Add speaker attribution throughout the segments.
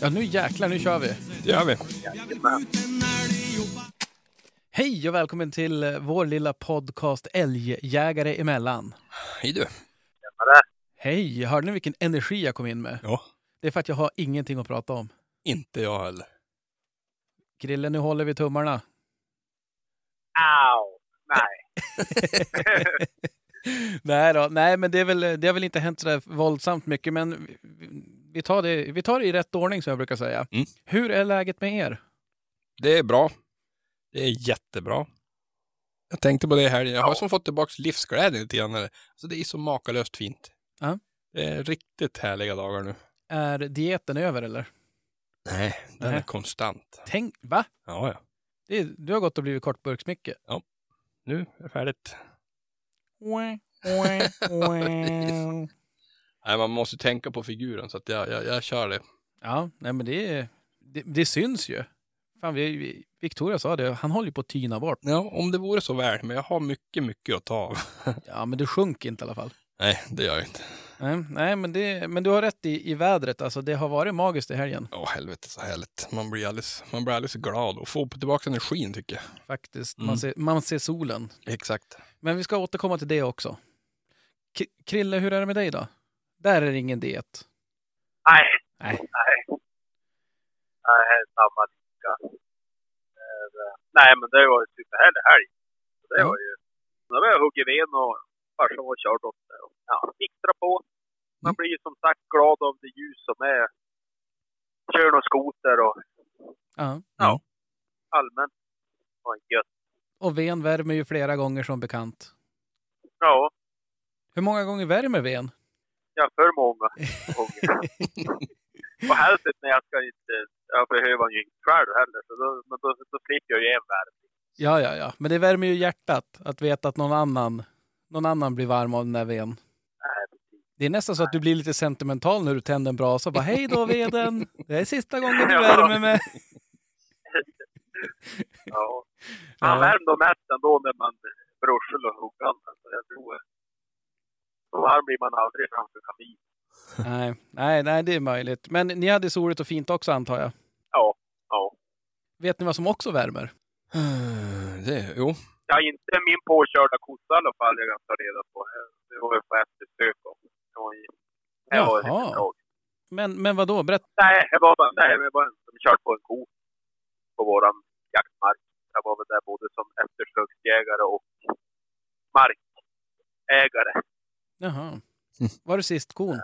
Speaker 1: Ja, nu jäklar, nu kör vi.
Speaker 2: Det gör vi.
Speaker 1: Hej och välkommen till eh, vår lilla podcast Älgjägare emellan.
Speaker 2: Hej du.
Speaker 1: Hej, hörde ni vilken energi jag kom in med?
Speaker 2: Ja.
Speaker 1: Det är för att jag har ingenting att prata om.
Speaker 2: Inte jag heller.
Speaker 1: Krille, nu håller vi tummarna.
Speaker 3: Au! Nej.
Speaker 1: nej då, nej men det, är väl, det har väl inte hänt sådär våldsamt mycket men vi- tar, det, vi tar det i rätt ordning som jag brukar säga.
Speaker 2: Mm.
Speaker 1: Hur är läget med er?
Speaker 2: Det är bra. Det är jättebra. Jag tänkte på det här. Jag har som fått tillbaka livsglädjen lite grann. Alltså det är så makalöst fint.
Speaker 1: Ja.
Speaker 2: Det är riktigt härliga dagar nu.
Speaker 1: Är dieten över eller?
Speaker 2: Nej, den
Speaker 1: Nej.
Speaker 2: är konstant.
Speaker 1: Tänk, va?
Speaker 2: Ja, ja.
Speaker 1: Det, du har gått och blivit kortburksmicke.
Speaker 2: Nu är det färdigt. Nej, man måste tänka på figuren så att jag, jag, jag kör det.
Speaker 1: Ja, nej men det, det, det syns ju. Fan, vi, vi, Victoria sa det, han håller ju på att tyna bort.
Speaker 2: Ja, om det vore så väl. Men jag har mycket, mycket att ta av.
Speaker 1: Ja, men du sjunker inte i alla fall.
Speaker 2: Nej, det gör jag inte.
Speaker 1: Nej, nej men, det, men du har rätt i, i vädret. Alltså, det har varit magiskt i helgen.
Speaker 2: Åh, helvete så härligt. Man blir alldeles, man blir alldeles glad och får tillbaka energin tycker jag.
Speaker 1: Faktiskt.
Speaker 2: Mm.
Speaker 1: Man, ser, man ser solen.
Speaker 2: Exakt.
Speaker 1: Men vi ska återkomma till det också. K Krille, hur är det med dig då? Där är det ingen diet.
Speaker 3: Nej.
Speaker 1: Nej.
Speaker 3: Nej. Nej, samma lika. Eh, Nej, men det var en superhärlig helg. Det var ju... Då var jag huggit ved och farsan var kört åt det. Och, Ja, mixtra på. Man
Speaker 2: Mm.
Speaker 3: blir ju som sagt glad av det ljus som är. Kör någon skoter och
Speaker 1: Ja.
Speaker 3: Ja. allmänt. Och gött.
Speaker 1: Och ven värmer ju flera gånger som bekant.
Speaker 3: Ja,
Speaker 1: Hur många gånger värmer ven?
Speaker 3: Jag för många gånger. och helst när jag ska inte... Jag behöver ju inte själv heller. Så då, då, då slipper jag ju en värme.
Speaker 1: Ja, ja, ja. Men det värmer ju hjärtat att veta att någon annan, någon annan blir varm av den där
Speaker 3: precis.
Speaker 1: Det är nästan så att du blir lite sentimental när du tänder en brasa bara hej då veden, det är sista gången du värmer mig.
Speaker 3: Ja.
Speaker 1: Ja.
Speaker 3: Han värmde mest ändå när man brorsel och huggan. Så jag tror... Så varm blir man aldrig framför kamin.
Speaker 1: Nej, nej, nej, det är möjligt. Men ni hade soligt och fint också antar jag.
Speaker 3: Ja, ja.
Speaker 1: Vet ni vad som också värmer?
Speaker 2: Det, jo.
Speaker 3: Ja, inte min påkörda kossa i alla fall jag kan ta reda på. Det var ju på eftersök. Det var var
Speaker 1: Jaha. Men, men vad då? Berätta.
Speaker 3: Nej, det var bara... Nej, det var en som kört på en ko. På våran jaktmark. Jag var väl där både som eftersöksjägare och markägare.
Speaker 1: Jaha. Var det sist kon?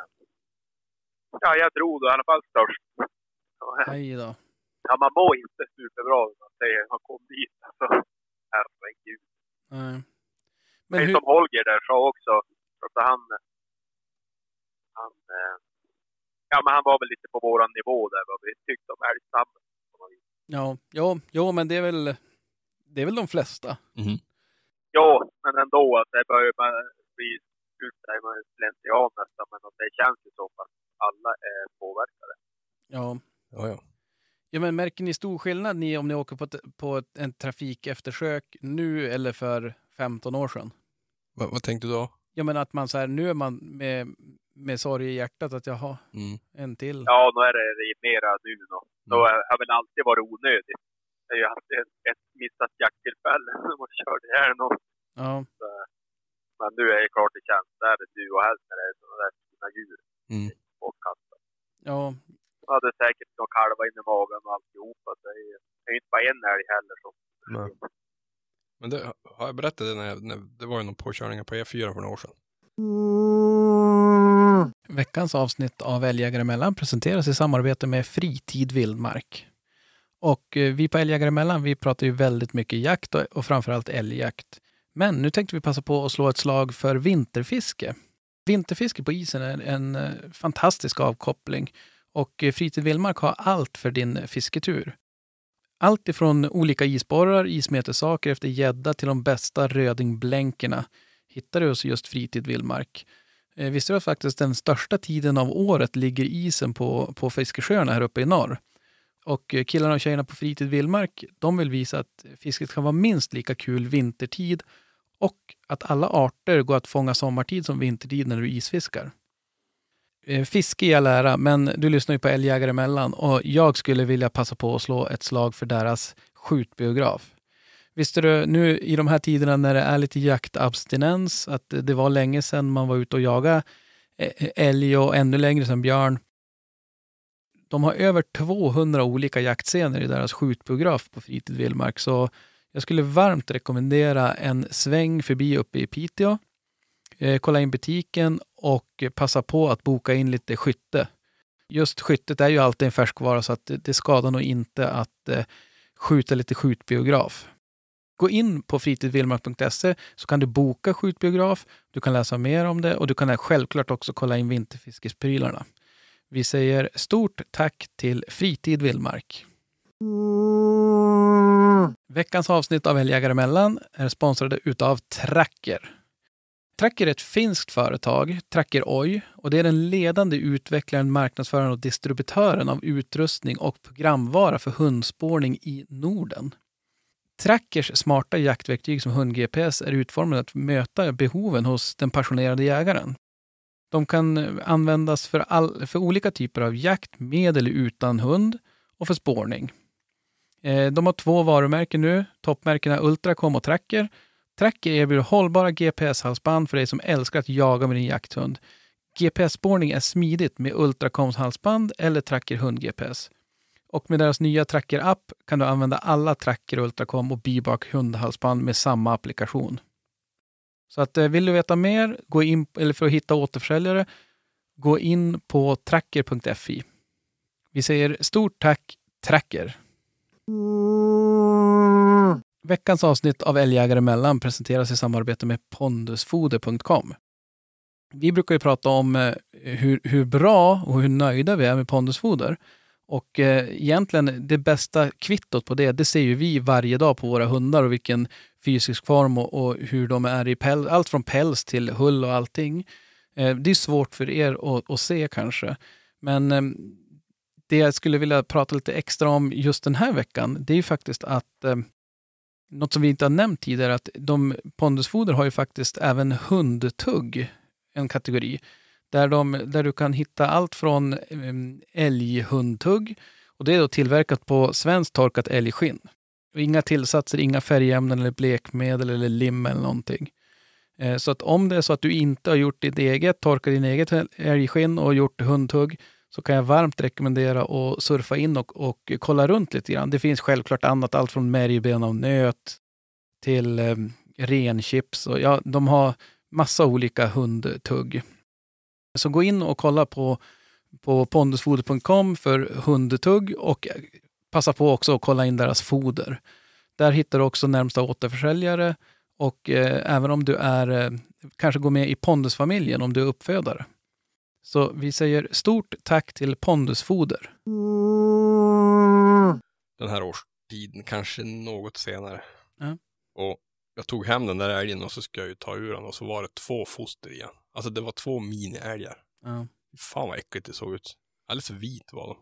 Speaker 3: Ja, jag drog då i alla fall störst.
Speaker 1: Hej då.
Speaker 3: Ja, man mår inte superbra när man säger man kom dit. Alltså, herregud.
Speaker 1: Nej.
Speaker 3: Men
Speaker 1: Men hur,
Speaker 3: som Holger där sa också, att han, han, eh, ja men han var väl lite på våran nivå där vad vi tyckte om älgstammen.
Speaker 1: ja, jo, jo, men det är väl Det är väl de flesta.
Speaker 2: Mhm.
Speaker 3: Jo, men ändå att det börjar man bli utsäger man slentrian nästan, men att det känns ju så att alla är påverkade.
Speaker 1: Ja.
Speaker 2: Ja, ja.
Speaker 1: Ja, men märker ni stor skillnad ni om ni åker på, ett, på ett, en trafikeftersök nu eller för 15 år sedan?
Speaker 2: Va, vad tänkte du då?
Speaker 1: Jag menar att man så här, nu är man med, med sorg i hjärtat att jag har
Speaker 2: Mm.
Speaker 1: en till.
Speaker 3: Ja, nu är det mera nu då. Då har väl alltid varit onödigt. Det är ju alltid ett, ett missat jakttillfälle när man körde ihjäl någon.
Speaker 1: Ja.
Speaker 3: Men nu är det klart det känns där du och helst när det är sådana där fina djur.
Speaker 2: Mm.
Speaker 3: bortkastade.
Speaker 1: ja.
Speaker 3: Jag hade säkert några kalvar in i magen och alltihopa. Så det är ju det är inte bara en älg heller som
Speaker 2: Nej. Men det, har jag berättat det när, jag, när det var ju någon påkörningar på E4 för några år sedan?
Speaker 1: Veckans avsnitt av Älgjägare emellan presenteras i samarbete med Fritid Vildmark. Och eh, vi på Älgjägare emellan, vi pratar ju väldigt mycket jakt och, och framförallt älgjakt. Men nu tänkte vi passa på att slå ett slag för vinterfiske. Vinterfiske på isen är en eh, fantastisk avkoppling och eh, Fritid Vildmark har allt för din fisketur. Allt ifrån olika isborrar, ismetersaker efter gädda till de bästa rödingblänkerna hittar du hos just Fritid Vildmark. Eh, visste du att faktiskt den största tiden av året ligger isen på, på fiskesjöarna här uppe i norr? Och killarna och tjejerna på Fritid Vildmark, de vill visa att fisket kan vara minst lika kul vintertid och att alla arter går att fånga sommartid som vintertid när du isfiskar. Eh, fiske i all ära, men du lyssnar ju på Älgjägare emellan och jag skulle vilja passa på att slå ett slag för deras skjutbiograf. Visste du nu i de här tiderna när det är lite jaktabstinens att det var länge sedan man var ute och jagade eh, eh, älg och ännu längre sedan björn. De har över 200 olika jaktscener i deras skjutbiograf på Fritid Villmark, så jag skulle varmt rekommendera en sväng förbi uppe i Piteå. Eh, kolla in butiken och passa på att boka in lite skytte. Just skyttet är ju alltid en färskvara så att det, det skadar nog inte att eh, skjuta lite skjutbiograf. Gå in på fritidvildmark.se så kan du boka skjutbiograf, du kan läsa mer om det och du kan självklart också kolla in vinterfiskesprylarna. Vi säger stort tack till Fritid Veckans avsnitt av Älgjägare emellan är sponsrade utav Tracker. Tracker är ett finskt företag, Tracker Oy, och det är den ledande utvecklaren, marknadsföraren och distributören av utrustning och programvara för hundspårning i Norden. Trackers smarta jaktverktyg som hund-GPS är utformade att möta behoven hos den passionerade jägaren. De kan användas för, all, för olika typer av jakt med eller utan hund och för spårning. Eh, de har två varumärken nu, toppmärkena Ultracom och Tracker. Tracker erbjuder hållbara GPS-halsband för dig som älskar att jaga med din jakthund. GPS-spårning är smidigt med Ultracoms halsband eller Tracker hund-GPS. Och med deras nya Tracker-app kan du använda alla Tracker, Ultracom och Bibak hundhalsband med samma applikation. Så att eh, vill du veta mer, gå in, eller för att hitta återförsäljare, gå in på tracker.fi. Vi säger stort tack Tracker. Veckans avsnitt av Älgjägare emellan presenteras i samarbete med pondusfoder.com. Vi brukar ju prata om eh, hur, hur bra och hur nöjda vi är med pondusfoder. Och eh, egentligen det bästa kvittot på det, det ser ju vi varje dag på våra hundar och vilken fysisk form och, och hur de är i päls, allt från päls till hull och allting. Eh, det är svårt för er att, att se kanske. Men eh, det jag skulle vilja prata lite extra om just den här veckan, det är ju faktiskt att eh, något som vi inte har nämnt tidigare, att de pondusfoder har ju faktiskt även hundtugg, en kategori, där, de, där du kan hitta allt från eh, älghundtugg, och det är då tillverkat på svenskt torkat älgskinn. Och inga tillsatser, inga färgämnen eller blekmedel eller lim eller någonting. Eh, så att om det är så att du inte har gjort ditt eget, torkat din eget älgskinn och gjort hundtugg, så kan jag varmt rekommendera att surfa in och, och kolla runt lite grann. Det finns självklart annat, allt från märgben av nöt till eh, renchips. Och, ja, de har massa olika hundtugg. Så gå in och kolla på, på pondusfoder.com för hundtugg och passa på också att kolla in deras foder. Där hittar du också närmsta återförsäljare och eh, även om du är, eh, kanske går med i Pondusfamiljen om du är uppfödare. Så vi säger stort tack till Pondusfoder.
Speaker 2: Den här årstiden, kanske något senare.
Speaker 1: Ja.
Speaker 2: Och jag tog hem den där älgen och så ska jag ju ta ur den och så var det två foster igen. Alltså det var två mini-älgar.
Speaker 1: Ja.
Speaker 2: Fan vad äckligt det såg ut. Alldeles vit var de.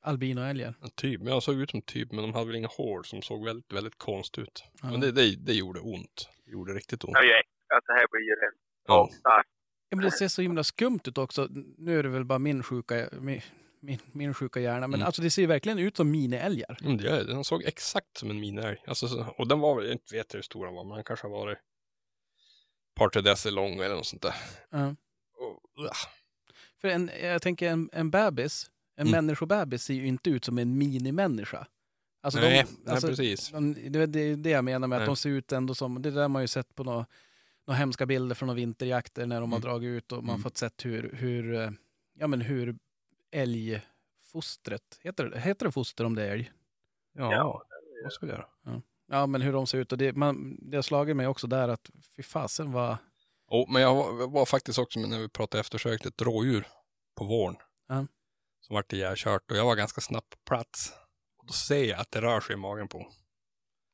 Speaker 1: Albinoälgar.
Speaker 2: En typ, men jag såg ut som typ, men de hade väl inga hår som såg väldigt, väldigt konstigt ut.
Speaker 1: Ja.
Speaker 2: Men det, det, det gjorde ont. Det gjorde riktigt ont.
Speaker 3: Äckligt. Alltså, det här blir ju rätt
Speaker 2: Ja.
Speaker 3: starkt.
Speaker 1: Ja, men det ser så himla skumt ut också. Nu är det väl bara min sjuka, min, min, min sjuka hjärna, men
Speaker 2: Mm.
Speaker 1: alltså det ser ju verkligen ut som miniälgar.
Speaker 2: Mm, det gör det. Den såg exakt som en miniälg. Alltså, så- och den var väl, jag inte vet hur stor den var, men den kanske varit ett par tre decimeter lång eller något sånt där.
Speaker 1: Ja.
Speaker 2: Och, ugh.
Speaker 1: För en, jag tänker en, en bebis, en
Speaker 2: Mm.
Speaker 1: människobebis ser ju inte ut som en minimänniska. Alltså
Speaker 2: nej,
Speaker 1: de,
Speaker 2: nej,
Speaker 1: alltså,
Speaker 2: precis.
Speaker 1: de, det, är det jag menar med att
Speaker 2: Nej.
Speaker 1: de ser ut ändå som, det där man ju sett på några, några hemska bilder från några vinterjakter när de har
Speaker 2: Mm.
Speaker 1: dragit ut och man
Speaker 2: Mm.
Speaker 1: fått sett hur, hur, eh, ja men hur älgfostret, heter det, heter det foster om det är älg?
Speaker 2: Ja,
Speaker 3: Ja,
Speaker 2: vad ska vi göra?
Speaker 1: Ja men hur de ser ut och det, man, det har slagit mig också där att fy fasen vad,
Speaker 2: Oh, men jag var, var faktiskt också när vi pratade eftersökt ett rådjur på våren.
Speaker 1: Ja.
Speaker 2: Som vart ihjälkört och jag var ganska snabbt på plats. Och då ser jag att det rör sig i magen på.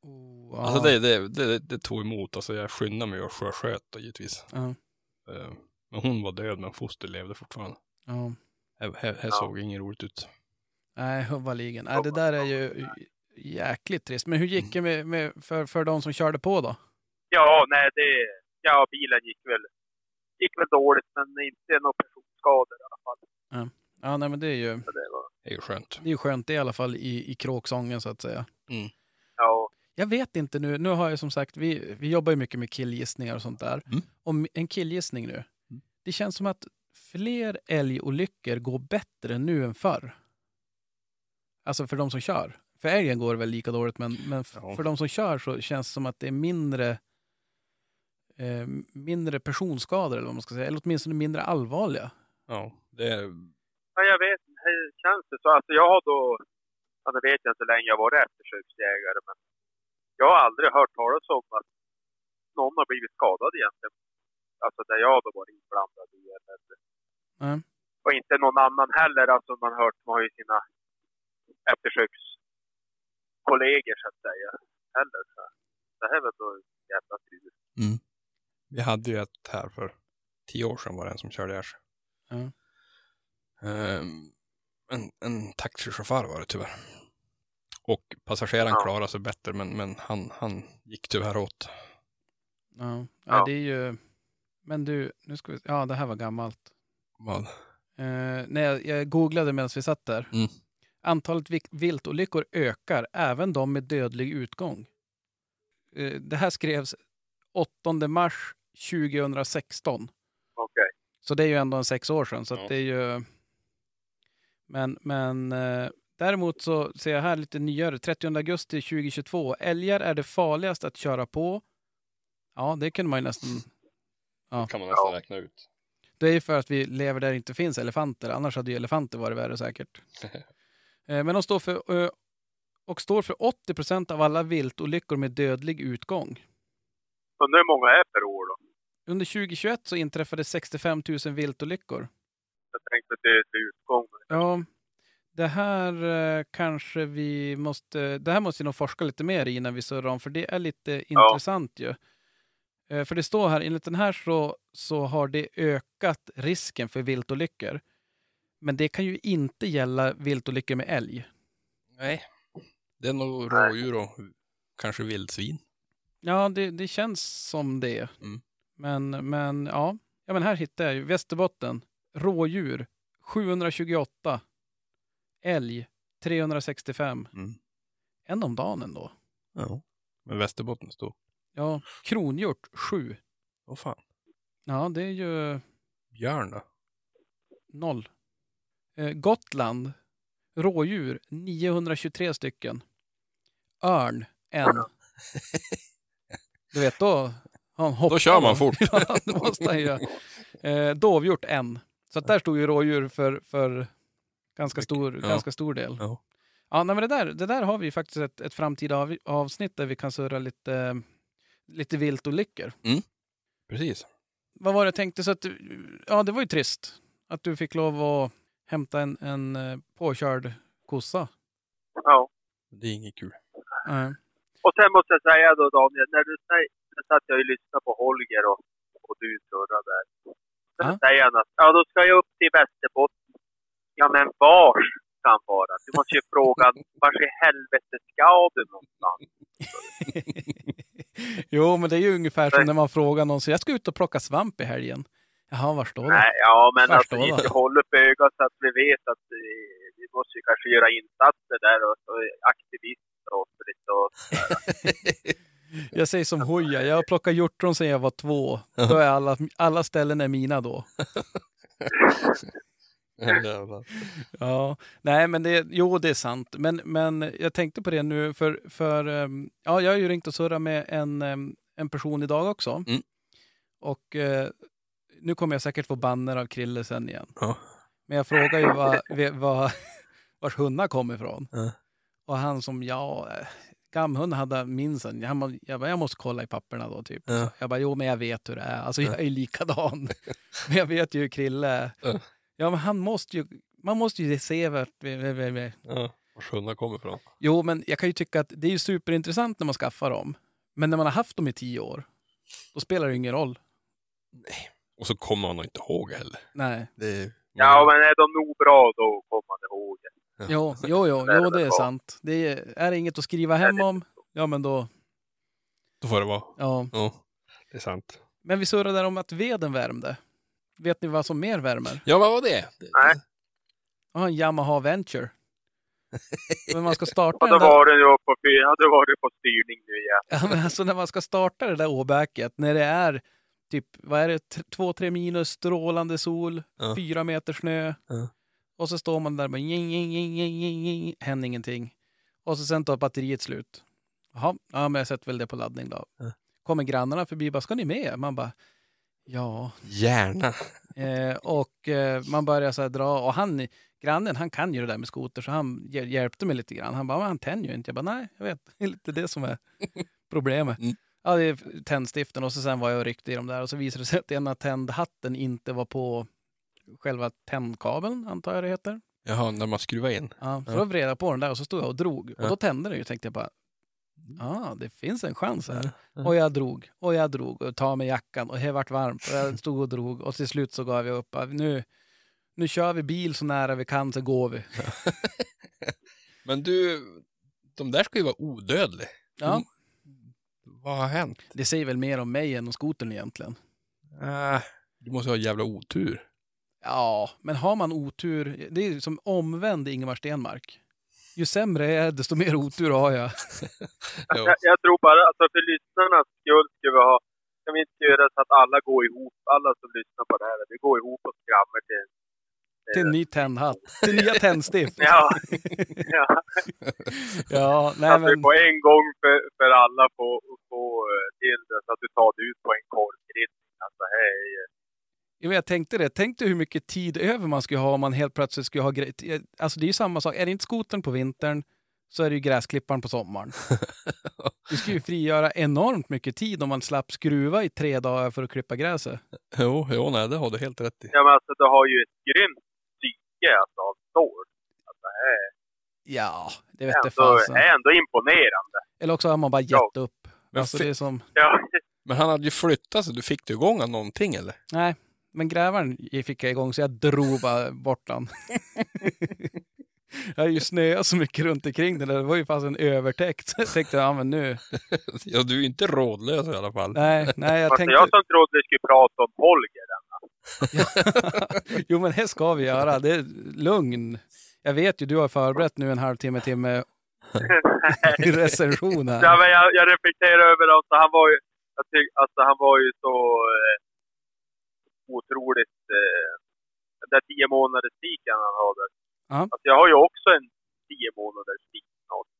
Speaker 1: Oh, ja,
Speaker 2: Alltså det, det, det, det tog emot. Alltså jag skyndade mig och sjösköt då, givetvis.
Speaker 1: ja,
Speaker 2: Eh, Men hon var död men foster levde fortfarande.
Speaker 1: ja.
Speaker 2: Här,
Speaker 3: Ja.
Speaker 2: såg inget roligt ut.
Speaker 1: Nej, huvaligen. Nej, det där är ju jäkligt trist. Men hur gick det med, med, för, för de som körde på då?
Speaker 3: Ja, nej, det... Ja, bilen gick väl, gick väl dåligt, men inte några personskador i alla fall.
Speaker 1: Ja, nej, men det är ju,
Speaker 3: det var,
Speaker 2: Det är ju skönt.
Speaker 1: det är ju skönt det i alla fall i, i kråksången så att säga.
Speaker 3: ja,
Speaker 1: Jag vet inte nu, nu har jag som sagt, vi, vi jobbar ju mycket med killgissningar och sånt där.
Speaker 2: Mm.
Speaker 1: Om en killgissning nu. Det känns som att fler älgolyckor går bättre nu än förr. Alltså för de som kör. För älgen går det väl lika dåligt, men, men
Speaker 2: Ja.
Speaker 1: för de som kör så känns det som att det är mindre eh, mindre personskador, eller vad man ska säga. Eller åtminstone mindre allvarliga.
Speaker 2: Ja, det är...
Speaker 3: ja, jag vet inte, hur känns det så? Alltså jag har då, ja, nu vet jag inte hur länge jag har varit eftersöksjägare, men jag har aldrig hört talas om att någon har blivit skadad egentligen. Alltså där jag har varit inblandad i. Eller,
Speaker 1: Mm.
Speaker 3: Och inte någon annan heller. Alltså man har hört, man har ju sina eftersökskollegor så att säga. Heller. Så det här är väl då jävla tur.
Speaker 2: Vi hade ju ett här för tio år sedan var det en som körde ihjäl sig.
Speaker 1: Ja.
Speaker 2: Ehm, en, en taxichaufför var det tyvärr. Och passageraren
Speaker 3: Ja.
Speaker 2: klarade sig bättre men, men han, han gick tyvärr åt.
Speaker 1: Ja. Ja, det är ju... Men du, nu ska vi... Ja, det här var gammalt.
Speaker 2: Vad?
Speaker 1: Eh, när jag, jag googlade medan vi satt där.
Speaker 2: Mm.
Speaker 1: Antalet viltolyckor ökar, även de med dödlig utgång. Eh, det här skrevs 8 mars 2016.
Speaker 3: Okej.
Speaker 1: Så det är ju ändå en sex år sedan. Så
Speaker 2: Ja.
Speaker 1: att det är ju... Men, men eh, däremot så ser jag här lite nyare. 30 augusti 2022. Älgar är det farligaste att köra på. Ja, det kunde man ju nästan... Ja.
Speaker 2: kan man
Speaker 3: nästan
Speaker 2: räkna ut.
Speaker 1: Det är ju för att vi lever där det inte finns elefanter. Annars hade ju elefanter varit värre säkert. Eh, Men de står för, ö, och står för 80 procent av alla viltolyckor med dödlig utgång.
Speaker 3: Undrar hur många är per år då?
Speaker 1: Under 2021 så inträffade 65 000 viltolyckor.
Speaker 3: Jag tänkte att det är till utgång.
Speaker 1: Ja, det här eh, kanske vi måste... Det här måste vi nog forska lite mer i innan vi surrar om, för det är lite intressant ju. Eh, För det står här, enligt den här så, så har det ökat risken för viltolyckor. Men det kan ju inte gälla viltolyckor med älg.
Speaker 2: Nej. Det är nog rådjur och kanske vildsvin.
Speaker 1: Ja, det, det känns som det.
Speaker 2: Mm.
Speaker 1: Men, men ja. ja, men här hittar jag ju Västerbotten. Rådjur 728. Älg 365.
Speaker 2: Mm.
Speaker 1: En om dagen ändå.
Speaker 2: Ja. Men Västerbotten stod.
Speaker 1: Ja, kronhjort 7.
Speaker 2: Åh fan.
Speaker 1: Ja, det är ju
Speaker 2: Björn då?
Speaker 1: noll. Eh, Gotland. Rådjur 923 stycken. Örn en. Du vet, då han.
Speaker 2: Då kör man fort.
Speaker 1: ja, det måste han göra. Eh, dovhjort en. Så där stod ju rådjur för, för ganska, stor,
Speaker 2: Ja.
Speaker 1: ganska stor del.
Speaker 2: Ja.
Speaker 1: Ja, nej, men det, där, det där har vi faktiskt ett, ett framtida av, avsnitt där vi kan surra lite, lite viltolyckor.
Speaker 2: Precis.
Speaker 1: Vad var det jag tänkte? Så att, ja, det var ju trist att du fick lov att hämta en, en eh, påkörd kossa.
Speaker 3: Ja.
Speaker 2: Det är inget kul.
Speaker 1: Nej.
Speaker 3: Och sen måste jag säga då Daniel, när du säger, nu satt jag och lyssnade på Holger och, och du surrade där. Sen
Speaker 1: Ja.
Speaker 3: säger han att, ja då ska jag upp till Västerbotten. Ja men vars ska han vara? Du måste ju fråga, vars i helvete ska du någonstans?
Speaker 1: jo, men det är ju ungefär som när man frågar någon, så jag ska ut och plocka svamp i helgen. Jaha, var står det?
Speaker 3: Nej, ja men alltså vi hålla upp ögat så att vi vet att vi, vi måste ju kanske göra insatser där och, och aktivister och så och
Speaker 1: Jag säger som Hoja, jag har plockat hjortron sedan jag var två. Då är alla, alla ställen är mina då. Ja, nej men det, jo det är sant. Men, men jag tänkte på det nu för, för ehm, ja, jag har ju ringt och surrat med en, ehm, en person idag också.
Speaker 2: Mm.
Speaker 1: Och eh, nu kommer jag säkert få banner av Krille sen igen.
Speaker 2: Ja.
Speaker 1: Men jag frågar ju vad, ve- vad, vars hundar kommer ifrån.
Speaker 2: Ja.
Speaker 1: Och han som, ja, eh, gamhund hade minns han. Jag, jag, bara, jag måste kolla i papperna då typ.
Speaker 2: Ja.
Speaker 1: Jag bara, jo men jag vet hur det är. Alltså jag är likadan. men jag vet ju hur Krille är.
Speaker 2: Ja.
Speaker 1: Ja men han måste ju, man måste ju se vart.
Speaker 2: Ja. Vars hundar kommer ifrån.
Speaker 1: Jo men jag kan ju tycka att det är ju superintressant när man skaffar dem. Men när man har haft dem i tio år, då spelar det ingen roll.
Speaker 2: Och så kommer man nog inte ihåg heller.
Speaker 1: Nej.
Speaker 2: Det är,
Speaker 3: Ja men är de nog bra då kommer man ihåg det.
Speaker 1: Jo, jo, jo,
Speaker 3: Det är
Speaker 1: jo det är sant. Det är, är det inget att skriva hem om, ja men då,
Speaker 2: Då får det vara.
Speaker 1: ja.
Speaker 2: Ja, det är sant.
Speaker 1: Men vi surrade där om att veden värmde. Vet ni vad som mer värmer?
Speaker 2: Ja, vad var det?
Speaker 3: Nej.
Speaker 1: Jag har en Yamaha Venture. Men man ska starta
Speaker 3: då
Speaker 1: den där,
Speaker 3: var det ju på, fy- ja, då var det på styrning nu igen.
Speaker 1: ja, men alltså när man ska starta det där åbäket, när det är typ, vad är det, två, tre minus, strålande sol,
Speaker 2: Ja.
Speaker 1: fyra meter snö.
Speaker 2: Ja.
Speaker 1: Och så står man där jing, jing, jing, jing, jing, jing, händer ingenting. Och så sen tar batteriet slut. Jaha, ja men jag sätter väl det på laddning då.
Speaker 2: Ja.
Speaker 1: Kommer grannarna förbi, bara, ska ni med? Man bara, ja.
Speaker 2: Gärna.
Speaker 1: Eh, och eh, man börjar så dra, och han, grannen han kan ju det där med skoter så han hjä- hjälpte mig lite grann. Han bara, han tänder ju inte. Jag bara, nej, jag vet. Det är lite det som är problemet.
Speaker 2: Mm.
Speaker 1: Ja, det är tändstiften och så sen var jag och ryckte i dem där och så visade det sig att ena tändhatten inte var på själva tändkabeln, antar jag det heter.
Speaker 2: Jaha, när man skruvar in.
Speaker 1: Ja, så
Speaker 2: Ja.
Speaker 1: då vred jag på den där och så stod jag och drog. Och
Speaker 2: Ja.
Speaker 1: då tände det ju, tänkte jag bara, ja, det finns en chans här. Och jag drog, och jag drog och tog med jackan och det vart varmt och jag stod och drog och till slut så gav jag upp. Nu, nu kör vi bil så nära vi kan så går vi.
Speaker 2: Men du, de där ska ju vara odödliga.
Speaker 1: Ja,
Speaker 2: Vad har hänt?
Speaker 1: det säger väl mer om mig än om skotern egentligen.
Speaker 2: Äh, du måste ha jävla otur.
Speaker 1: Ja, men har man otur, det är som omvänd Ingemar Stenmark. Ju sämre jag är, desto mer otur har jag.
Speaker 2: Ja.
Speaker 3: Jag, jag tror bara, alltså för lyssnarnas skull ska vi ha, kan vi inte göra så att alla går ihop, alla som lyssnar på det här, vi går ihop och skrammer till
Speaker 1: Till en ny tändhatt, till nya tändstift.
Speaker 3: Ja, ja.
Speaker 1: Ja, nej
Speaker 3: att vi
Speaker 1: men,
Speaker 3: på en gång för, för alla får få eh, till det så att du tar det ut på en korvgrill. Alltså, hej.
Speaker 1: Jo, jag tänkte det. Tänk dig hur mycket tid över man skulle ha om man helt plötsligt skulle ha grejer. Alltså det är ju samma sak. Är det inte skotern på vintern så är det ju gräsklipparen på sommaren. Det skulle ju frigöra enormt mycket tid om man slapp skruva i tre dagar för att klippa gräset.
Speaker 2: Jo, jo, nej, det har du helt rätt i.
Speaker 3: Ja, men alltså du har ju ett grymt psyke alltså, av stål. Alltså, det är
Speaker 1: Ja, det vet
Speaker 3: ändå,
Speaker 1: fasen.
Speaker 3: är ändå imponerande.
Speaker 1: Eller också har man bara
Speaker 3: Ja.
Speaker 1: gett upp.
Speaker 2: Men
Speaker 1: Alltså
Speaker 2: fi-
Speaker 1: det är som,
Speaker 3: Ja,
Speaker 2: Men han hade ju flyttat så du fick du igång någonting eller?
Speaker 1: nej, men grävaren fick jag igång så jag drog bara bort den. Jag har ju snöat så mycket runt omkring det där. Det var ju fast en övertäckt. Så jag tänkte, ja men nu.
Speaker 2: Ja, du är inte rådlös i alla fall.
Speaker 1: Nej, nej jag
Speaker 3: fast
Speaker 1: tänkte.
Speaker 3: jag som trodde vi skulle prata om Holger.
Speaker 1: jo, men det ska vi göra. Det är lugn. Jag vet ju, du har förberett nu en halvtimme, timme recension här.
Speaker 3: Ja, men jag, jag reflekterar över att han var ju, jag tyck, alltså, han var ju så eh, otroligt, eh, den där tio månaders tiken han hade.
Speaker 1: Ja.
Speaker 3: Alltså, jag har ju också en tio månaders tik snart.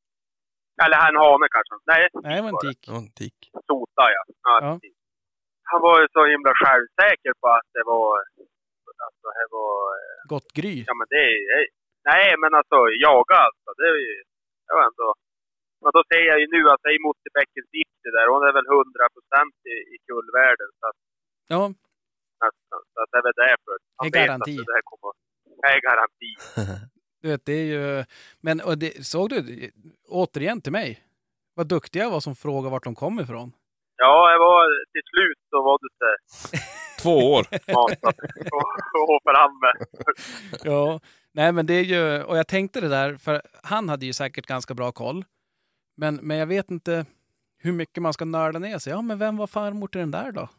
Speaker 3: Eller en hane kanske. Nej,
Speaker 1: Nej, det var en tik.
Speaker 2: Ja, en tik.
Speaker 3: sota ja. ja,
Speaker 1: Ja.
Speaker 3: Han var ju så himla självsäker på att det var, alltså det var, eh,
Speaker 1: Gott gry.
Speaker 3: ja men det är, nej men alltså jaga alltså. Det är ju, det var ändå, men då ser jag ju nu att det är Motterbäckens Dipti där. Hon är väl 100 procent i, i kullvärlden. Så att,
Speaker 1: Ja,
Speaker 3: nästan. Så att det är väl därför.
Speaker 1: Det är
Speaker 3: vet
Speaker 1: garanti.
Speaker 3: Att det här kommer, det är garanti.
Speaker 1: du vet, det är ju... Men och det, såg du, återigen till mig. Vad duktiga jag var som frågade vart de kom ifrån.
Speaker 3: Ja, det var till slut så var du så
Speaker 2: Två år.
Speaker 3: smart att gå fram med.
Speaker 1: Ja, nej men det är ju, och jag tänkte det där, för han hade ju säkert ganska bra koll. Men, men jag vet inte hur mycket man ska nörda ner sig. Ja, men vem var farmor till den där då?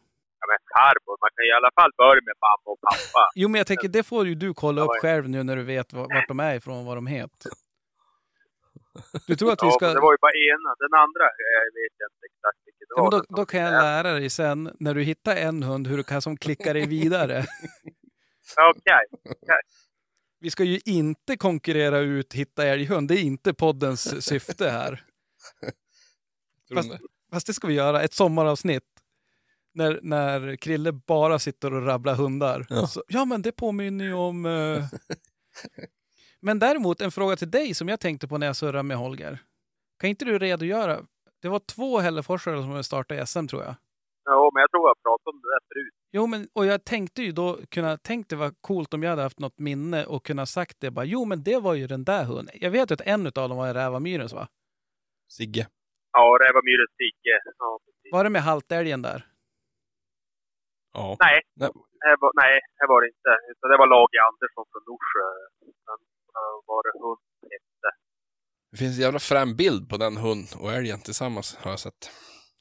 Speaker 3: Ja, farmor, man kan i alla fall börja med mamma och pappa.
Speaker 1: Jo, men jag tänker det får ju du kolla
Speaker 3: Ja,
Speaker 1: upp själv nu när du vet va- vart de är ifrån och vad de heter. Du tror att vi
Speaker 3: Ja,
Speaker 1: ska...
Speaker 3: men det var ju bara ena. Den andra eh, vet jag inte exakt vilken det
Speaker 1: Ja, men
Speaker 3: var.
Speaker 1: då, då kan jag lära dig sen när du hittar en hund hur du kan som klicka dig vidare.
Speaker 3: Ja, Okej.
Speaker 1: Vi ska ju inte konkurrera ut Hitta älghund. Det är inte poddens syfte här. Fast, fast det ska vi göra. Ett sommaravsnitt. När, när Krille bara sitter och rabblar hundar.
Speaker 2: Ja.
Speaker 1: Så, ja men det påminner ju om... eh. Men däremot en fråga till dig som jag tänkte på när jag surrade med Holger. Kan inte du redogöra? Det var två Hälleforsare som startade SM tror jag.
Speaker 3: Ja, men jag tror jag pratade om det där förut.
Speaker 1: Jo, men och jag tänkte ju då kunna tänkt det var coolt om jag hade haft något minne och kunna sagt det bara. Jo, men det var ju den där hunden. Jag vet att en av dem var en Rävamyrens va?
Speaker 2: Sigge.
Speaker 3: Ja, Myres Sigge. Ja, precis.
Speaker 1: Var det med haltälgen där?
Speaker 2: Ja.
Speaker 3: Nej,
Speaker 2: Nej.
Speaker 3: det var, nej, det var det inte. Utan det var Lage Andersson från Norsjö. Sen eh, var det hund hette.
Speaker 2: Det finns en jävla frän bild på den hund och älgen tillsammans har jag sett.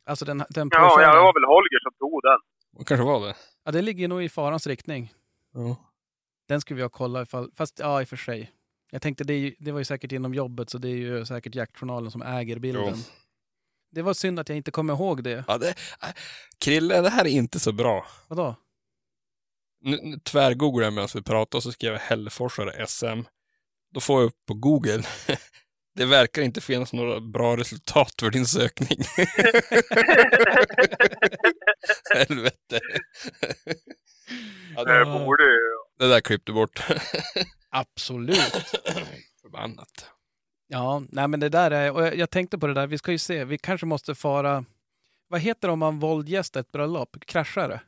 Speaker 1: Alltså den, den
Speaker 3: Ja, ja, det var väl Holger som tog den.
Speaker 2: Det kanske var det.
Speaker 1: Ja, det ligger nog i farans riktning.
Speaker 2: Ja.
Speaker 1: Den skulle vi ha kollat ifall, fast ja i och för sig. Jag tänkte det, är ju- det var ju säkert inom jobbet så det är ju säkert jaktjournalen som äger bilden.
Speaker 2: Jo.
Speaker 1: Det var synd att jag inte kommer ihåg det.
Speaker 2: Ja, det, äh, Krille, det här är inte så bra.
Speaker 1: Vadå?
Speaker 2: Nu, nu tvärgooglade jag medan vi pratade och så skrev jag Hälleforsare SM. Då får jag upp på Google. Det verkar inte finnas några bra resultat för din sökning. Helvete. ja,
Speaker 3: Det
Speaker 2: det,
Speaker 3: borde ju...
Speaker 2: det där klippte bort.
Speaker 1: Absolut.
Speaker 2: Förbannat.
Speaker 1: Ja, nej men det där är, och jag, jag tänkte på det där, vi ska ju se, vi kanske måste fara, vad heter det om man våldgästar ett bröllop? Kraschare?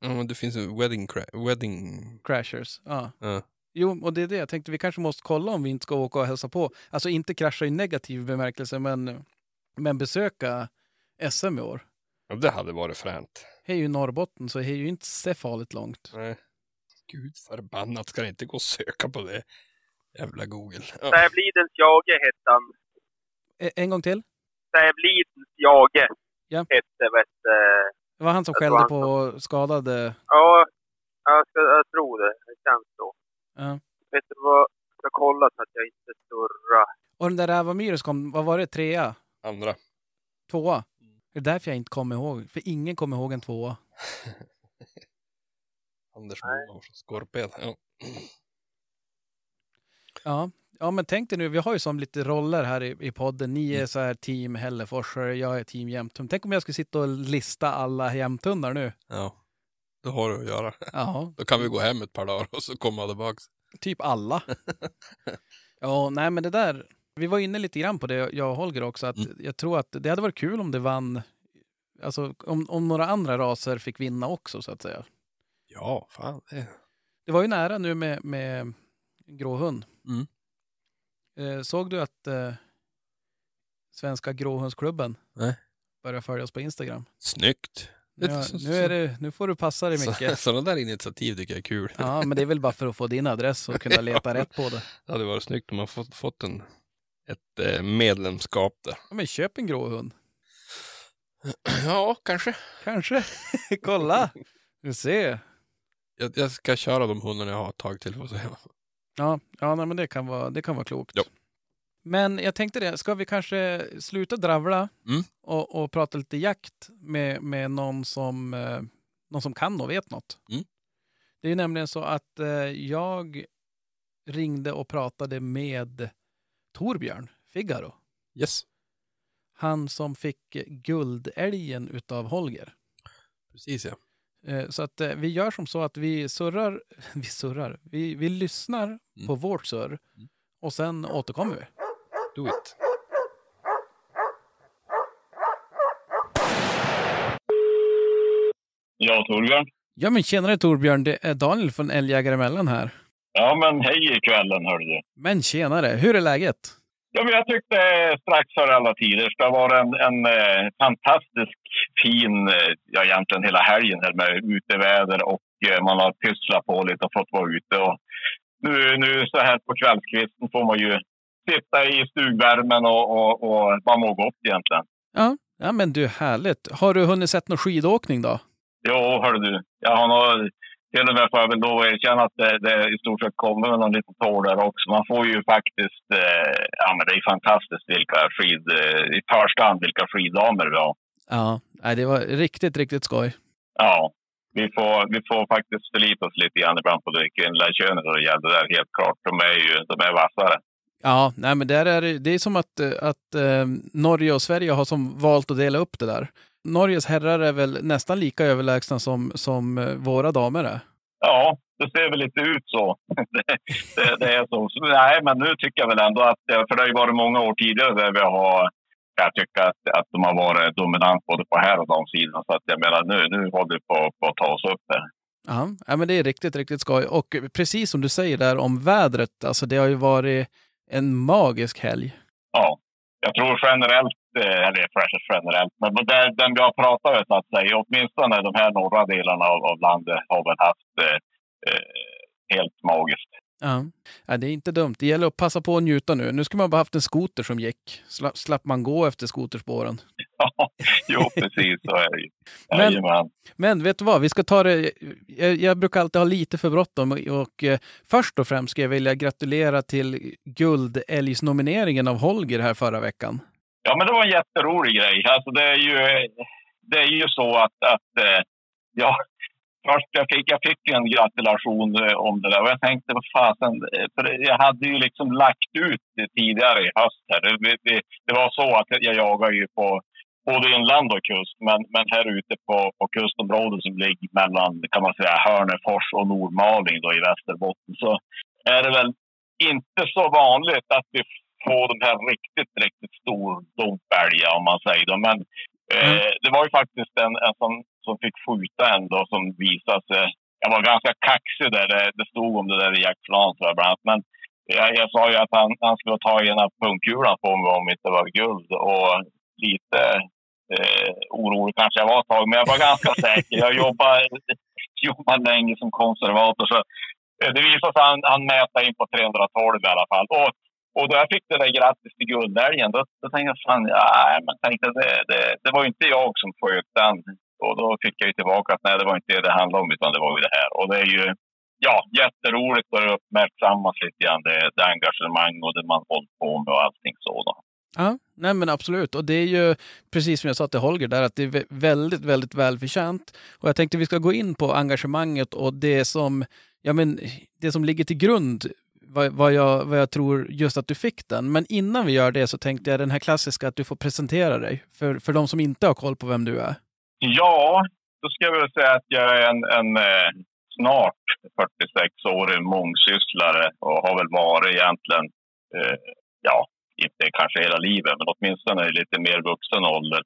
Speaker 2: Ja, men det finns en wedding, cra- wedding...
Speaker 1: Crashers, ja.
Speaker 2: Ja.
Speaker 1: Jo, och det är det jag tänkte, vi kanske måste kolla om vi inte ska åka och hälsa på. Alltså inte krascha i negativ bemärkelse, men, men besöka SM i år.
Speaker 2: Ja, det hade varit fränt.
Speaker 1: Det är ju Norrbotten, så det är ju inte så farligt långt.
Speaker 2: Nej. Gud förbannat, ska det inte gå att söka på det? Jävla Google. Ja.
Speaker 3: Sävlidens Jage hette han.
Speaker 1: E- En gång till.
Speaker 3: Sävlidens Jage
Speaker 1: Ja.
Speaker 3: hette, vet eh,
Speaker 1: Det var han som skällde
Speaker 3: tror
Speaker 1: på skadade.
Speaker 3: Ja, jag, ska, jag tror det. Det känns så.
Speaker 1: Ja.
Speaker 3: Vet du vad? Jag ska kolla så att jag inte surrar.
Speaker 1: Och den där Rävamyres kom, vad var det, trea?
Speaker 2: Andra.
Speaker 1: Tvåa? Det är därför jag inte kommer ihåg, för ingen kommer ihåg en tvåa.
Speaker 2: Anders från Skorped. Ja.
Speaker 1: Ja. ja, men tänk dig nu, vi har ju som lite roller här i, i podden. Ni är så här team Hälleforsare, jag är team Jämthund. Tänk om jag skulle sitta och lista alla jämthundar nu.
Speaker 2: ja. Det har du att göra.
Speaker 1: Ja,
Speaker 2: Då kan vi gå hem ett par dagar och så komma tillbaks.
Speaker 1: typ alla. ja, nej men det där. Vi var inne lite grann på det, jag och Holger också, att
Speaker 2: Mm.
Speaker 1: jag tror att det hade varit kul om det vann, alltså om, om några andra raser fick vinna också så att säga.
Speaker 2: Ja, fan. Det...
Speaker 1: Det var ju nära nu med, med gråhund.
Speaker 2: Mm.
Speaker 1: Eh, såg du att eh, Svenska gråhundsklubben
Speaker 2: Nej.
Speaker 1: börjar följa oss på Instagram?
Speaker 2: Snyggt. Så-
Speaker 1: nu, är det, nu får du passa dig mycket.
Speaker 2: sådana där initiativ tycker jag är kul.
Speaker 1: Ja, men det är väl bara för att få din adress och kunna leta rätt på det.
Speaker 2: Det hade varit snyggt om man fått, fått en, ett eh, medlemskap där.
Speaker 1: Ja, men köp en gråhund.
Speaker 2: Ja, kanske.
Speaker 1: Kanske. Kolla! Du ser.
Speaker 2: Jag, jag ska köra de hundarna jag har tagit till. För att se.
Speaker 1: Ja, ja nej, men det kan vara, det kan vara klokt.
Speaker 2: Ja.
Speaker 1: Men jag tänkte det, ska vi kanske sluta dravla
Speaker 2: Mm.
Speaker 1: och, och prata lite jakt med, med någon, som, eh, någon som kan och vet något?
Speaker 2: Mm.
Speaker 1: Det är nämligen så att eh, jag ringde och pratade med Torbjörn Figaro.
Speaker 2: Yes,
Speaker 1: Han som fick guldälgen utav Holger.
Speaker 2: precis ja.
Speaker 1: Eh, Så att eh, vi gör som så att vi surrar, vi surrar, vi, vi lyssnar
Speaker 2: Mm.
Speaker 1: på vårt surr och sen återkommer vi.
Speaker 2: Do it.
Speaker 4: Ja, Torbjörn.
Speaker 1: Ja men tjenare Torbjörn, det är Daniel från Älgjägare här.
Speaker 4: Ja, men hej i kvällen hörde du.
Speaker 1: Men tjenare, hur är läget?
Speaker 4: Ja, men jag tyckte strax före alla tider. Det har varit en, en eh, fantastisk fin, eh, ja egentligen hela helgen här med uteväder och eh, man har pysslat på lite och fått vara ute. Och nu, nu så här på kvällskvisten får man ju sitta i stugvärmen och, och, och man mår gott egentligen.
Speaker 1: Ja, ja men du, härligt. Har du hunnit sett någon skidåkning då?
Speaker 4: Jo, hör du. Jag har nog till och med får jag väl då erkänna att det, det i stort sett kommer någon liten tår där också. Man får ju faktiskt, eh, ja men det är fantastiskt vilka skid, eh, i första hand vilka skiddamer vi har.
Speaker 1: Ja, det var riktigt, riktigt skoj.
Speaker 4: Ja, vi får, vi får faktiskt förlita oss lite grann ibland på det kvinnliga könet det gäller det där helt klart. De är ju de är vassare.
Speaker 1: Ja, nej, men där är det, det är som att, eh, att eh, Norge och Sverige har som valt att dela upp det där. Norges herrar är väl nästan lika överlägsna som, som eh, våra damer är.
Speaker 4: Ja, det ser väl lite ut så. det, det, det är så. Nej, men nu tycker jag väl ändå att, eh, för det har ju varit många år tidigare där vi har jag tycker att, att de har varit dominant både på här och damsidan. Så att jag menar nu, nu håller vi på, på att ta oss upp där.
Speaker 1: Ja, ja, men det är riktigt, riktigt skoj. Och precis som du säger där om vädret, alltså det har ju varit en magisk helg.
Speaker 4: Ja, jag tror generellt, eller Fresh generellt, men det, den vi har pratat med så att säga, åtminstone de här norra delarna av, av landet har väl haft eh, eh, helt magiskt.
Speaker 1: Ja. ja, det är inte dumt. Det gäller att passa på att njuta nu. Nu ska man bara haft en skoter som gick. Sla, slapp man gå efter skoterspåren.
Speaker 4: Ja, jo precis så är det ju.
Speaker 1: Men-. Men vet du vad, vi ska ta det... Jag, jag brukar alltid ha lite för bråttom och, och eh, först och främst ska jag vilja gratulera till guldälgsnomineringen av Holger här förra veckan.
Speaker 4: Ja, men det var en jätterolig grej. Alltså, det, är ju, det är ju så att, att eh, ja, först jag fick, jag fick en gratulation eh, om det där och jag tänkte, vad fasen, eh, för jag hade ju liksom lagt ut det tidigare i höst. Här. Det, det, det var så att jag jagar ju på både inland och kust, men, men här ute på, på kustområdet som ligger mellan kan man säga, Hörnefors och Nordmaling då, i Västerbotten så är det väl inte så vanligt att vi får de här riktigt, riktigt stor dumpälgar om man säger. Då. Men eh, det var ju faktiskt en, en som, som fick skjuta en då, som visade sig... Jag var ganska kaxig där. Det, det stod om det där i Jack Flan tror jag bland annat. Men jag, jag sa ju att han, han skulle ta ena pungkulan på mig om det inte var guld. Och lite eh, orolig kanske jag var ett tag, men jag var ganska säker. Jag jobbade, jobbade länge som konservator. Så eh, det visade sig att han, han mäta in på 312 i alla fall. Och, och då jag fick det där grattis till guldälgen, då, då tänkte jag fan, ja, men tänkte det, det, det var ju inte jag som sköt den. Och då fick jag ju tillbaka att nej, det var inte det det handlade om, utan det var ju det här. Och det är ju ja, jätteroligt att uppmärksammas lite grann, det, det engagemang och det man hållit på med och allting sådant.
Speaker 1: Ja, nej men absolut. Och det är ju precis som jag sa till Holger där, att det är väldigt, väldigt välförtjänt. Och jag tänkte vi ska gå in på engagemanget och det som, ja men, det som ligger till grund vad, vad, jag, vad jag tror just att du fick den. Men innan vi gör det så tänkte jag den här klassiska att du får presentera dig för, för de som inte har koll på vem du är.
Speaker 4: Ja, då ska jag väl säga att jag är en, en eh, snart 46-årig mångsysslare och har väl varit egentligen, eh, ja, inte kanske hela livet, men åtminstone i lite mer vuxen ålder.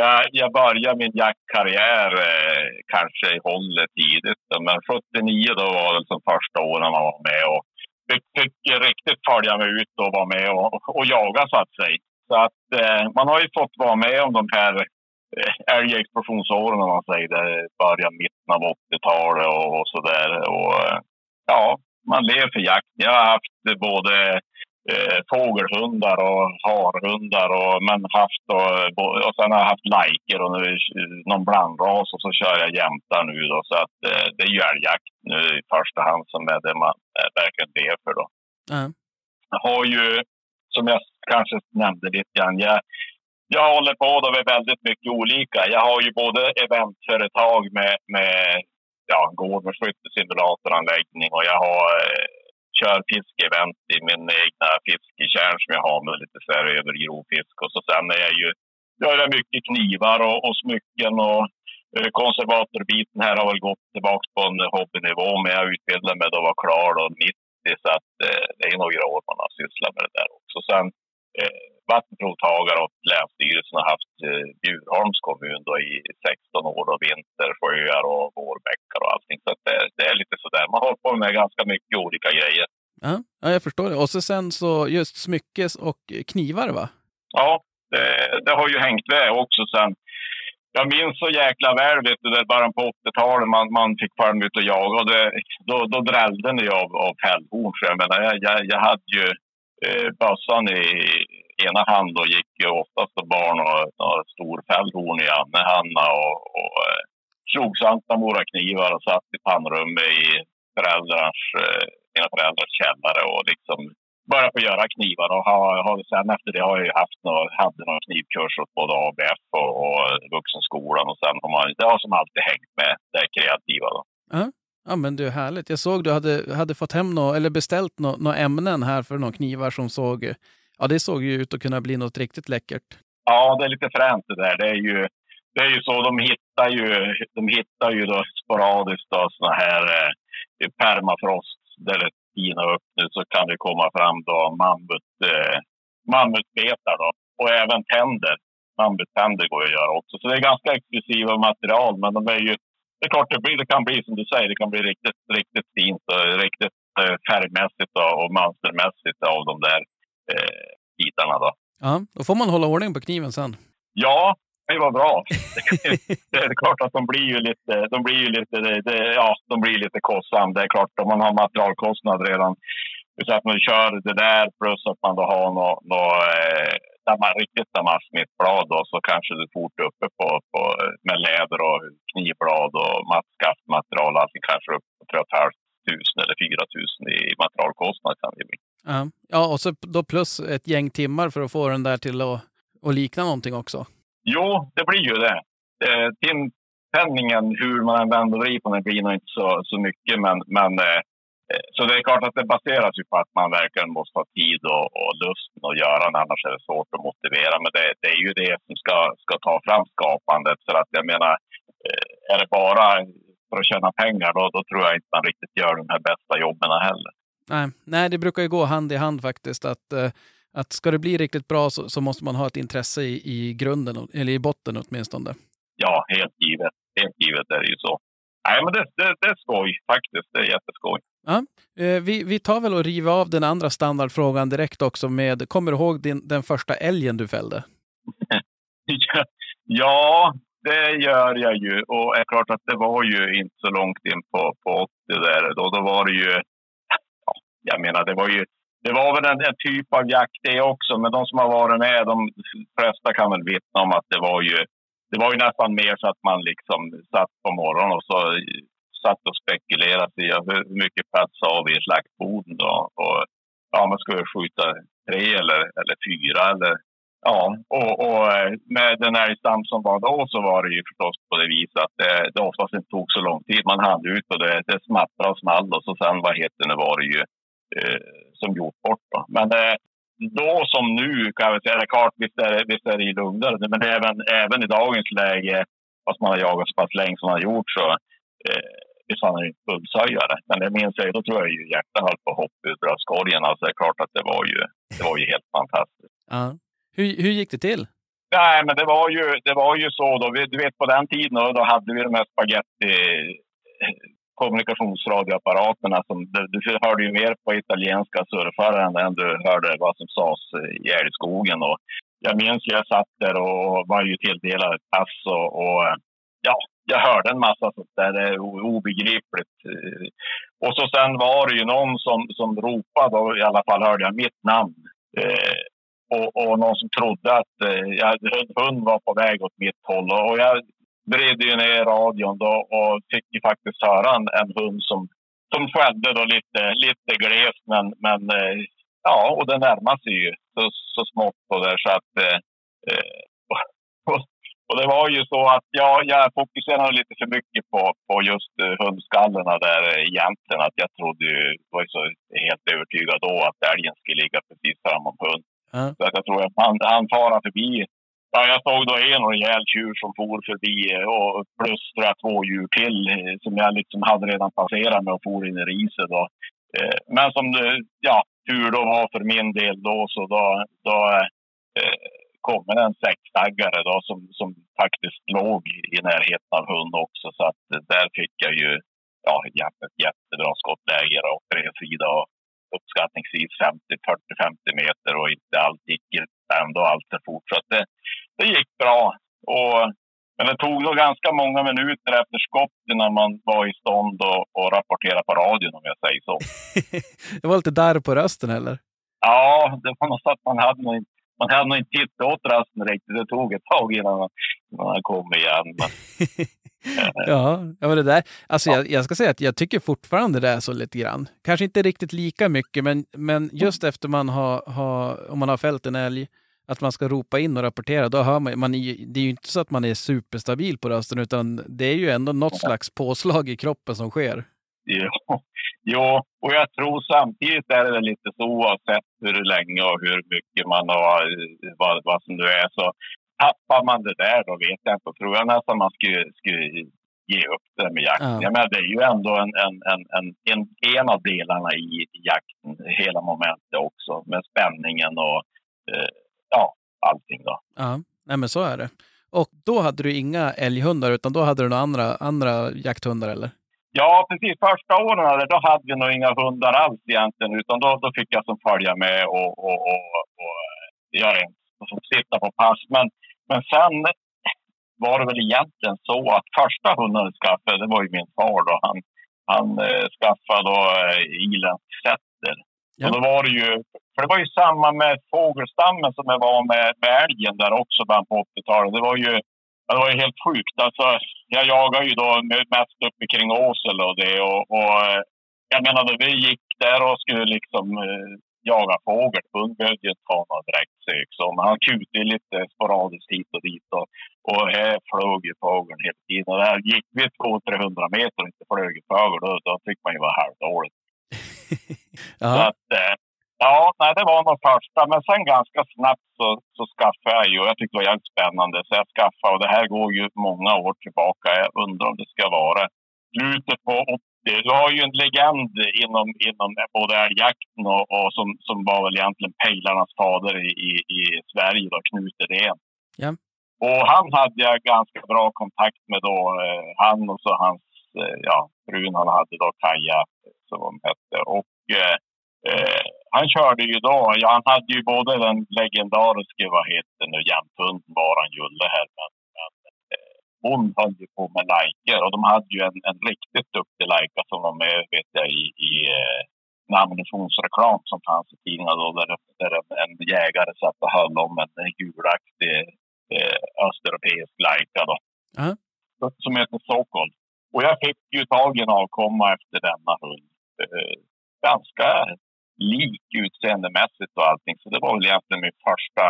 Speaker 4: Jag, jag började min jaktkarriär eh, kanske i hållet tidigt, men 79 då var det som första åren man var med och fick, riktigt följa med ut och vara med och, och jaga så att säga. Så att eh, man har ju fått vara med om de här eh, älgexplosionsåren om man säger det. Början mitten av 80-talet och, och så där. Och eh, ja, man lever för jakt. Jag har haft både eh, fågelhundar och harhundar och men haft och, och sen har jag haft lajker och nu någon blandras och så kör jag jämtar nu då så att eh, det är ju älgjakt nu i första hand som är det man eh, verkligen lever för då.
Speaker 1: Ja.
Speaker 4: Jag har ju, som jag kanske nämnde lite grann, jag, jag håller på då med väldigt mycket olika. Jag har ju både eventföretag med, med ja, gård med skyttesimulatoranläggning och jag har eh, kör fiskeevent i min egna fiskekärn som jag har med lite så här över grovfisk. Och så sen är jag ju, jag gör mycket knivar och, och smycken och eh, konservatorbiten här har väl gått tillbaka på en hobbynivå, men jag utbildade mig då var klar då 90 så att eh, det är några år man har sysslat med det där också. Sen eh, vattenprovtagare och Länsstyrelsen har haft eh, Bjurholms kommun då i 16 år och vinter, sjöar och vårbäckar och allting. Så att det, det är lite sådär. Man hållit på med ganska mycket olika grejer.
Speaker 1: Ja, Ja, jag förstår det. Och så sen så just smyckes och knivar va?
Speaker 4: Ja, det, det har ju hängt med också sen. Jag minns så jäkla väl, vet du, det bara på 80-talet man, man fick följa ut och jaga. Och det, då, då drällde ni av, av fällhorn. Jag menar, jag, jag, jag hade ju eh, bössan i ena hand då gick ju oftast barn och, och stor fällhorn i andra handen och, och eh, slog Santa våra knivar och satt i pannrummet i föräldrars, eh, mina föräldrars källare och liksom började på att göra knivar. Och har, har, sen efter det har jag ju haft några, hade några knivkurser åt både ABF och, och vuxenskolan och sen har man, det har som alltid hängt med det kreativa. Då.
Speaker 1: Mm. Ja men du, härligt. Jag såg du hade, hade fått hem nå, eller beställt några nå ämnen här för några knivar som såg, ja det såg ju ut att kunna bli något riktigt läckert.
Speaker 4: Ja, det är lite fränt det där. Det är ju, det är ju så, de hittar ju, de hittar ju då sporadiskt då såna här eh, permafrost där det tinar upp nu så kan det komma fram då mammut, eh, mammutbetar då. Och även tänder. Mammuttänder går ju att göra också. Så det är ganska exklusiva material, men de är ju det är klart det, blir, det kan bli som du säger, det kan bli riktigt, riktigt fint och riktigt eh, färgmässigt och mönstermässigt av de där eh, bitarna. Då.
Speaker 1: Ja, då får man hålla ordning på kniven sen.
Speaker 4: Ja, det var bra. det är klart att de blir ju lite, de blir ju lite, det, ja, de blir lite kostsamma. Det är klart, om man har materialkostnad redan, så att man kör det där plus att man då har något, något eh, dammar, riktigt damasmittblad då, så kanske du fort uppe på, på, med läder och knivblad och mattskaftmaterial, alltså kanske upp på 3 500 eller 4 000 i materialkostnad kan det bli.
Speaker 1: Ja, ja och så då plus ett gäng timmar för att få den där till att, att likna någonting också.
Speaker 4: Jo, det blir ju det. Eh, timpenningen, hur man än vänder och vrider på den, blir nog inte så, så mycket. Men, men eh, eh, så det är klart att det baseras ju på att man verkligen måste ha tid och, och lust att göra det. Annars är det svårt att motivera. Men det, det är ju det som ska, ska ta fram skapandet. För att jag menar, eh, är det bara för att tjäna pengar då, då tror jag inte man riktigt gör de här bästa jobben heller.
Speaker 1: Nej, nej, det brukar ju gå hand i hand faktiskt. Att, eh, att ska det bli riktigt bra så, så måste man ha ett intresse i, i grunden, eller i botten åtminstone.
Speaker 4: Ja, helt givet. Helt givet är det ju så. Nej, men det, det, det är skoj faktiskt. Det är jätteskoj.
Speaker 1: Ja, eh, vi, vi tar väl och river av den andra standardfrågan direkt också med, kommer du ihåg din, den första älgen du fällde?
Speaker 4: ja, det gör jag ju. Och det är klart att det var ju inte så långt in på, på 80 där. Då, då var det ju, jag menar det var ju, det var väl en, en, typ av jakt det också. Men de som har varit med, de flesta kan väl vittna om att det var ju, det var ju nästan mer så att man liksom satt på morgonen och så satt och spekulerade i hur mycket plats har vi i slaktboden då? Och, ja, man skulle skjuta tre eller, eller fyra eller Ja, och, och eh, med den älgstam som var då så var det ju förstås på det viset att det, det oftast inte tog så lång tid. Man hann ut och det, det smattrade och small och så sen vad heter det, var det ju som gjort bort. Då. Men eh, då som nu kan jag säga, det är klart visst är det, visst är det lugnare. Men även, även i dagens läge, fast man har jagat så pass länge som man har gjort så eh, visst han är inte fullsöjare. Men det minns jag, då tror jag ju hjärtat höll på att hoppa ur bröstkorgen. Alltså det är klart att det var ju, det var ju helt fantastiskt.
Speaker 1: Ja. Hur, hur gick det till?
Speaker 4: Nej, men det var ju, det var ju så då. Vi, du vet på den tiden då, då hade vi de här spaghetti kommunikationsradioapparaterna. Som, du, du hörde ju mer på italienska surfare än du hörde vad som sades i älgskogen. Och jag minns jag satt där och var ju tilldelad ett pass och, och ja, jag hörde en massa sånt där. Det är obegripligt. Och så sen var det ju någon som, som ropade, och i alla fall hörde jag mitt namn. Eh, och, och, någon som trodde att eh, jag, en hund var på väg åt mitt håll. Och jag vred ju ner radion då och fick ju faktiskt höra en, en hund som, som skällde då lite, lite glest. Men, men eh, ja, och det närmar sig ju så, så smått på det så att eh, och, och det var ju så att ja, jag fokuserade lite för mycket på, på just uh, hundskallarna där egentligen. Att jag trodde ju, var ju så helt övertygad då att älgen skulle ligga precis framom hund. Mm. Så att jag tror att han, han fara förbi. Ja, jag såg då en rejäl tjur som for förbi eh, och plus två djur till eh, som jag liksom hade redan passerat med och for in i riset. Då. Eh, men som ja, tur då var för min del då så då, då eh, kommer en sextaggare då som, som faktiskt låg i närheten av hund också. Så att där fick jag ju ja, ett jättebra skottläge och bredsida. Och uppskattningsvis 50, 40, 50 meter och inte allt gick ändå allt för fort. Så det, det gick bra. Och, men det tog nog ganska många minuter efter skott innan man var i stånd och, och rapportera på radion om jag säger så.
Speaker 1: det var lite där på rösten eller?
Speaker 4: Ja, det var nog så att man hade man hade nog inte tittat åt rösten riktigt. Det tog ett tag innan man, innan man kom igen. Men,
Speaker 1: ja, ja, men det där. Alltså jag, jag, ska säga att jag tycker fortfarande det är så lite grann. Kanske inte riktigt lika mycket, men, men just efter man har, har, om man har fällt en älg, att man ska ropa in och rapportera, då hör man, man det är ju inte så att man är superstabil på rösten, utan det är ju ändå något slags påslag i kroppen som sker.
Speaker 4: Jo, jo, och jag tror samtidigt är det lite så oavsett hur länge och hur mycket man har, vad, vad som nu är, så tappar man det där då vet jag inte. tror jag nästan man skulle, skulle ge upp det med jakten. Ja. Jag menar, det är ju ändå en, en, en, en, en, en av delarna i jakten, hela momentet också med spänningen och eh, ja, allting då.
Speaker 1: Ja, nej men så är det. Och då hade du inga älghundar utan då hade du några andra, andra jakthundar eller?
Speaker 4: Ja, precis. Första åren då hade vi nog inga hundar alls egentligen. Utan då, då fick jag som följa med och, och, och, och göra en, och sitta på pass. Men, men sen var det väl egentligen så att första hunden jag skaffade, det var ju min far då. Han, han eh, skaffade då eh, Ilands Setter. Ja. Och då var det ju, för det var ju samma med fågelstammen som det var med, med älgen där också bland på 80-talet. Det var ju det var ju helt sjukt. Alltså, jag jagar ju då mest uppe kring Åsele och det. Och, och, jag menade, vi gick där och skulle liksom eh, jaga fågel. Hund behövde ju inte ha något direkt sök. Så, han kutade lite sporadiskt hit och dit. Och, och här flög ju fågeln hela tiden. Och där gick vi 200-300 meter och inte flög fågel. Då, då tyckte man ju var halvdåligt. så att, eh, Ja, nej, det var nog första. Men sen ganska snabbt så, så skaffade jag ju. Jag tyckte det var jävligt spännande. Så jag skaffade. Och det här går ju många år tillbaka. Jag undrar om det ska vara slutet på 80. Du har ju en legend inom, inom både älgjakten och, och som, som var väl egentligen pejlarnas fader i, i, i Sverige, då, Knut Edén.
Speaker 1: Ja.
Speaker 4: Och han hade jag ganska bra kontakt med då. Eh, han och så hans, eh, ja, frun han hade då, Kaja, som hon hette. Och eh, Eh, han körde ju då, ja, han hade ju både den legendariska, vad heter nu, jämthunden Varan Julle här, men, hon höll ju på med lajker och de hade ju en, en riktigt duktig lajka som var med, vet jag, i, i eh, en ammunitionsreklam som fanns i tidningen då, där, där en jägare satt och höll om en gulaktig eh, östeuropeisk lajka då. -huh. Som heter Sokol. Och jag fick ju tag i en avkomma efter denna hund. Eh, ganska lik utseendemässigt och allting. Så det var väl egentligen min första,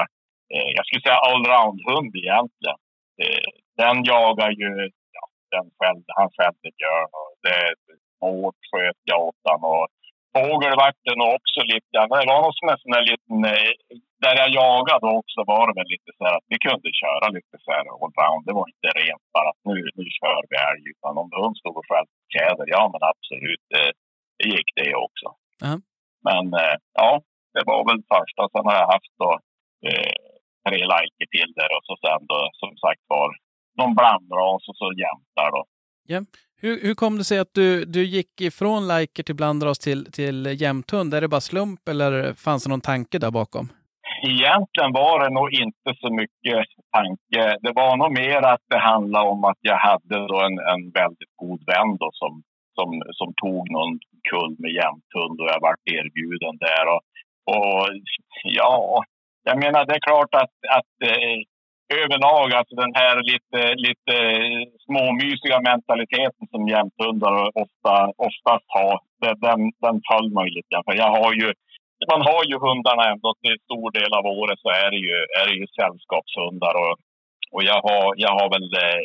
Speaker 4: eh, jag skulle säga allround-hund egentligen. Eh, den jagar ju, ja, den själv, han skällde björn och det hårt sköt han och fågel vart det nog också lite. Det var nog som en sån där liten, eh, där jag jagade också var det väl lite så här att vi kunde köra lite så här allround. Det var inte rent bara att nu, nu kör vi älg utan om hund stod och skällde tjäder, ja men absolut, det, det gick det också.
Speaker 1: Uh -huh.
Speaker 4: Men eh, ja, det var väl första. Har jag haft då, eh, tre liker till där och så sen då som sagt var någon blandras och så jämtar då.
Speaker 1: Ja. Hur, hur kom det sig att du, du gick ifrån liker till blandras till, till jämthund? Är det bara slump eller fanns det någon tanke där bakom?
Speaker 4: Egentligen var det nog inte så mycket tanke. Det var nog mer att det handlade om att jag hade då en, en väldigt god vän då som som, som tog någon kull med jämthund och jag vart erbjuden där. Och, och ja, jag menar det är klart att, att eh, överlag, alltså den här lite, lite småmysiga mentaliteten som jämthundar ofta, oftast har, den, den föll mig lite. För jag har ju, man har ju hundarna ändå till stor del av året så är det ju, är det ju sällskapshundar. Och, och jag, har, jag har väl eh,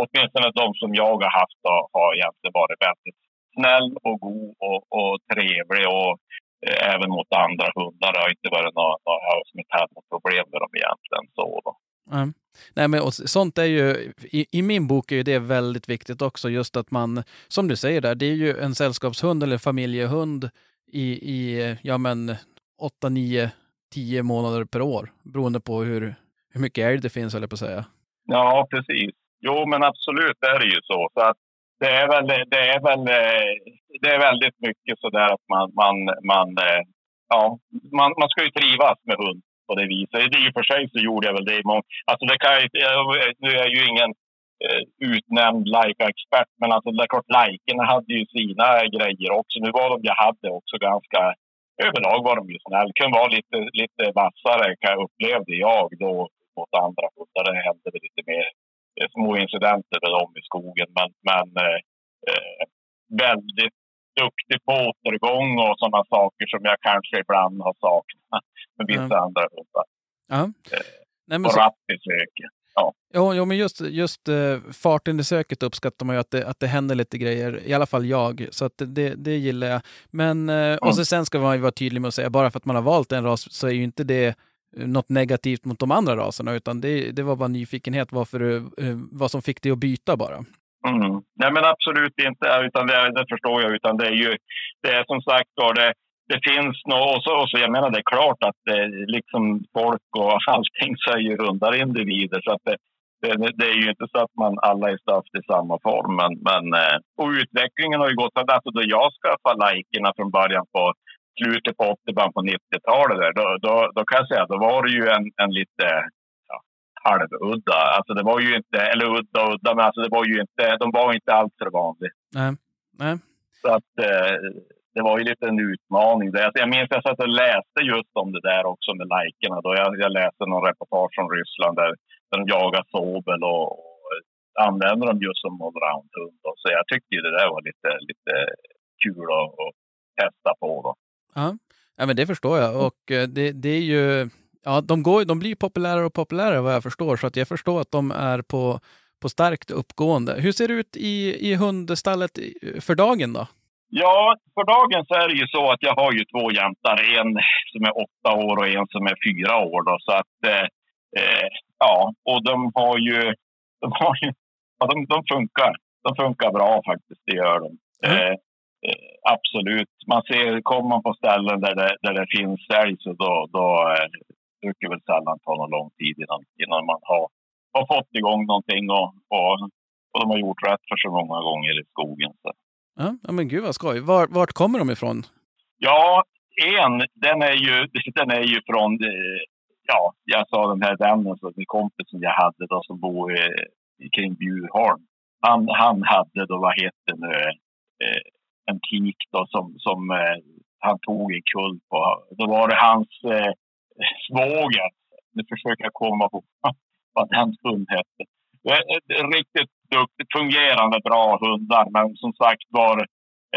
Speaker 4: åtminstone de som jag har haft har, har egentligen varit väldigt snäll och god och, och trevlig och även mot andra hundar. Det har inte varit som inte haft något problem med dem egentligen. Så då.
Speaker 1: Mm. Nej, men sånt är ju, i, i, min bok är ju det väldigt viktigt också, just att man, som du säger där, det är ju en sällskapshund eller familjehund i, i ja men 8, 9, 10 månader per år, beroende på hur, hur mycket älg det finns, eller på att säga.
Speaker 4: Ja, precis. Jo, men absolut är det ju så. så att det är väl, det är väl, eh, det är väldigt mycket så där att man, man, man, eh, ja, man, man ska ju trivas med hund på det viset. I och för sig så gjorde jag väl det i många, alltså det kan jag, nu är jag ju ingen eh, utnämnd Leica-expert, men alltså det är klart, Leikerna hade ju sina grejer också. Nu var de jag hade också ganska, överlag var de ju snäll. Kunde vara lite, lite vassare, kan jag upplevde jag då mot andra hundar. Det hände väl lite mer små incidenter med dem i skogen, men, men eh, eh, väldigt duktig på återgång och sådana saker som jag kanske ibland har saknat med vissa andra hundar.
Speaker 1: Ja. Nej, men
Speaker 4: Och
Speaker 1: så,
Speaker 4: i söket.
Speaker 1: jo, jo, men just, just uh, farten i söket uppskattar man ju att det, att det händer lite grejer, i alla fall jag. Så att det, det gillar jag. Men, eh, och så sen ska man ju vara tydlig med att säga, bara för att man har valt en ras så är ju inte det eh, något negativt mot de andra raserna, utan det, det var bara nyfikenhet varför eh, vad som fick dig att byta bara.
Speaker 4: Mm. Nej, men absolut inte. Utan det, det förstår jag. Utan det är ju det är som sagt var det, det finns något. Och så, och så, jag menar, det är klart att det, liksom folk och allting så är ju rundare individer. Så att det, det, det är ju inte så att man alla är staft i samma form. Men, men, eh, och utvecklingen har ju gått. Alltså då jag skaffade lajkerna från början på slutet på 80 början på 90-talet. Där, då, då, då kan jag säga då var det ju en, en lite halvudda. Alltså det var ju inte, eller udda och udda, men alltså det var ju inte, de var inte alls för vanliga.
Speaker 1: Nej. Nej.
Speaker 4: Så att eh, det var ju lite en utmaning. där. Alltså jag minns att jag satt och läste just om det där också med lajkerna. Då jag, jag läste någon reportage från Ryssland där, där de jagar sobel och, och använder dem just som allround-hund. Så jag tyckte ju det där var lite, lite kul att, att testa på. Då.
Speaker 1: Ja. ja, men det förstår jag. Och eh, det, det är ju... Ja, de, går, de blir populärare och populärare vad jag förstår, så att jag förstår att de är på, på starkt uppgående. Hur ser det ut i, i hundstallet för dagen då?
Speaker 4: Ja, för dagen så är det ju så att jag har ju två jämtar. En som är åtta år och en som är fyra år. Då, så att, eh, eh, ja, och de har ju... De, har ju ja, de, de funkar. De funkar bra faktiskt, det gör de.
Speaker 1: Mm.
Speaker 4: Eh, absolut. Man ser, kommer man på ställen där det, där det finns älg så då, då eh, brukar det väl sällan ta någon lång tid innan, innan man har, har fått igång någonting och, och, och de har gjort rätt för sig många gånger i skogen. Så.
Speaker 1: Ja, men gud vad skoj. Var, vart kommer de ifrån?
Speaker 4: Ja, en, den är ju, den är ju från, eh, ja, jag sa den här vännen, så min kompis som jag hade då som bor eh, kring Bjurholm. Han, han hade då, vad heter det nu, eh, en tik då som, som eh, han tog en kull på. Då var det hans eh, svåger. Nu försöker jag komma på vad den hund hette. Riktigt duktigt, fungerande, bra hundar. Men som sagt var,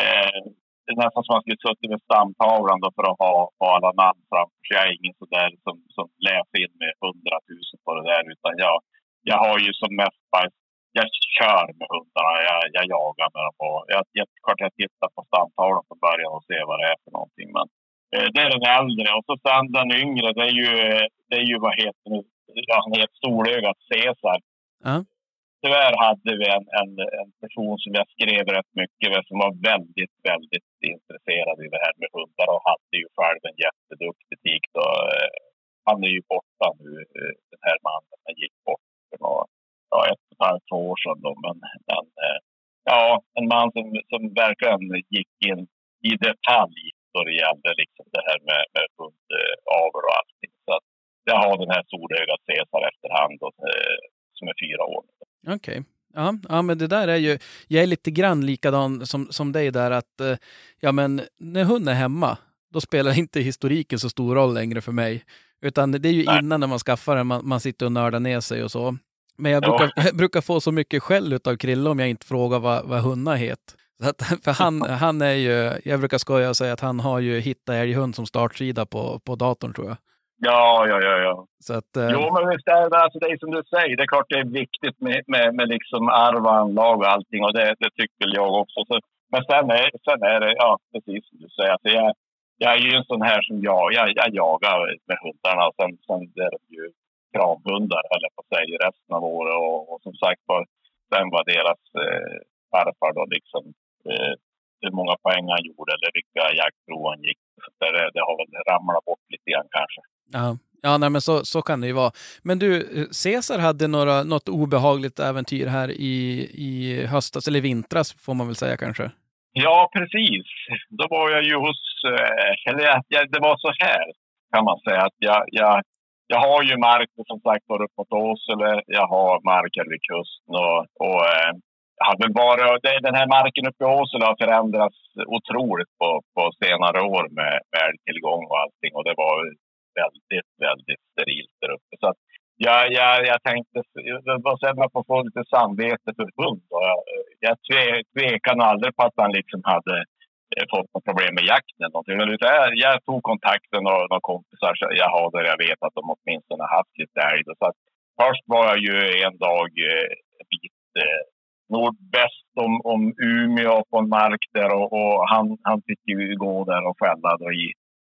Speaker 4: eh, det är nästan som man skulle suttit med stamtavlan då för att ha, ha alla namn framför sig. Jag är ingen sådär som, som läser in med hundratusen på det där. Utan jag, jag har ju som mest bara, jag kör med hundarna. Jag, jag jagar med dem. Och jag, jag, klart jag tittar på stamtavlan från början och ser vad det är för någonting. Men eh, det är den äldre. Och så sen den yngre, det är ju, det är ju vad heter det? Ja, han heter Solögat Cesar.
Speaker 1: Ja.
Speaker 4: Tyvärr hade vi en, en, en person som jag skrev rätt mycket med som var väldigt, väldigt intresserad i det här med hundar och hade ju själv en jätteduktig tik. Då. Eh, Han är ju borta nu, eh, den här mannen. Han gick bort för några, ja, ett och ett halvt två år sedan. Då. Men, men eh, ja, en man som, som verkligen gick in i detalj då det gällde liksom det här med, med hundavel och allting. Så att jag har den här solögat Cesar efterhand då, eh, som är fyra år.
Speaker 1: Okej. Ja, ja, men det där är ju... Jag är lite grann likadan som, som dig där att eh, ja, men när hunden är hemma, då spelar inte historiken så stor roll längre för mig. Utan det är ju
Speaker 4: Nej.
Speaker 1: innan när man skaffar den, man, man sitter och nördar ner sig och så. Men jag
Speaker 4: Ja.
Speaker 1: brukar, jag brukar få så mycket skäll av Krille om jag inte frågar vad, vad hundar het. Så att, för han, han är ju, jag brukar skoja och säga att han har ju hittat älghund som startsida på, på datorn tror jag.
Speaker 4: Ja, ja, ja. ja.
Speaker 1: Så att, eh,
Speaker 4: Jo, men visst är det, alltså det är som du säger. Det är klart det är viktigt med, med, med liksom arv och anlag och allting. Och det, det tycker jag också. Så, men sen är, sen är det, ja, precis som du säger. Alltså jag, jag är ju en sån här som jag, jag, jag jagar med hundarna. Och sen, sen är det ju kravhundar, eller på att säga, resten av året. Och, och som sagt var, sen var deras eh, farfar då liksom eh, hur många poäng han gjorde eller vilka jaktprov han gick. Så det, det har väl ramlat bort lite grann kanske.
Speaker 1: Ja, Ja, nej, men så, så kan det ju vara. Men du, Cesar hade några, något obehagligt äventyr här i, i höstas, eller vintras får man väl säga kanske.
Speaker 4: Ja, precis. Då var jag ju hos... eh, Eller jag, jag, det var så här, kan man säga. att jag, jag, jag har ju mark som sagt var upp mot Åsele. Jag har mark här vid kusten. Och, och eh, jag hade bara, det, den här marken uppe i Åsele har förändrats otroligt på, på senare år med, med älgtillgång och allting. Och det var väldigt, väldigt sterilt där uppe. Så att jag, ja, jag tänkte, det var på att man får få lite samvete för hund. Och jag, jag tve, tvekade aldrig på att han liksom hade eh, fått något problem med jakten. eller någonting. Men utan Jag, jag tog kontakten och några kompisar så jag har där jag vet att de åtminstone haft lite älg. Så att först var jag ju en dag eh, en bit eh, nordväst om, om Umeå på en mark där och, och han, han fick ju gå där och skälla då i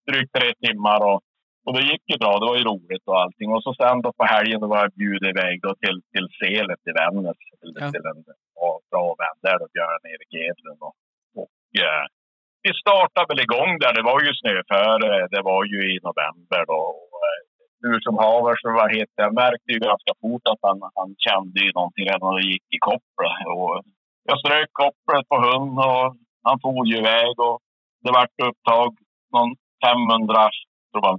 Speaker 4: drygt tre timmar. Och, och det gick ju bra, det var ju roligt och allting. Och så sen då på helgen då var jag bjuden iväg då till, till Selet i Vännäs. Till,
Speaker 1: Ja.
Speaker 4: till en bra, bra vän där då, Björn-Erik Edlund. Och, och eh, vi startade väl igång där. Det var ju snöföre. Eh, det var ju i november då. Eh, nu som haver så vad heter jag märkte ju ganska fort att han, han kände ju någonting redan när det gick i kopplet. Och jag strök kopplet på hund och han for ju iväg och det vart upptag någon 500, jag tror det var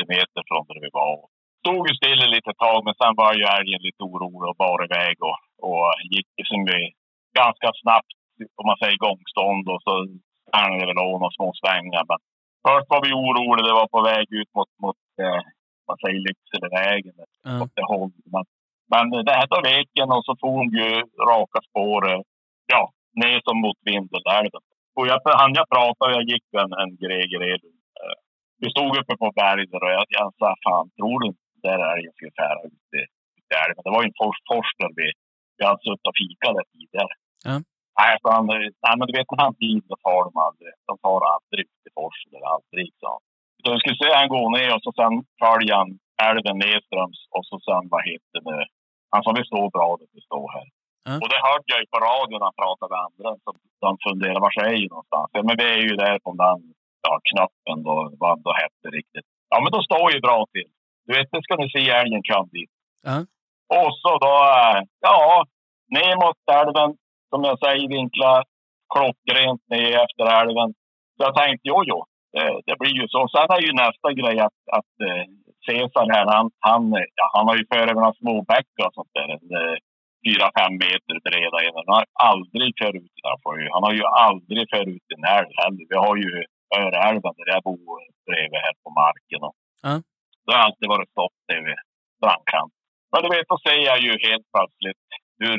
Speaker 4: 560-580 meter från där vi var. Stod ju still ett litet tag men sen var ju älgen lite orolig och bar iväg och, och gick ju som vi ganska snabbt om man säger gångstånd och så det väl av några små svängar. Men först var vi oroliga, det var på väg ut mot, mot eh, man säger Lyckselevägen åt det hållet. Men, men det tar veken och så for hon ju raka spår, eh, ja, ner som mot Vindelälven. Och jag, han jag pratade, jag gick en, en Greger Edlund. Eh, Vi stod uppe på berget och jag, jag sa, fan tror du där älgen skulle fära ut i, älven? Det var ju en fors, fors där vi, vi hade suttit och fikat där tidigare.
Speaker 1: Ja.
Speaker 4: Nej, så han, nej, men du vet när han tid så far de aldrig. De far aldrig i forsen eller aldrig, sa han. Så vi skulle se han gå ner och så sen följa han älven nedströms och så sen, vad heter det, han sa vi står bra där vi står här.
Speaker 1: Ja.
Speaker 4: Och det hörde jag ju på radion när han pratade med andra. Så de funderade, var är ju någonstans? Ja, men vi är ju där på den ja, knappen då, vad då hette riktigt. Ja, men då står ju bra till. Du vet, det ska ni se älgen kom dit.
Speaker 1: Ja.
Speaker 4: Och så då, eh, ja, ner mot älven, som jag säger, vinkla klockrent ner efter älven. Så jag tänkte, jo, jo, det, det blir ju så. Sen är ju nästa grej att, att eh, Cesar här, han, han, ja, han har ju för över några små bäckar och sånt där. eh, Fyra, fem meter breda. Han har aldrig för ut den här. Han har ju aldrig för ut en älv heller. Vi har ju Öreälven där jag bor bredvid här på marken. Och
Speaker 1: Ja.
Speaker 4: Det har alltid varit stopp där vid strandkanten. Men du vet, då ser jag ju helt plötsligt hur,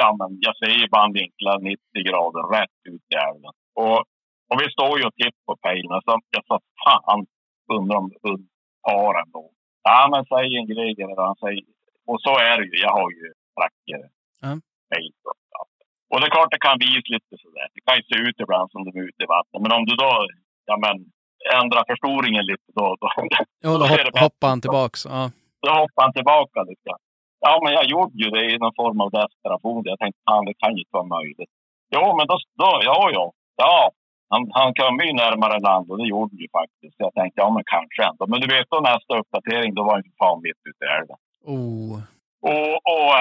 Speaker 4: ja men jag bara en vinklar 90 grader rätt ut i älven. Och, och vi står ju och tittar på pejlen. Så jag sa, fan, undrar om hund har ändå. Ja men säg en grej, eller han säger. Och så är det ju. Jag har ju.
Speaker 1: Ja.
Speaker 4: pejl och det är klart det kan visa lite sådär. Det kan ju se ut ibland som de är ute i vattnet. Men om du då, ja men, ändrar förstoringen lite då, då,
Speaker 1: Jo, då
Speaker 4: Då
Speaker 1: hopp, hoppar han tillbaks. Ja.
Speaker 4: då hoppade han tillbaka lite. Ja, men jag gjorde ju det i någon form av desperation. Jag tänkte, fan, det kan ju inte vara möjligt. Jo, men då, då ja, ja, ja. Han, han kom ju närmare land och det gjorde ju faktiskt. Jag tänkte, ja men kanske ändå. Men du vet, då nästa uppdatering, då var han fan mitt ute i älven.
Speaker 1: Oh.
Speaker 4: Och, och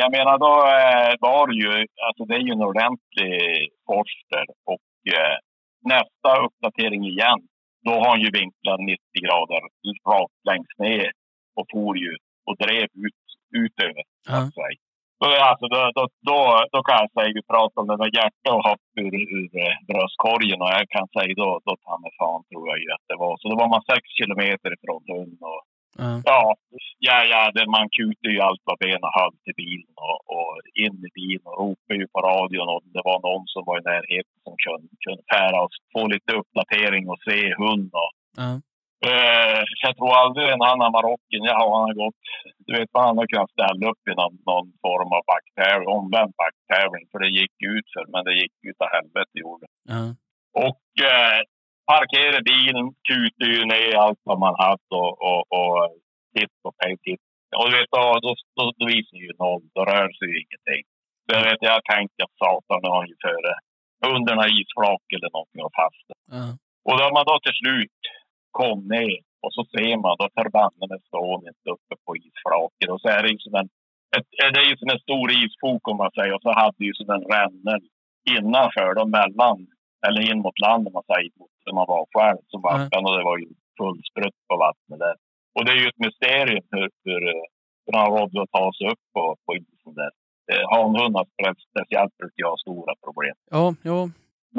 Speaker 4: jag menar, då eh, var det ju, alltså det är ju en ordentlig forster. Och eh, nästa uppdatering igen, då har han ju vinklat 90 grader rakt längst ner och for ju och drev ut, utöver.
Speaker 1: Ja.
Speaker 4: Då, alltså, då, då, då, då kan jag säga, vi pratar om det med hjärta och hopp ur, ur eh, bröstkorgen och jag kan säga då, då ta mig fan tror jag ju att det var. Så då var man sex kilometer ifrån hunden och
Speaker 1: Ja.
Speaker 4: Ja, ja, ja det, man kutar ju allt vad benen höll till bilen och, och in i bilen och ropade ju på radion och det var någon som var i närheten som kunde, kunde oss, få lite uppdatering och se hund. Och. Eh, jag tror aldrig en annan marocken, ja, han har gått, du vet han har kunnat ställa upp i någon, någon form av backtävling, omvänd backtävling, för det gick ut för men det gick ut av helvete gjorde.
Speaker 1: Ja.
Speaker 4: Och eh, parkerade bilen, kutade ju ner allt vad man hade och, och, och titt på pej, titt. Och du vet, då, då, då, då visar ju noll. Då rör sig ju ingenting. Så jag vet, jag tänkte att satan, nu har han ju före under en isflak eller någonting och fast.
Speaker 1: Ja.
Speaker 4: Och då man då till slut kom ner Och så ser man, då förbanne mig inte uppe på isflaket. Och så är det ju som en, ett, det är ju som en stor isfok om man säger. Och så hade ju som en rännel innanför då mellan, eller in mot land om man säger, mot där man var själv som
Speaker 1: Ja.
Speaker 4: backen. Och det var ju fullsprutt på vattnet där. Och det är ju ett mysterium hur, hur, eh, hur han rådde att ta sig upp på, på isen där. Eh, Hanhundar spe- speciellt brukar ju ha stora problem.
Speaker 1: Ja, jo.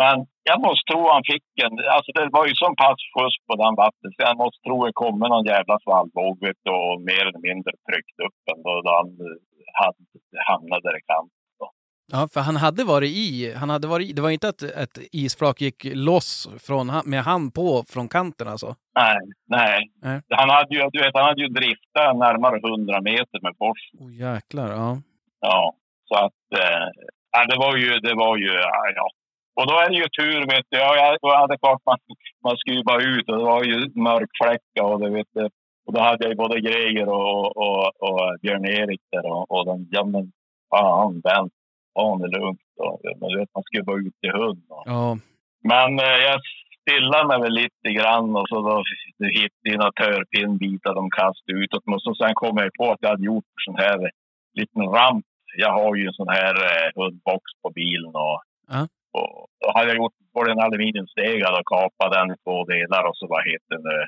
Speaker 4: Men jag måste tro han fick en... Alltså det var ju så pass skjuts på den vattnet så jag måste tro det kommer någon jävla svallvåg och mer eller mindre tryckt upp den då han hade, hamnade där i kanten.
Speaker 1: Ja, för han hade varit i, han hade varit i, det var inte att ett isflak gick loss från, med han på från kanten alltså?
Speaker 4: Nej, nej.
Speaker 1: Nej.
Speaker 4: Han hade ju, du vet, han hade ju driftat närmare 100 meter med fors.
Speaker 1: Oh, jäklar, ja.
Speaker 4: Ja, så att... Eh, det var ju... Det var ju ja. Och då är det ju tur, vet du. Ja, jag, hade klart man, man skulle bara ut och det var ju mörkfläckar och det vet du. Och då hade jag ju både Greger och, och, och Björn-Erik där och, och de, ja men fan vänt, fan det är lugnt. Och, men du vet, man skulle bara ut i hund. Och,
Speaker 1: Ja,
Speaker 4: men eh, jag stillade mig väl lite grann och så då hittade jag några törpinnbitar de kastade utåt. Men så sen kom jag på att jag hade gjort en sån här liten ramp. Jag har ju en sån här eh, hundbox på bilen och,
Speaker 1: Ja.
Speaker 4: Och då hade jag gjort både en aluminiumstega och kapat den i två delar och så vad heter det,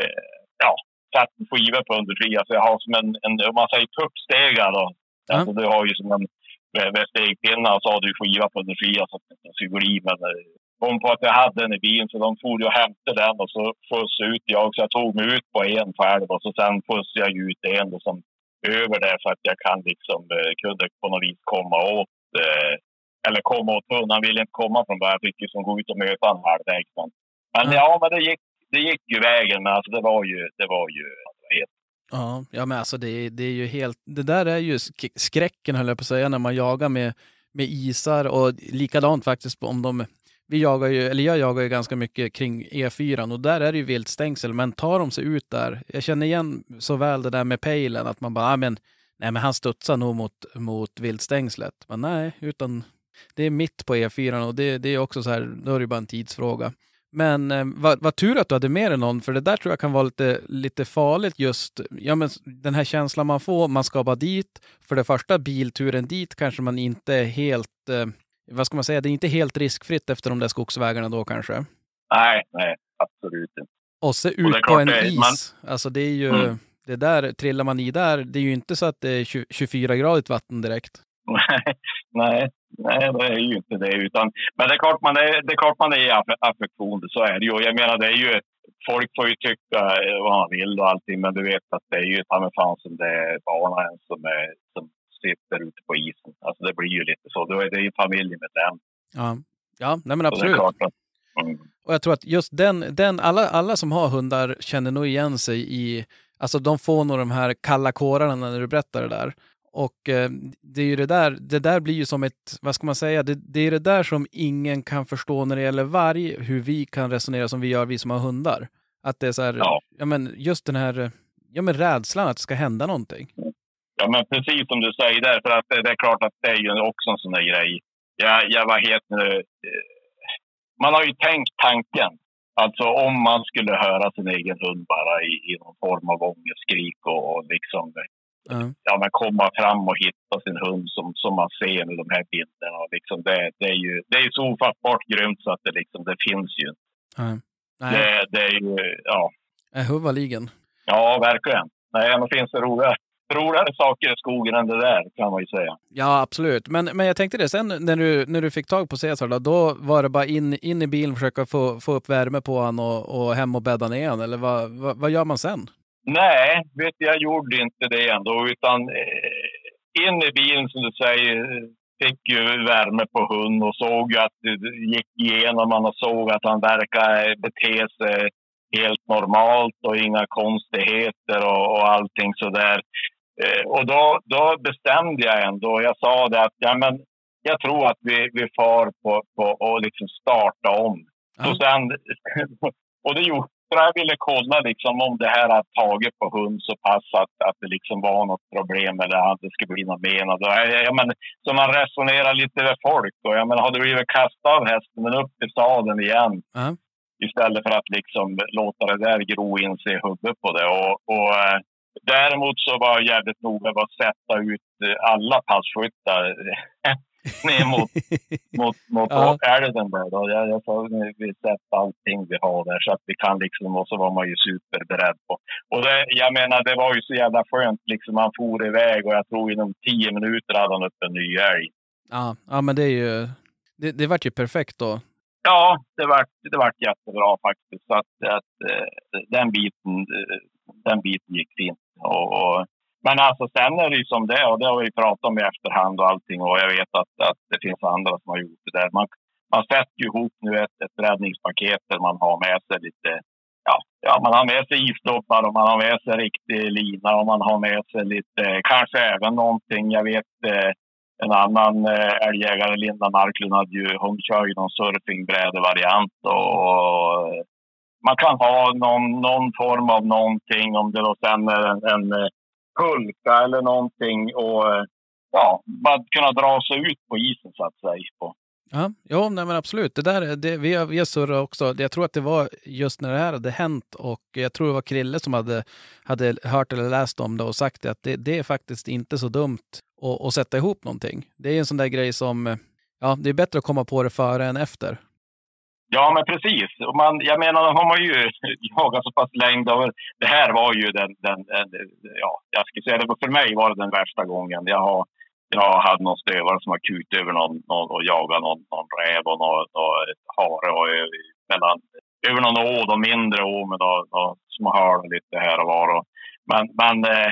Speaker 4: eh, ja, satt en skiva på undersidan. Så jag har som en, en om man säger tuppstega då.
Speaker 1: Ja.
Speaker 4: Alltså du har ju som en med, stegpinnar och så har du skiva på undersidan så att den inte gli. Men eh, kom på att jag hade den i bilen så de for och hämtade den och så skjutsade ut jag. Så jag tog mig ut på en själv och så sen skjutsade jag ut en då som över det för att jag kan liksom eh, kunde på något vis komma åt eh, eller komma åt hunden. Han ville inte komma från början. Jag fick ju som gå ut och möta honom halvvägs. Men, men
Speaker 1: Ja.
Speaker 4: men det gick, det gick ju vägen. Men alltså det var ju, det var ju helt
Speaker 1: ja, ja men alltså det, det är ju helt, det där är ju sk- skräcken höll jag på att säga när man jagar med, med isar och likadant faktiskt om de vi jagar ju, eller jag jagar ju ganska mycket kring E4 och där är det ju viltstängsel, men tar de sig ut där, jag känner igen så väl det där med pejlen, att man bara, ah, men, nej men han studsar nog mot, mot viltstängslet. Men nej, utan det är mitt på E4 och det, det är också så här, då är det bara en tidsfråga. Men eh, vad, vad tur att du hade med dig någon, för det där tror jag kan vara lite, lite farligt just, ja men den här känslan man får, man ska bara dit. För det första, bilturen dit kanske man inte är helt, eh, vad ska man säga, det är inte helt riskfritt efter de där skogsvägarna då kanske.
Speaker 4: Nej, nej, absolut inte.
Speaker 1: Och
Speaker 4: det
Speaker 1: ut
Speaker 4: är
Speaker 1: på en
Speaker 4: är-
Speaker 1: is, alltså det är ju,
Speaker 4: Mm.
Speaker 1: det där, trillar man i där, det är ju inte så att det är 20 24-gradigt vatten direkt.
Speaker 4: Nej, nej, det är ju inte det. Utan, men det är klart man är, det är, klart man är affektion, så är det ju. Jag menar, det är ju, folk får ju tycka eh, vad man vill och allting, men du vet att det är ju ta mig fan som det är barnen som, är, som sitter ute på isen. Alltså det blir ju lite så. Då är det ju familjemedlem.
Speaker 1: Ja, ja nej men
Speaker 4: det är
Speaker 1: absolut.
Speaker 4: mm.
Speaker 1: Och jag tror att just den, den alla, alla som har hundar känner nog igen sig i, alltså de får nog de här kalla kårarna när du berättar det där. Och eh, det är ju det där, det där blir ju som ett, vad ska man säga, det, det är det där som ingen kan förstå när det gäller varg, hur vi kan resonera som vi gör, vi som har hundar. Att det är så här, ja,
Speaker 4: Ja.
Speaker 1: men just den här, ja men rädslan att det ska hända någonting.
Speaker 4: Ja, men precis som du säger där, för att det, det är klart att det är ju också en sån där grej. Jag, jag var helt nu, eh, Man har ju tänkt tanken. Alltså om man skulle höra sin egen hund bara i, i någon form av ångestskrik och, och liksom
Speaker 1: Ja.
Speaker 4: ja, men komma fram och hitta sin hund som, som man ser med de här bilderna. Liksom det, det, är ju det är ju så ofattbart grymt så att det, liksom, det finns ju.
Speaker 1: Ja. Nej,
Speaker 4: Det, det är ju, ja,
Speaker 1: huvaligen.
Speaker 4: ja verkligen. Nej, men finns det roligare, roligare saker i skogen än det där kan man ju säga.
Speaker 1: Ja, absolut. Men, men jag tänkte det, sen när du, när du fick tag på Cesar, då, då var det bara in, in i bilen, försöka få, få upp värme på han och, och hem och bädda ner han, eller vad, vad, vad gör man sen?
Speaker 4: Nej, vet du, jag gjorde inte det ändå. Utan eh, in i bilen, som du säger, fick ju värme på hund och såg att det gick igenom och såg att han verkar bete sig helt normalt och inga konstigheter och, och allting sådär. Eh, och då, då bestämde jag ändå, jag sa det att ja, men jag tror att vi, vi far på, på och liksom starta om.
Speaker 1: Ja.
Speaker 4: Och, sen, och det gjorde jag ville kolla liksom om det här har tagit på hund så pass att, att det liksom var något problem eller att det skulle bli något men. Och då, jag, jag men, så man resonerar lite med folk. Och jag men, har du blivit kastad av hästen men upp i sadeln igen.
Speaker 1: Ja.
Speaker 4: Istället för att liksom låta det där gro in sig i huvudet på det. Och, och, eh, däremot så var jag jävligt noga med att sätta ut eh, alla passkyttar ner mot, mot, mot
Speaker 1: Ja.
Speaker 4: älven där. Då. Jag, jag sa nu, vi sätter allting vi har där så att vi kan liksom, och så var man ju superberedd på. Och det, jag menar, det var ju så jävla skönt liksom. Han for iväg och jag tror inom tio minuter hade han upp en ny älg.
Speaker 1: Ja, ja men det är ju... Det, det vart ju perfekt då.
Speaker 4: Ja, det vart det vart jättebra faktiskt. Så att, att eh, den, biten, eh, den biten gick fint. Och, och, men alltså sen är det ju som det är, och det har vi pratat om i efterhand och allting. Och jag vet att, att det finns andra som har gjort det där. Man, man sätter ju ihop nu ett, ett räddningspaket där man har med sig lite Ja, ja, man har med sig isdoppar och man har med sig riktig lina och man har med sig lite, kanske även någonting, jag vet eh, en annan eh, älgjägare, Linda Marklund, hade ju, hon kör ju någon surfingbrädevariant och man kan ha någon, någon form av någonting, om det då sen är en, en pulka eller någonting och eh, ja, bara kunna dra sig ut på isen så att säga. På.
Speaker 1: Ja, jo, nej, men absolut. Det där, det, vi, har, vi har surrat också. Jag tror att det var just när det här hade hänt och jag tror det var Krille som hade, hade hört eller läst om det och sagt det, att det, det är faktiskt inte så dumt att, att sätta ihop någonting. Det är en sån där grej som, ja, det är bättre att komma på det före än efter.
Speaker 4: Ja, men precis. Och man, jag menar, har man ju jagat så pass länge. Det här var ju den, den, den, ja, jag ska säga det, för mig var det den värsta gången. Jag, har, jag hade någon stövare som har kutit över någon, någon och jagat någon, någon räv och någon, och hare och eh, mellan, över någon å, då mindre å med små hål lite här och var. Och, men men eh,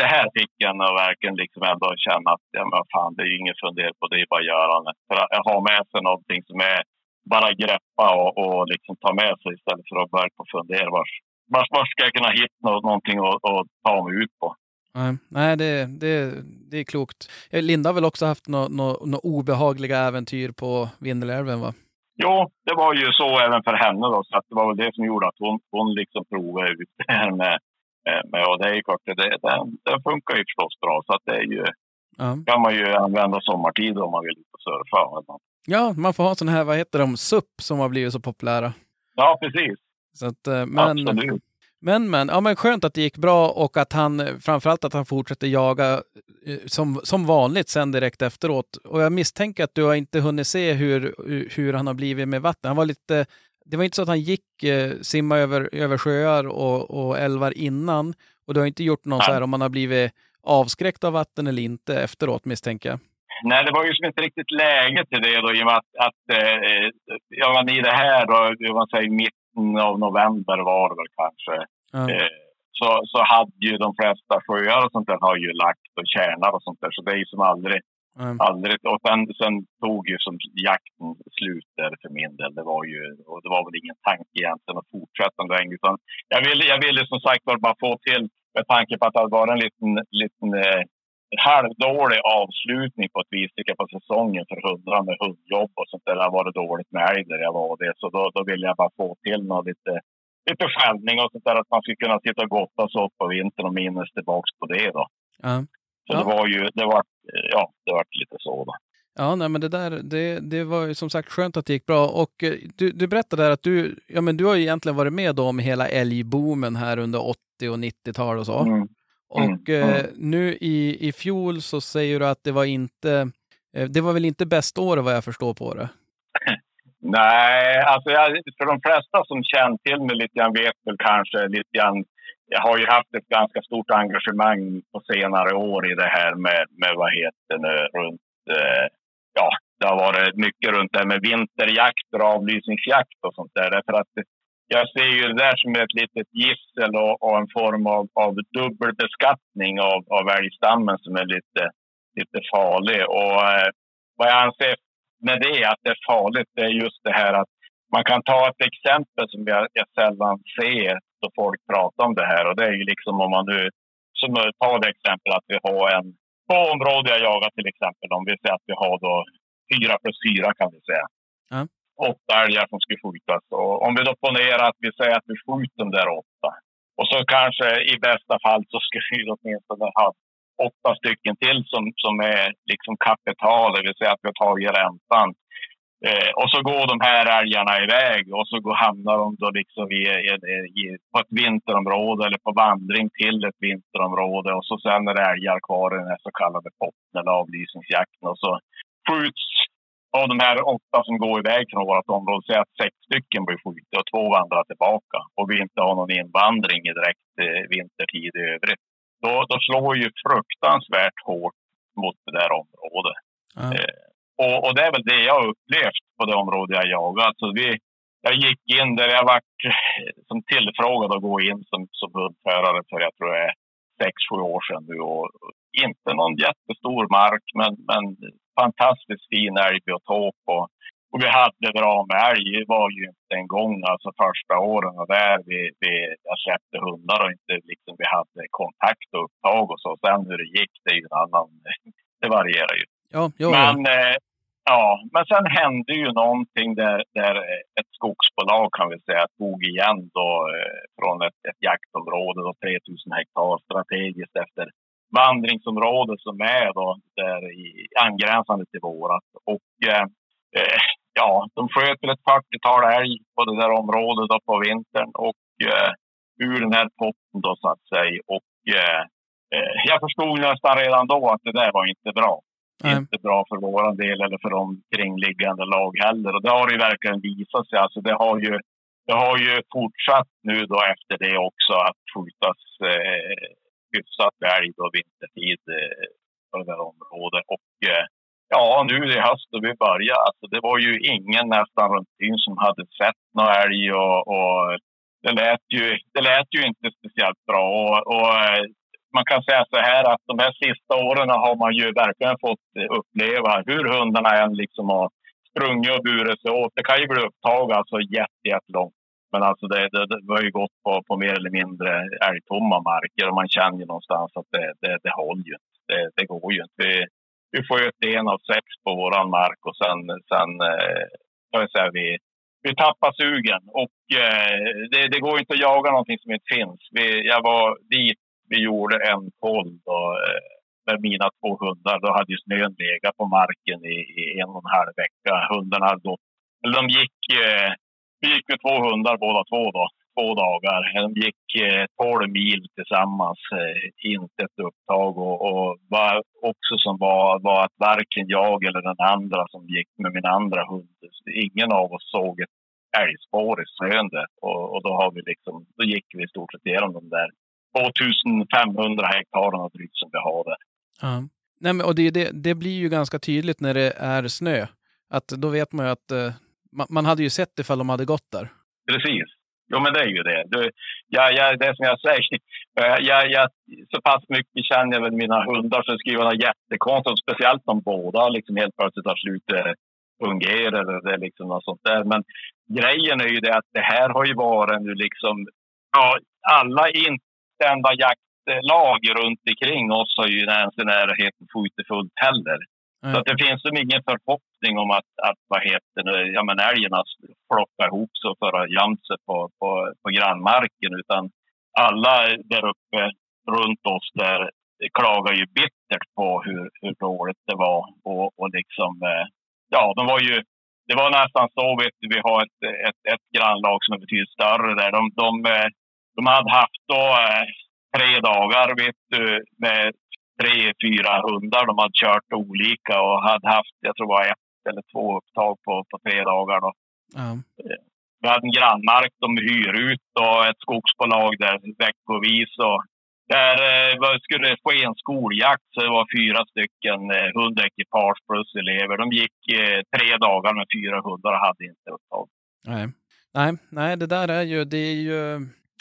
Speaker 4: det här fick en att verkligen liksom ändå känna att ja, men fan, det är ju inget fundera på, det är bara att göra det. För att ha med sig någonting som är bara greppa och, och liksom ta med sig istället för att börja på fundera vars, vars, vars ska jag kunna hitta nå- någonting att, att ta mig ut på.
Speaker 1: Nej, det, det, det är klokt. Eh, Linda har väl också haft några nå, nå obehagliga äventyr på Vindelälven, va?
Speaker 4: Jo, det var ju så även för henne då, så det var väl det som gjorde att hon, hon liksom provade ut det här med, eh, med och det är klart, det, den, den funkar ju förstås bra så att det är ju,
Speaker 1: Ja.
Speaker 4: kan man ju använda sommartid om man vill ut och surfa. eller.
Speaker 1: Ja, man får ha sån här, vad heter de, SUP som har blivit så populära.
Speaker 4: Ja, precis.
Speaker 1: Så att, eh, men,
Speaker 4: Absolut.
Speaker 1: Men, men, ja, men skönt att det gick bra och att han, framförallt att han fortsätter jaga eh, som, som vanligt sen direkt efteråt. Och jag misstänker att du har inte hunnit se hur, hur han har blivit med vatten. Han var lite, det var inte så att han gick eh, simma över, över sjöar och, och älvar innan. Och du har inte gjort någon
Speaker 4: Nej.
Speaker 1: så här om man har blivit avskräckt av vatten eller inte efteråt misstänker jag.
Speaker 4: Nej, det var ju som inte riktigt läge till det då i och med att, att eh, ja, men i det här då, man säger mitten av november var det väl kanske.
Speaker 1: Ja.
Speaker 4: Eh, så, så hade ju de flesta sjöar och sånt där har ju lagt och kärnar och sånt där. Så det är ju som aldrig,
Speaker 1: Ja.
Speaker 4: aldrig och sen, sen tog ju som jakten slut där för min del. Det var ju, och det var väl ingen tanke egentligen att fortsätta längre. Utan jag ville, jag ville som sagt bara få till, med tanke på att det hade varit en liten, liten eh, halvdålig avslutning på ett vis tycker jag, på säsongen för hundra med hundjobb och sånt där. Det har varit dåligt med älg där jag var och det. Så då, då ville jag bara få till något lite, lite skällning och sånt där. Att man skulle kunna sitta och gotta sig upp på vintern och minnas tillbaks på det då.
Speaker 1: Ja.
Speaker 4: Så
Speaker 1: Ja.
Speaker 4: det var ju, det var, ja, det var lite så då.
Speaker 1: Ja, nej, men det där, det, det var ju som sagt skönt att det gick bra. Och eh, du, du berättade där att du, ja men du har ju egentligen varit med om hela älgboomen här under 80 och 90-tal och så.
Speaker 4: Mm.
Speaker 1: Och
Speaker 4: Mm,
Speaker 1: eh, nu i, i fjol så säger du att det var inte, eh, det var väl inte bäst år vad jag förstår på det?
Speaker 4: Nej, alltså jag, för de flesta som känt till mig lite grann vet väl kanske lite grann. Jag har ju haft ett ganska stort engagemang på senare år i det här med, med vad heter det, runt, eh, ja, det har varit mycket runt det här med vinterjakt och avlysningsjakt och sånt där. Därför att jag ser ju det där som ett litet gissel och, och en form av, av dubbelbeskattning av, av älgstammen som är lite, lite farlig. Och eh, vad jag anser med det att det är farligt det är just det här att man kan ta ett exempel som jag, jag sällan ser då folk pratar om det här och det är ju liksom om man nu som tar det exempel att vi har en på område jag jagar till exempel om vi säger att vi har då fyra plus fyra kan vi säga. Åtta älgar som ska skjutas och om vi då ponerar att vi säger att vi skjuter de där åtta och så kanske i bästa fall så ska vi åtminstone ha åtta stycken till som, som är liksom kapital, det vill säga att vi har tagit räntan. Eh, och så går de här älgarna iväg och så går, hamnar de då liksom i, i, i, på ett vinterområde eller på vandring till ett vinterområde. Och så sen är det älgar kvar i den här så kallade potten eller avlysningsjakten. Och så skjuts av de här åtta som går iväg från vårt område, säg att sex stycken blir skjutna och två vandrar tillbaka och vi inte har någon invandring i direkt eh, vintertid i övrigt. Då, då slår ju fruktansvärt hårt mot det där området.
Speaker 1: Ja.
Speaker 4: Eh, och, och det är väl det jag har upplevt på det område jag jagar. Alltså vi, jag gick in där jag varit eh, som tillfrågad att gå in som, som hundförare för jag tror det är sex, sju år sedan nu. Och inte någon jättestor mark, men, men fantastiskt fin älgbiotop. Och, och vi hade bra med älg. Det var ju inte en gång, alltså första åren och där vi, vi, jag släppte hundar och inte liksom vi hade kontakt och upptag och så. Sen hur det gick, det är ju en annan, det varierar ju.
Speaker 1: Ja, ja,
Speaker 4: Men, eh, ja, men sen hände ju någonting där, där ett skogsbolag kan vi säga tog igen då, eh, från ett, ett jaktområde, då, 3000 hektar strategiskt efter vandringsområde som är då där i, angränsande till vårat. Och eh, ja, de sköt väl ett 40-tal älg på det där området då på vintern och eh, ur den här potten då så att säga. Och eh, eh, jag förstod nästan redan då att det där var inte bra
Speaker 1: Nej.
Speaker 4: inte bra för våran del eller för de kringliggande lag heller. Och det har ju verkligen visat sig. Alltså det, har ju, det har ju fortsatt nu då efter det också att skjutas eh, hyfsat älg då vintertid eh, på det här området. Och eh, ja, nu i höst då vi började, alltså det var ju ingen nästan runt byn som hade sett någon älg och, och det, lät ju, det lät ju inte speciellt bra. Och, och eh, man kan säga så här att de här sista åren har man ju verkligen fått eh, uppleva hur hundarna än liksom har sprungit och burit sig åt. Det kan ju bli upptag alltså jätte, jättelångt. Men alltså det, det, det har ju gått på, på mer eller mindre älgtomma marker och man känner ju någonstans att det, det, det håller ju inte. Det, det går ju inte. Vi, vi får ju ett en av sex på våran mark och sen, sen eh, jag säga, vi, vi tappar sugen. Och eh, det, det går inte att jaga någonting som inte finns. Vi, jag var dit vi gjorde en koll då, eh, med mina två hundar. Då hade ju snön legat på marken i, i en och en halv vecka. Hundarna hade gått, eller de gick, eh, vi gick ju två hundar båda två då, två dagar. De gick eh, 12 mil tillsammans, eh, inte ett upptag. Och, och var också som var, var att varken jag eller den andra som gick med min andra hund, ingen av oss såg ett älgspår i snön och, och då har vi liksom, då gick vi i stort sett igenom de där 2500 hektar drygt som vi har där.
Speaker 1: Ja. Nej, men, och det, det, det blir ju ganska tydligt när det är snö. Att då vet man ju att eh, man, man hade ju sett ifall de hade gått där.
Speaker 4: Precis. Jo, men det är ju det. Du, jag, jag, det som jag säger, eh, jag, jag, så pass mycket känner jag väl mina hundar så det skulle vara jättekonstigt, speciellt om båda liksom helt plötsligt har slutat eh, fungera eller det liksom något sånt där. Men grejen är ju det att det här har ju varit nu liksom, ja, alla instämda jaktlag runt omkring oss har ju ens i närheten skjutit fullt heller.
Speaker 1: Mm.
Speaker 4: Så att det finns ju ingen förhoppning om att, att vad heter det, ja, men älgarna flockar ihop sig och föra gömt sig på, på, på grannmarken. Utan alla där uppe runt oss där klagar ju bittert på hur, hur dåligt det var. Och, och liksom, eh, ja, de var ju, det var nästan så, vet du, vi har ett, ett, ett grannlag som är betydligt större där. De, de, eh, de hade haft då eh, tre dagar, vet du, med tre, fyra hundar. De hade kört olika och hade haft, jag tror det var ett eller två upptag på, på tre dagar. Då.
Speaker 1: Ja.
Speaker 4: Vi hade en grannmark de hyr ut och ett skogsbolag där veckovis. Och där eh, skulle ske en skoljakt så det var fyra stycken eh, hundekipage plus elever. De gick eh, tre dagar med fyra hundar och hade inte upptag.
Speaker 1: Nej. Nej, nej, det där är ju, det är ju,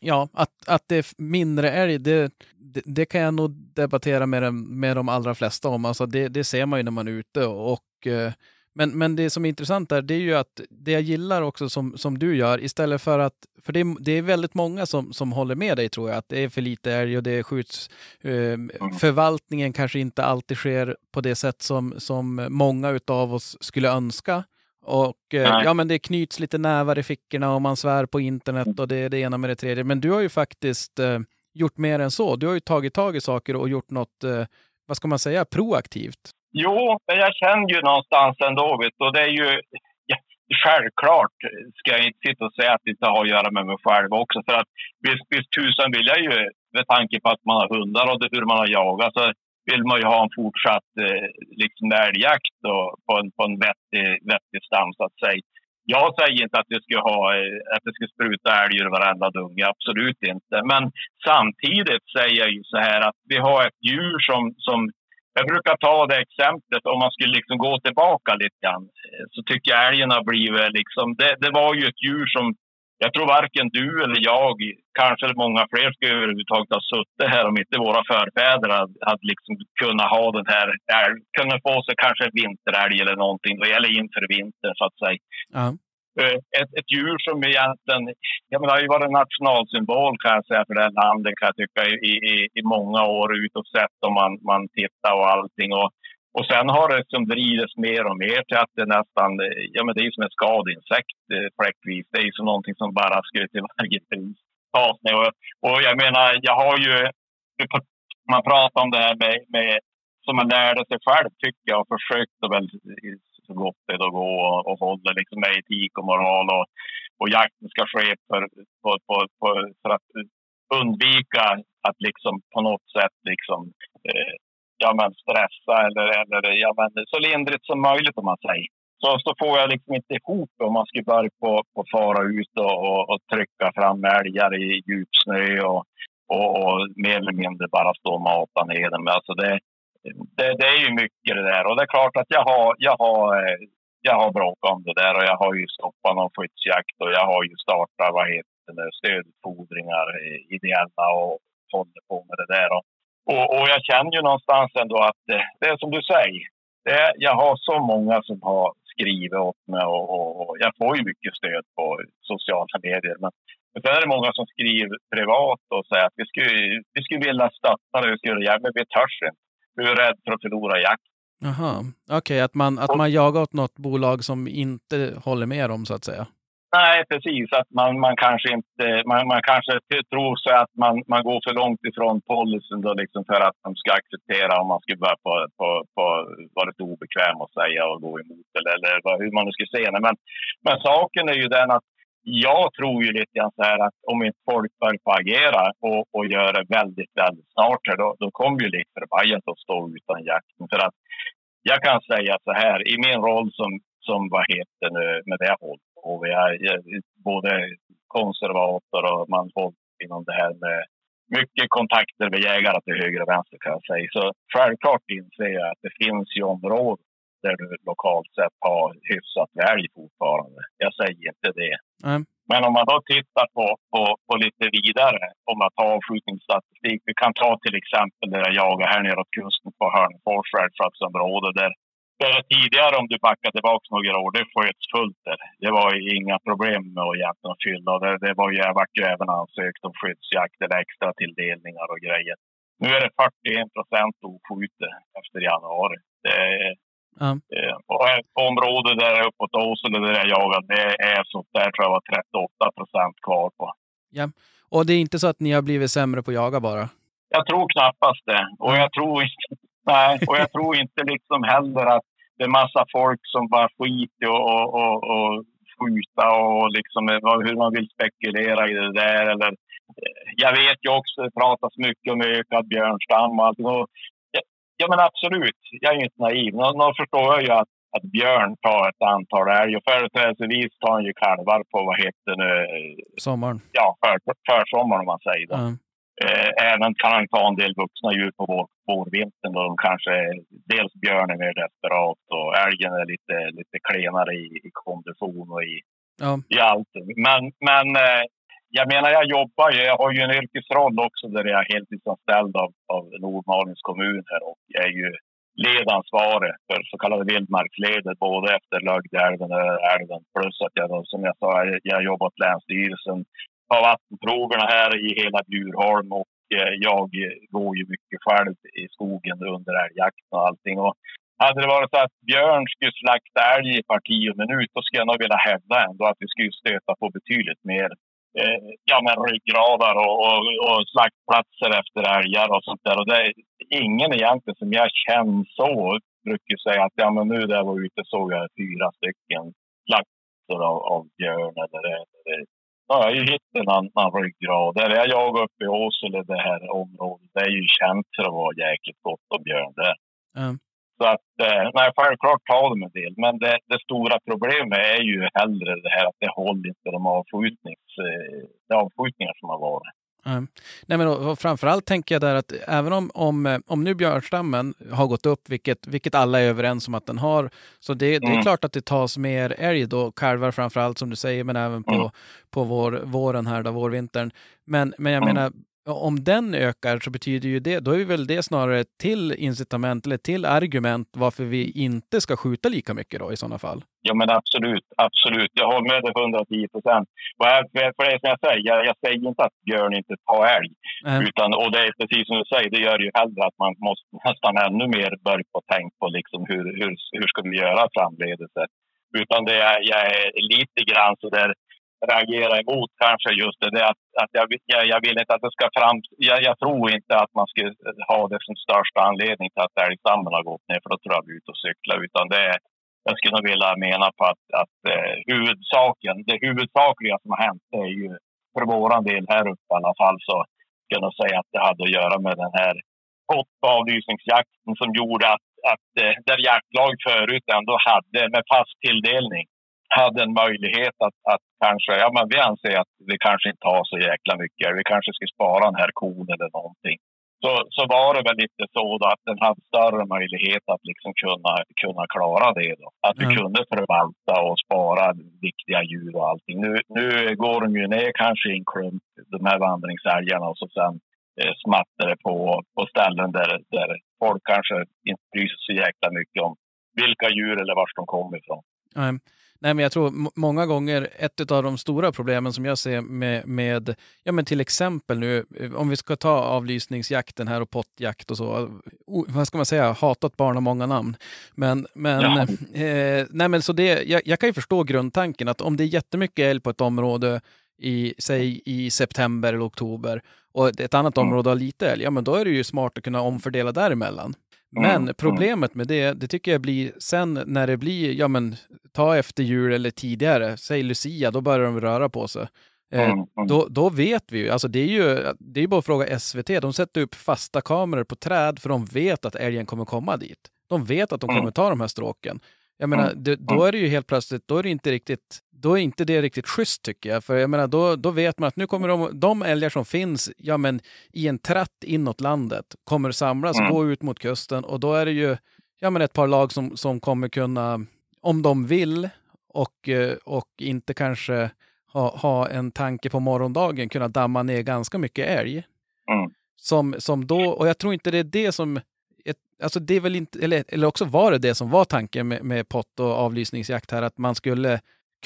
Speaker 1: ja, att, att det är mindre älg, det, det, det kan jag nog debattera med, dem- med de allra flesta om. Alltså det, det ser man ju när man är ute. Och, eh, men, men det som är intressant där, det är ju att det jag gillar också som, som du gör, istället för att, för det, det är väldigt många som, som håller med dig tror jag, att det är för lite älg och det skjuts, eh, förvaltningen kanske inte alltid sker på det sätt som, som många utav oss skulle önska. Och eh,
Speaker 4: Nej.
Speaker 1: ja, men det knyts lite nävar i fickorna och man svär på internet och det är det ena med det tredje. Men du har ju faktiskt eh, gjort mer än så. Du har ju tagit tag i saker och gjort något, eh, vad ska man säga, proaktivt.
Speaker 4: Jo, men jag känner ju någonstans ändå, vet och det är ju... Ja, självklart ska jag inte sitta och säga att det inte har att göra med mig själv också. För att visst, visst tusan vill jag ju, med tanke på att man har hundar och det, hur man har jagat, så vill man ju ha en fortsatt eh, liksom älgjakt på en, på en vettig, vettig stam så att säga. Jag säger inte att det ska, ha, eh, att det ska spruta älg ur varenda dunge, absolut inte. Men samtidigt säger jag ju så här att vi har ett djur som, som jag brukar ta det exemplet om man skulle liksom gå tillbaka lite grann. Eh, så tycker jag älgen har blivit liksom, det, det var ju ett djur som jag tror varken du eller jag, kanske många fler skulle överhuvudtaget ha suttit här om inte våra förfäder hade, hade liksom kunnat ha den här, älg, kunnat få sig kanske en vinterälg eller någonting, eller inför vintern så att säga. Eh, Ett, ett djur som egentligen, jag menar, har ju varit en nationalsymbol kan jag säga för det här landet kan jag tycka i, i, i många år ut och sett om man, man tittar och allting. Och, och sen har det liksom drivits mer och mer till att det nästan, ja men det är som en skadeinsekt eh, fläckvis. Det är som någonting som bara skulle till varje pris tas med. Och, och jag menar, jag har ju, man pratar om det här med, med som man lärde sig själv tycker jag och försökt att väl så gott det då går och, och hålla liksom med etik och moral och, och jakten ska ske för, på, på, på, för att undvika att liksom på något sätt liksom eh, ja, men stressa eller, eller ja, men så lindrigt som möjligt om man säger. Så, så får jag liksom inte ihop om man ska börja på, på fara ut och, och, och trycka fram älgar i djup snö och, och, och mer eller mindre bara stå och mata ner dem. Alltså det, det, det är ju mycket det där. Och det är klart att jag har, jag har, jag har bråkat om det där och jag har ju stoppat någon skyddsjakt och jag har ju startat vad heter det, stödfordringar ideella och håller på med det där. Och, och, och jag känner ju någonstans ändå att det, det är som du säger. Det, jag har så många som har skrivit åt mig och, och, och jag får ju mycket stöd på sociala medier. Men men sen är det många som skriver privat och säger att vi skulle, vi skulle vilja stötta det, vi skulle göra men vi törs inte. Vi är rädda för att förlora jakt.
Speaker 1: Jaha, okej, att, man, att man jagar åt något bolag som inte håller med dem så att säga.
Speaker 4: Nej, precis. Att man, man kanske inte, man, man kanske tror sig att man, man går för långt ifrån policyn då liksom för att de ska acceptera om man skulle börja på, på, på vara lite obekväm och säga och gå emot eller, eller hur man nu ska säga. det. Men, men saken är ju den att jag tror ju lite grann så här att om inte folk börjar på agera och, och gör det väldigt, väldigt snart här, då, då kommer ju lite förbajat att stå utan jakten. För att jag kan säga så här, i min roll som, som vad heter nu, med det jag håller på vi är både konservator och man håller inom det här med mycket kontakter med jägare till höger och vänster kan jag säga. Så självklart inser jag att det finns ju områden där du lokalt sett har hyfsat älg fortfarande. Jag säger inte det.
Speaker 1: Nej.
Speaker 4: Men om man då tittar på, på, på lite vidare, om man tar avskjutningsstatistik. Vi kan ta till exempel där jag jagar här neråt kusten på Hörnefors älgflaktsområde. Där, det tidigare, om du backar tillbaka några år, det sköts fullt där. Det var ju inga problem med att egentligen fylla. Det, det var ju, jag vart ju även ansökt om skyddsjakt eller extra tilldelningar och grejer. Nu är det 41 procent oskjutet efter januari. Det
Speaker 1: Ja.
Speaker 4: Eh, Och ett område där uppåt Åsele där jag jagar, det är så där tror jag var 38 procent kvar på.
Speaker 1: Och det är inte så att ni har blivit sämre på att jaga bara?
Speaker 4: Jag tror knappast det. Och jag tror inte, nej, och jag tror inte liksom heller att det är massa folk som bara skiter och, och, och, skjuta och liksom hur man vill spekulera i det där. Eller, eh, jag vet ju också, det pratas mycket om ökad björnstam och allting. Och, ja, men absolut. Jag är ju inte naiv. Nå, nå förstår jag ju att, att björn tar ett antal älg och företrädesvis tar han ju kalvar på, vad heter det
Speaker 1: Sommaren?
Speaker 4: ja, för, försommaren om man säger. Då.
Speaker 1: Ja.
Speaker 4: Eh, även kan ta en del vuxna djur på vår, vårvintern då de kanske, dels björn är mer desperat och älgen är lite, lite klenare i, i kondition och i,
Speaker 1: Ja.
Speaker 4: i allt. Men, men eh, jag menar, jag jobbar ju, jag har ju en yrkesroll också där jag är heltidsanställd av, av Nordmalings kommun här och jag är ju ledansvarig för så kallade vildmarksleder både efter Lögdeälven och älven plus att jag då, som jag sa, jag- har jobbat åt Länsstyrelsen ta vattenproverna här i hela Bjurholm och eh, jag går ju mycket själv i skogen under älgjakten och allting. Och hade det varit så att björn skulle slakta älg i parti och minut, då skulle jag nog vilja hävda ändå att vi skulle stöta på betydligt mer eh, ja, men ryggradar och, och, och slaktplatser efter älgar och sånt där. Och det är ingen egentligen som jag känner så brukar säga att ja, men nu när jag var ute såg jag fyra stycken slakt, av, av björn eller, eller Ja, jag har ju hittat en annan ryggrad. Där jag jagar uppe i Åsele, det här området, det är ju känt för att vara jäkligt gott om björn där.
Speaker 1: Ja.
Speaker 4: Så att, eh, nej, självklart tar de en del. Men det, det stora problemet är ju hellre det här att det håller inte de, avskjutnings, eh, de avskjutningar som har varit.
Speaker 1: Nej, men framförallt tänker jag där att även om, om, eh, om nu björnstammen har gått upp, vilket, vilket alla är överens om att den har, så det, det är
Speaker 4: Mm.
Speaker 1: klart att det tas mer älg då, kalvar framförallt som du säger, men även på,
Speaker 4: Mm.
Speaker 1: på vår, våren här, då, vårvintern. Men, men jag
Speaker 4: Mm.
Speaker 1: menar, om den ökar så betyder ju det, då är väl det snarare till incitament eller till argument varför vi inte ska skjuta lika mycket då i sådana fall.
Speaker 4: Ja, men absolut. absolut. Jag håller med dig 110 procent. För det som jag säger, jag, jag säger inte att björn inte tar älg.
Speaker 1: Mm.
Speaker 4: Utan, och det är precis som du säger, det gör ju hellre att man måste nästan ännu mer börja på tänka på liksom hur, hur, hur ska vi göra framledes. Utan det är, jag är lite grann så där reagera emot kanske just det, det att, att jag, jag, jag vill inte att det ska fram... Jag, jag tror inte att man ska ha det som största anledning till att älgstammen har gått ner, för då tror jag vi är ute och cyklar. Utan det är, jag skulle nog vilja mena på att, att eh, huvudsaken, det huvudsakliga som har hänt det är ju för våran del här uppe i alla fall så skulle jag nog säga att det hade att göra med den här avlysningsjakten som gjorde att, att eh, där jaktlag förut ändå hade med fast tilldelning hade en möjlighet att, att kanske, ja men vi anser att det kanske inte har så jäkla mycket, vi kanske ska spara den här kon eller någonting. Så, så var det väl lite så då att den hade större möjlighet att liksom kunna, kunna klara det då. Att vi
Speaker 1: Mm.
Speaker 4: kunde förvalta och spara viktiga djur och allting. Nu, nu går de ju ner kanske i en klump, de här vandringsälgarna och så sen eh, smattar det på, på ställen där, där folk kanske inte bryr sig så jäkla mycket om vilka djur eller var de kommer ifrån.
Speaker 1: Nej. Nej, men jag tror många gånger ett av de stora problemen som jag ser med, med ja men till exempel nu, eh, om vi ska ta avlysningsjakten här och pottjakt och så, o, vad ska man säga, hatat barn har många namn. Men, men,
Speaker 4: Ja.
Speaker 1: eh, nej men så det, jag, jag kan ju förstå grundtanken att om det är jättemycket älg på ett område i, säg i september eller oktober och ett annat område har lite älg, ja men då är det ju smart att kunna omfördela däremellan. Men problemet med det, det tycker jag blir sen när det blir, ja men ta efter jul eller tidigare, säg Lucia, då börjar de röra på sig. Eh, då, då vet vi ju, alltså det är ju det är bara att fråga SVT, de sätter upp fasta kameror på träd för de vet att älgen kommer komma dit. De vet att de
Speaker 4: Mm.
Speaker 1: kommer ta de här stråken. Jag menar, det, då är det ju helt plötsligt, då är det inte riktigt, då är inte det riktigt schysst tycker jag. För jag menar, då, då vet man att nu kommer de, de älgar som finns, ja men i en tratt inåt landet, kommer samlas
Speaker 4: Mm.
Speaker 1: gå ut mot kusten och då är det ju, ja men ett par lag som, som kommer kunna, om de vill och, eh, och inte kanske ha, ha en tanke på morgondagen, kunna damma ner ganska mycket älg.
Speaker 4: Mm.
Speaker 1: Som, som då, och jag tror inte det är det som, alltså det är väl inte, eller, eller också var det det som var tanken med, med pott och avlysningsjakt här, att man skulle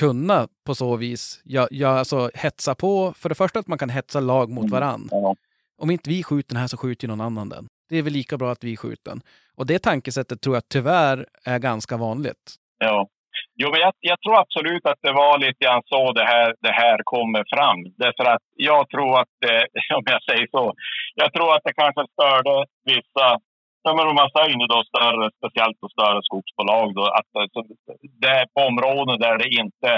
Speaker 1: kunna på så vis ja, ja, alltså hetsa på, för det första att man kan hetsa lag mot
Speaker 4: Mm.
Speaker 1: varann.
Speaker 4: Ja.
Speaker 1: Om inte vi skjuter den här så skjuter ju någon annan den. Det är väl lika bra att vi skjuter den. Och det tankesättet tror jag tyvärr är ganska vanligt.
Speaker 4: Ja. Jo, men jag, jag tror absolut att det var lite grann så det här, det här kommer fram. Därför att jag tror att, eh, om jag säger så, jag tror att det kanske störde vissa, ja, men om man säger nu då större, speciellt på större skogsbolag då, att eh, det är på områden där det inte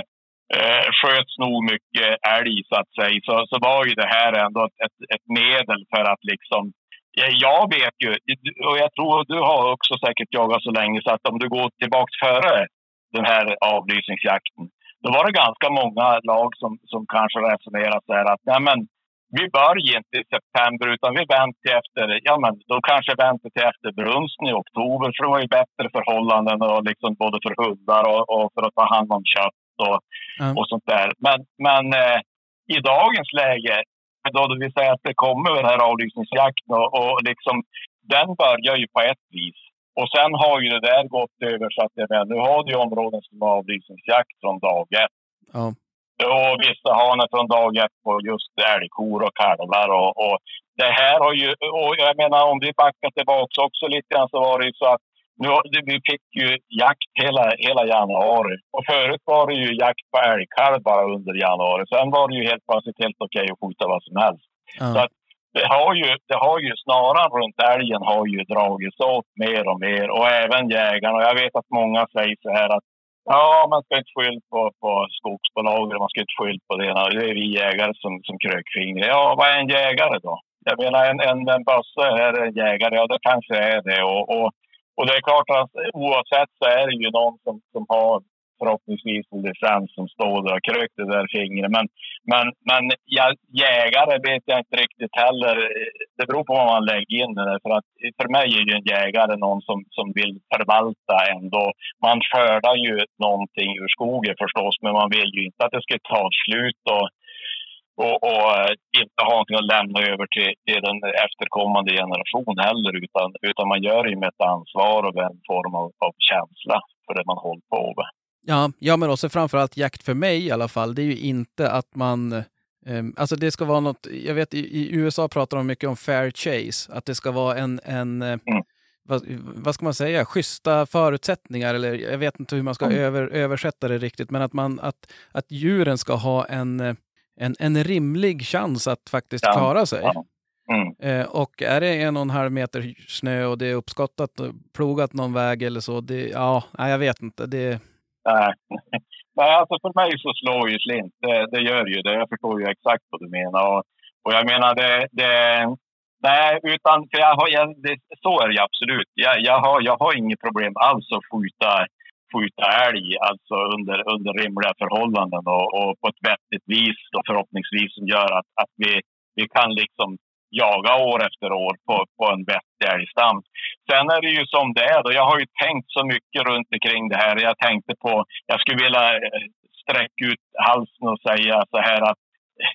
Speaker 4: eh, sköts nog mycket älg så att säga, så, så var ju det här ändå ett, ett, ett medel för att liksom Jag vet ju, och jag tror du har också säkert jagat så länge så att om du går tillbaka före den här avlysningsjakten, då var det ganska många lag som, som kanske resonerade så här att nej men, vi börjar inte i september utan vi väntar efter, ja men då kanske väntar till efter brunsten i oktober för det var ju bättre förhållanden och liksom både för hundar och, och för att ta hand om kött och,
Speaker 1: Ja.
Speaker 4: och sånt där. Men, men eh, i dagens läge, då vi säger att det kommer den här avlysningsjakten och, och liksom, den börjar ju på ett vis. Och sen har ju det där gått över så att det, men, nu har du områden som har avlysningsjakt från dag ett.
Speaker 1: Ja.
Speaker 4: Och vissa det från dag ett på just älgkor och kalvar. Och, och det här har ju, och jag menar om vi backar tillbaka också lite grann så var det ju så att nu, vi fick ju jakt hela, hela januari. Och förut var det ju jakt på älgkalv bara under januari. Sen var det ju helt plötsligt helt okej att skjuta vad som helst. Så
Speaker 1: Ja.
Speaker 4: att det har ju, det har ju snaran runt älgen har ju dragits åt mer och mer och även jägarna. Och jag vet att många säger så här att Ja, man ska inte skylla på, på skogsbolagen, man ska inte skylla på det. Det är vi jägare som, som krökfingrar. Ja, vad är en jägare då? Jag menar, en, en, en bössa är en jägare, ja det kanske är det. Och, och, och det är klart att oavsett så är det ju någon som, som har förhoppningsvis en licens som står där och krökt det där fingret. Men, men, men ja, jägare vet jag inte riktigt heller. Det beror på vad man lägger in i det. För, att, för mig är ju en jägare någon som, som vill förvalta ändå. Man skördar ju någonting ur skogen förstås, men man vill ju inte att det ska ta slut. Och, och, och inte ha någonting att lämna över till, till den efterkommande generationen heller. Utan, utan man gör det med ett ansvar och en form av, av känsla för det man håller på med.
Speaker 1: Ja, ja, men också framförallt jakt för mig i alla fall. Det är ju inte att man... Eh, alltså det ska vara något... Jag vet i, USA pratar de mycket om fair chase. Att det ska vara en... en eh,
Speaker 4: Mm.
Speaker 1: vad, vad ska man säga? Schyssta förutsättningar. Eller jag vet inte hur man ska
Speaker 4: Mm.
Speaker 1: över, översätta det riktigt. Men att, man, att, att djuren ska ha en, eh, en, en rimlig chans att faktiskt
Speaker 4: Ja,
Speaker 1: klara sig.
Speaker 4: ja. Mm.
Speaker 1: Eh, och är det en och en halv meter snö och det är uppskottat och plogat någon väg eller så, det, ja, jag vet inte. Det,
Speaker 4: Nej. Nej, alltså för mig så slår ju slint. Det, det gör ju det. Jag förstår ju exakt vad du menar. Och, och jag menar det... det nej, utan för jag har, jag, det, så är det absolut. Jag, jag, har, jag har inget problem alls att skjuta, skjuta älg alltså under, under rimliga förhållanden och, och på ett vettigt vis och förhoppningsvis som gör att, att vi, vi kan liksom jaga år efter år på, på en vettig älgstam. Sen är det ju som det är. Då. Jag har ju tänkt så mycket runt omkring det här. Jag tänkte på, jag skulle vilja eh, sträcka ut halsen och säga så här att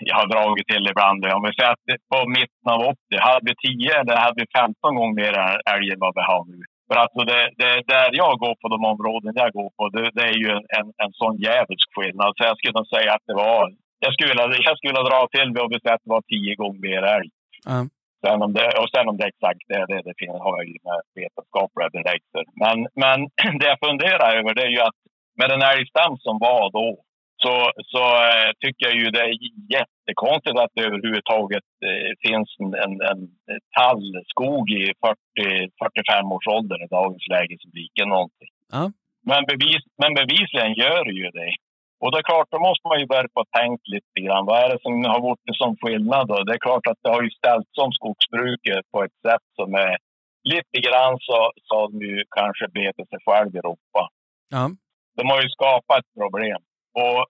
Speaker 4: jag har dragit till ibland. Om vi säger att det- på mitten av 80, hade vi 10 eller hade vi 15 gånger mer älg än vad vi har nu? För alltså det, det, där jag går på de områden jag går på, det, det är ju en, en sån djävulsk skillnad. Så jag skulle nog säga att det var... Jag skulle vilja, jag skulle vilja dra till om vi säger att det var 10 gånger mer älg
Speaker 1: ja.
Speaker 4: Sen om det, och sen om det är exakt det, det, det finns, har jag ju med vetenskapliga belägg för. Men, men det jag funderar över det är ju att med den älgstam som var då så, så eh, tycker jag ju det är jättekonstigt att det överhuvudtaget eh, finns en, en, en tallskog i 40-45 års ålder i dagens läge som viker någonting.
Speaker 1: Ja.
Speaker 4: Men, bevis, men bevisligen gör det ju det. Och det är klart, då måste man ju börja på att tänka lite grann. Vad är det som har gjort det som skillnad då? Det är klart att det har ju ställts om skogsbruket på ett sätt som är lite grann så, så ju kanske betat sig själv i Europa.
Speaker 1: Ja.
Speaker 4: De har ju skapat ett problem. Och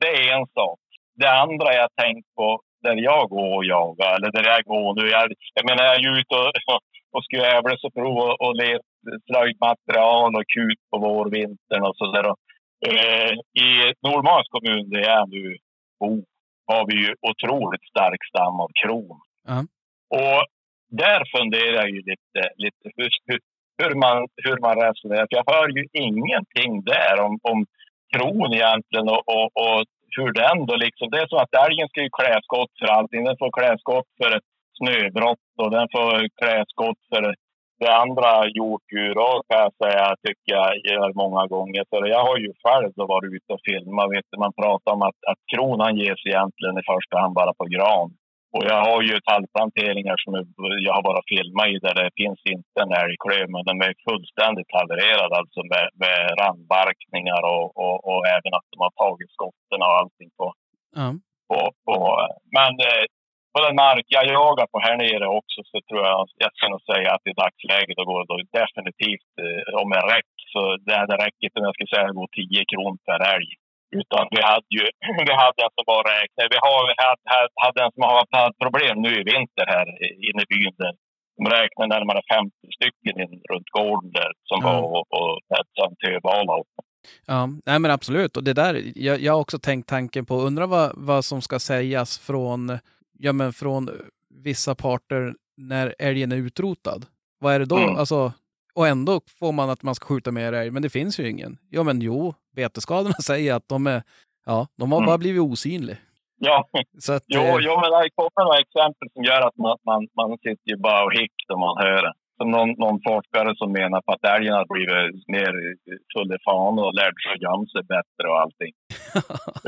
Speaker 4: det är en sak. Det andra jag tänkt på där jag går och jagar, eller där jag går nu. Jag, jag menar, jag är ute och, och skrävlar och provar och leta slöjdmaterial och kut på vårvintern och så där. Och, eh, I Nordmarks kommun, där jag nu bor, har vi ju otroligt stark stam av kron.
Speaker 1: Ja.
Speaker 4: Och där funderar jag ju lite, lite hur, hur, man, hur man resonerar. För jag hör ju ingenting där om, om kron egentligen och, och, och hur den då liksom. Det är som att älgen ska ju klä skott för allting. Den får klä skott för ett snöbrott och den får klä skott för det andra hjortdjur kan jag säga, tycker jag gör många gånger. För jag har ju själv då varit ute och filmat. Vet du, man pratar om att, att kronan ges egentligen i första hand bara på gran. Och jag har ju tallplanteringar som jag har bara filmat i där det finns inte en älgklöv, men de är fullständigt havererade alltså med, med randbarkningar och, och, och även att de har tagit skotten och allting på,
Speaker 1: Ja.
Speaker 4: på, på. Men eh, på den mark jag jagar på här nere också så tror jag, jag ska nog säga att i dagsläget då går det då definitivt eh, om en räck. Så det hade räckt om jag skulle säga gå 10 kronor per älg. Utan vi hade ju vi hade som bara räknade. Vi har, vi hade, hade en som har haft problem nu i vinter här inne i byn. Där. De räknade närmare 50 stycken in, runt gården där som
Speaker 1: Ja.
Speaker 4: var och, och en töbala.
Speaker 1: Ja, nej men absolut. Och det där, jag, jag har också tänkt tanken på, undrar vad, vad som ska sägas från, ja, men från vissa parter när älgen är utrotad. Vad är det då?
Speaker 4: Mm.
Speaker 1: Alltså, och ändå får man att man ska skjuta mer älg, men det finns ju ingen. Ja, men jo, betesskadorna säger att de är, ja, de har
Speaker 4: Mm.
Speaker 1: bara blivit osynliga.
Speaker 4: Ja,
Speaker 1: Så att,
Speaker 4: Jo,
Speaker 1: eh,
Speaker 4: jo men det kommer några exempel som gör att man, man, man sitter ju bara och hick när man hör det. Som någon, någon forskare som menar på att älgen har blivit mer full i fan och lärt sig att gömma sig bättre och allting.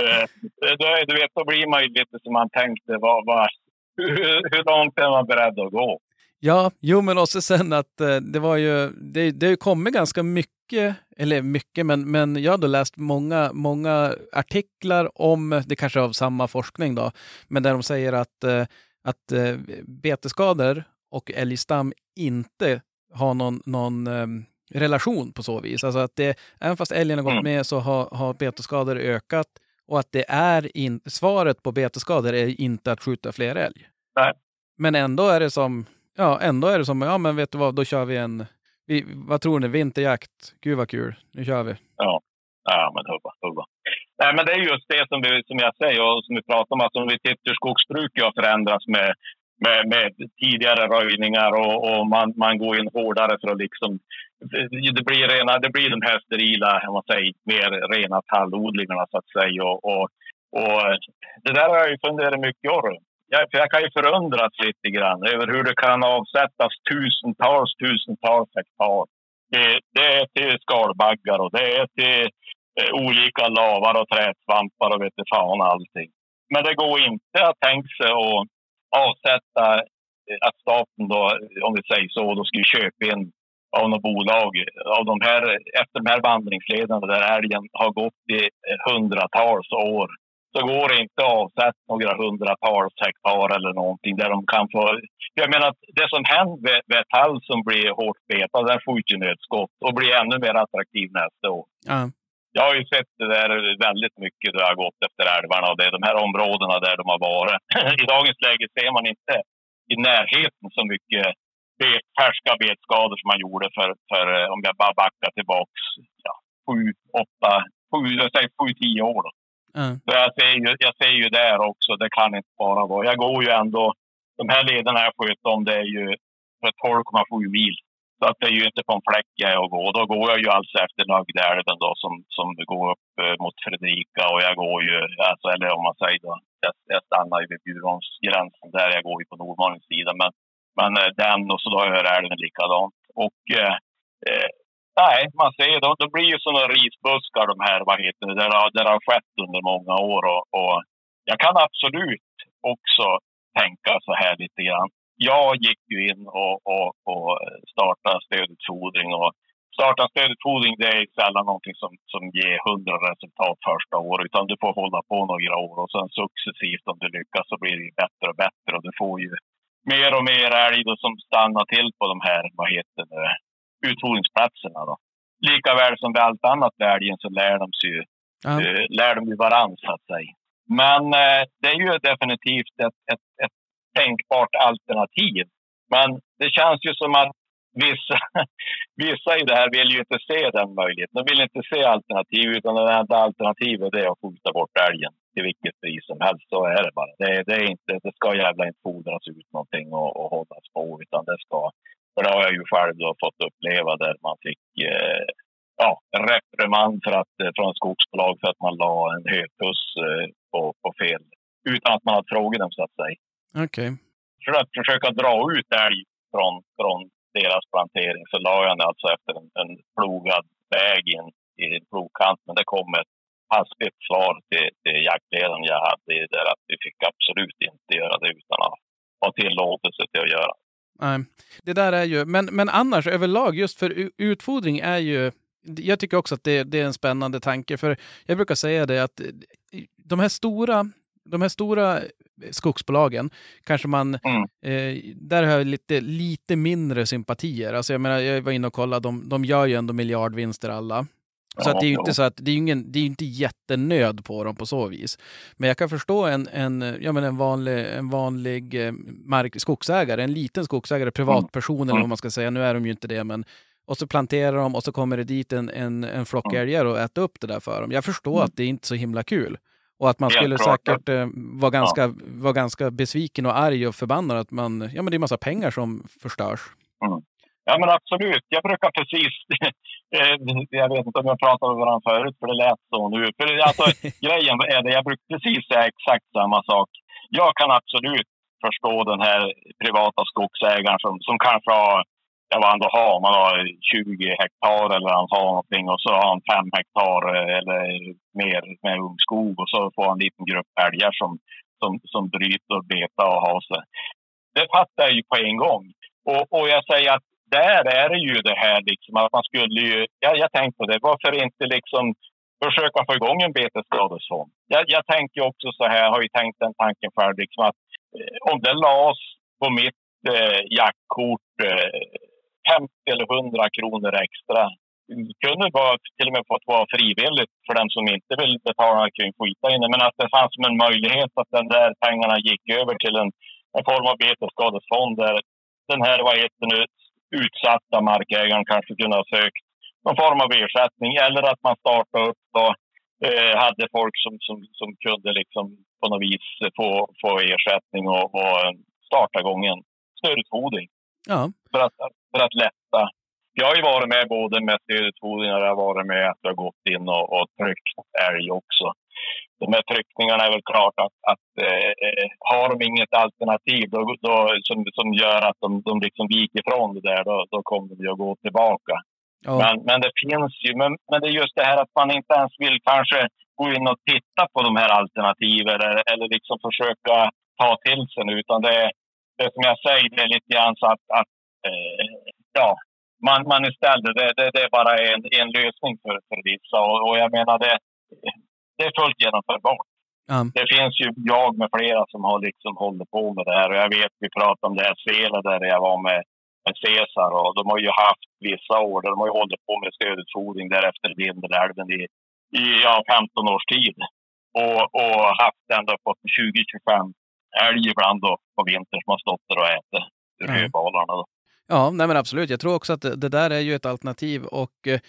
Speaker 4: Eh, då, du vet, då blir man ju lite som man tänkte. Vad, vad, hur, hur långt är man beredd att gå?
Speaker 1: Ja, jo men också sen att eh, det var ju, det, det har ju kommit ganska mycket, eller mycket, men, men jag har då läst många, många artiklar om, det kanske av samma forskning då, men där de säger att, eh, att eh, betesskador och älgstam inte har någon, någon eh, relation på så vis. Alltså att det, även fast älgen har gått
Speaker 4: Mm.
Speaker 1: med så har, har betesskador ökat och att det är in, svaret på betesskador är inte att skjuta fler älg.
Speaker 4: Nej.
Speaker 1: Men ändå är det som, ja, ändå är det som, ja men vet du vad, då kör vi en, vi, vad tror ni, vinterjakt, gud vad kul, nu kör vi.
Speaker 4: Ja, men hubba, hubba. Nej, men det är just det som, vi, som jag säger och som vi pratar om. Att om vi tittar hur skogsbruket har förändrats med, med, med tidigare röjningar och, och man, man går in hårdare för att liksom... Det blir, rena, det blir de här sterila, man säger, mer rena tallodlingarna så att säga. Och, och, och det där har jag ju funderat mycket på. Jag, jag kan ju förundras lite grann över hur det kan avsättas tusentals, tusentals hektar. Det, det är till skalbaggar och det är till eh, olika lavar och trädsvampar och vet fan allting. Men det går inte att tänka sig att avsätta eh, att staten då, om vi säger så, då skulle köpa in av något bolag av de här, efter de här vandringslederna där älgen har gått i eh, hundratals år så går det inte att avsätta några hundratals hektar eller någonting där de kan få... Jag menar, att det som händer med, ett tall som blir hårt betad, den får ju nödskott och blir ännu mer attraktiv nästa år.
Speaker 1: Ja,
Speaker 4: jag har ju sett det där väldigt mycket då jag har gått efter älvarna och det är de här områdena där de har varit. I dagens läge ser man inte i närheten så mycket bet, färska betskador som man gjorde för, för eh, om jag bara backar tillbaks ja, sju, åtta, sju, jag säger sju, tio år. Då.
Speaker 1: ja,
Speaker 4: Så jag ser, ju, jag ser ju där också, det kan inte bara vara. Jag går ju ändå, de här lederna jag sköter om, det är ju för 12,7 mil. Så att det är ju inte på en fläck jag är och går. Då går jag ju alltså efter Nögdälven då som, som går upp eh, mot Fredrika och jag går ju, alltså, eller om man säger då, jag, jag stannar ju vid Bjurholmsgränsen där, jag går ju på Nordmalings sida. Men, men eh, den och så då hör älven likadant. Och eh, eh, Nej, man ser då, de blir ju sådana risbuskar de här, vad heter det, där, har- där har skett under många år. Och, och jag kan absolut också tänka så här lite grann. Jag gick ju in och, och, och startade stödutfodring och starta stödutfodring det är sällan någonting som, som ger hundra resultat första året utan du får hålla på några år och sen successivt om du lyckas så blir det bättre och bättre och du får ju mer och mer älg då som stannar till på de här, vad heter det, utfodringsplatserna. Då. Likaväl som vid allt annat med älgen så lär de sig
Speaker 1: ja.
Speaker 4: eh, lär de ju varann så att säga. Men eh, det är ju definitivt ett, ett, ett tänkbart alternativ. Men det känns ju som att vissa, vissa i det här vill ju inte se den möjligheten. De vill inte se alternativ utan det enda alternativet är att skjuta bort älgen till vilket pris som helst. Så är det bara. Det, det, är inte, det ska jävla inte fodras ut någonting och, och hållas på utan det ska för det har jag ju själv då fått uppleva där man fick eh, ja, en reprimand för att, eh, från skogsbolag för att man la en höpuss eh, på, på fel. Utan att man hade frågat dem så att säga.
Speaker 1: Okej.
Speaker 4: För att försöka dra ut älg från, från deras plantering så la jag den alltså efter en, en plogad väg in i en plogkant. Men det kom ett hastigt svar till, till jaktledaren jag hade där att vi fick absolut inte göra det utan att ha tillåtelse till att göra.
Speaker 1: Nej, det där är ju, men, men annars överlag, just för utfodring är ju, jag tycker också att det, det är en spännande tanke, för jag brukar säga det att de här stora, de här stora skogsbolagen, kanske man,
Speaker 4: Mm.
Speaker 1: eh, där har jag lite, lite mindre sympatier. Alltså jag menar, jag var inne och kollade, de, de gör ju ändå miljardvinster alla. Så att det är ju inte så att det är ingen, det är inte jättenöd på dem på så vis. Men jag kan förstå en, en, ja, men en vanlig, en vanlig eh, mark, skogsägare, en liten skogsägare, privatperson eller
Speaker 4: Mm.
Speaker 1: vad man ska säga. Nu är de ju inte det, men och så planterar de och så kommer det dit en, en, en flock
Speaker 4: Mm.
Speaker 1: älgar och äter upp det där för dem. Jag förstår
Speaker 4: Mm.
Speaker 1: att det är inte så himla kul. Och att man
Speaker 4: Helt
Speaker 1: skulle
Speaker 4: klart,
Speaker 1: säkert eh, vara, ganska, vara ganska besviken och arg och förbannad att man, ja men det är massa pengar som förstörs.
Speaker 4: Ja, men absolut. Jag brukar precis... eh, jag vet inte om jag pratade med varandra förut, för det lät så nu. För alltså, grejen är det, jag brukar precis säga exakt samma sak. Jag kan absolut förstå den här privata skogsägaren som, som kanske har ja, vad han då har, man har 20 hektar eller han har någonting och så har han 5 hektar eh, eller mer med ungskog och så får han en liten grupp älgar som, som, som bryter och betar och har sig. Det fattar jag ju på en gång. Och, och jag säger att där är det ju det här liksom att man skulle ju, ja, jag tänkte på det, varför inte liksom försöka få igång en betesskadefond? Jag, jag tänker också så här, har ju tänkt den tanken själv, liksom att eh, om det lades på mitt eh, jaktkort eh, 50 eller 100 kronor extra. Kunde vara, till och med fått vara frivilligt för den som inte vill betala kring skita inne. Men att det fanns som en möjlighet att den där pengarna gick över till en, en form av betesskadefond där den här vad heter nu, utsatta markägaren kanske kunde ha sökt någon form av ersättning. Eller att man startade upp och eh, hade folk som, som, som kunde liksom på något vis få, få ersättning och, och starta igång en stödutfodring
Speaker 1: Ja,
Speaker 4: för att, för att lätta. Jag har ju varit med både med stödutfodring och jag har varit med att jag har gått in och, och tryckt älg också. De här tryckningarna är väl klart att, att eh, har de inget alternativ då, då, som, som gör att de, de liksom viker ifrån det där, då, då kommer de att gå tillbaka.
Speaker 1: ja,
Speaker 4: Men, men det finns ju, men, men det är just det här att man inte ens vill kanske gå in och titta på de här alternativen eller, eller liksom försöka ta till sig nu, utan det är, det är som jag säger, det är lite grann så att, att eh, ja, man, man istället, det, det, det är bara en, en lösning för, för vissa. Och, och jag menar det, det är fullt genomförbart.
Speaker 1: ja,
Speaker 4: Det finns ju jag med flera som har liksom hållit på med det här. Och jag vet vi pratade om det här Sela där jag var med, med Cesar. Och de har ju haft vissa år där de har ju hållit på med stödutfodring därefter Vindelälven i, i ja, 15 års tid. Och, och haft ända upp på 20-25 älg ibland då på vintern som har stått där och ätit
Speaker 1: Ja.
Speaker 4: rödbalarna. Då.
Speaker 1: Ja, nej men absolut. Jag tror också att det, det där är ju ett alternativ och eh,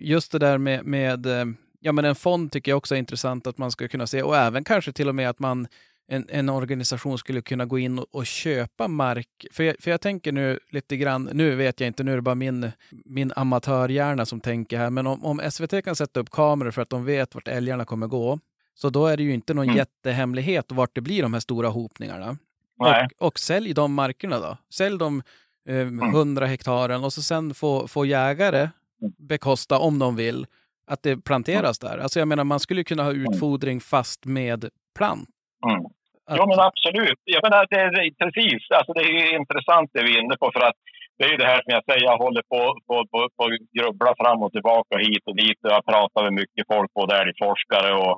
Speaker 1: just det där med, med eh, ja men en fond tycker jag också är intressant att man ska kunna se och även kanske till och med att man en, en organisation skulle kunna gå in och, och köpa mark. För jag, för jag tänker nu lite grann, nu vet jag inte, nu är det bara min, min amatörhjärna som tänker här, men om, om SVT kan sätta upp kameror för att de vet vart älgarna kommer gå, så då är det ju inte någon
Speaker 4: Mm.
Speaker 1: jättehemlighet vart det blir de här stora hopningarna.
Speaker 4: Nej.
Speaker 1: Och, och sälj de markerna då. Sälj de eh, 100 hektaren och så sen få, få jägare bekosta, om de vill, att det planteras där. Alltså jag menar, man skulle ju kunna ha utfodring fast med plant.
Speaker 4: Mm.
Speaker 1: Att,
Speaker 4: Ja, men absolut. Jag menar, det är precis. Alltså, det är intressant det vi är inne på. För att det är ju det här som jag säger, jag håller på på, på, på att grubbla fram och tillbaka hit och dit. Och jag pratar med mycket folk, både älgforskare och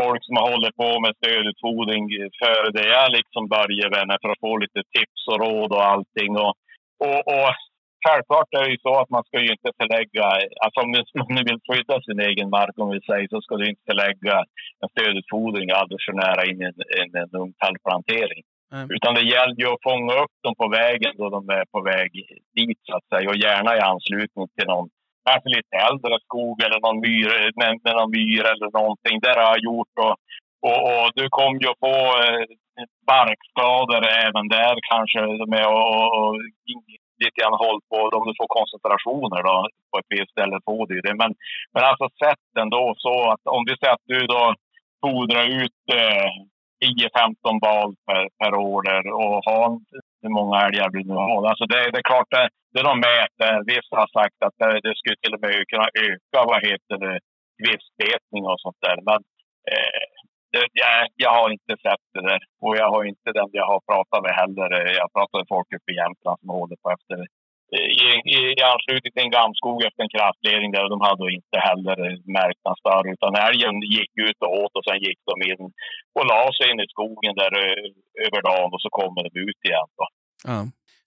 Speaker 4: folk som har hållit på med stödutfodring före det jag liksom med för att få lite tips och råd och allting. Och, och, och självklart är det ju så att man ska ju inte förlägga, alltså om man vill skydda sin egen mark om vi säger så ska du inte förlägga en stödutfodring alldeles för nära in i en, en, en ungtallplantering.
Speaker 1: Nej.
Speaker 4: Utan det gäller ju att fånga upp dem på vägen då de är på väg dit så att säga och gärna i anslutning till någon kanske lite äldre skog eller någon myr, med, med någon myr eller någonting. Det har jag gjort och, och, och du kommer ju få eh, barkskador även där kanske med och, och, och lite grann håll på om du får koncentrationer då på ett visst ställe får du det. Men, men alltså sätt ändå så att om vi säger att du då fodrar ut eh, 10-15 bal per, per år där och en hur många älgar vi nu har. Alltså det, det är klart, eh, det, det de mäter, eh, vissa har sagt att det, det skulle till och med kunna öka vad heter det, kvistbetning och sånt där. Men eh, det, jag, jag har inte sett det där och jag har inte den jag har pratat med heller. Jag pratade med folk uppe i Jämtland som håller på efter i, i, i anslutning till en gamskog efter en kraftledning där de hade inte heller märkt någon större utan älgen gick ut och åt och sen gick de in och la sig in i skogen där ö, över dagen och så kommer de ut igen. Då.
Speaker 1: Ja,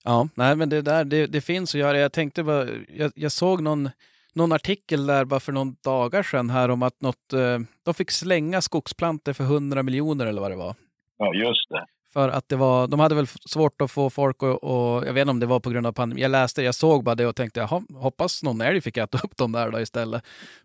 Speaker 1: ja nej, men det där det, det finns att göra. Jag tänkte bara, jag, jag såg någon, någon artikel där bara för någon dagar sedan här om att något, eh, de fick slänga skogsplantor för 100 miljoner eller vad det var.
Speaker 4: Ja, just det.
Speaker 1: För att det var, de hade väl svårt att få folk och, och jag vet inte om det var på grund av pandemin. Jag läste, jag såg bara det och tänkte, jaha, hoppas någon älg fick äta upp dem där då istället.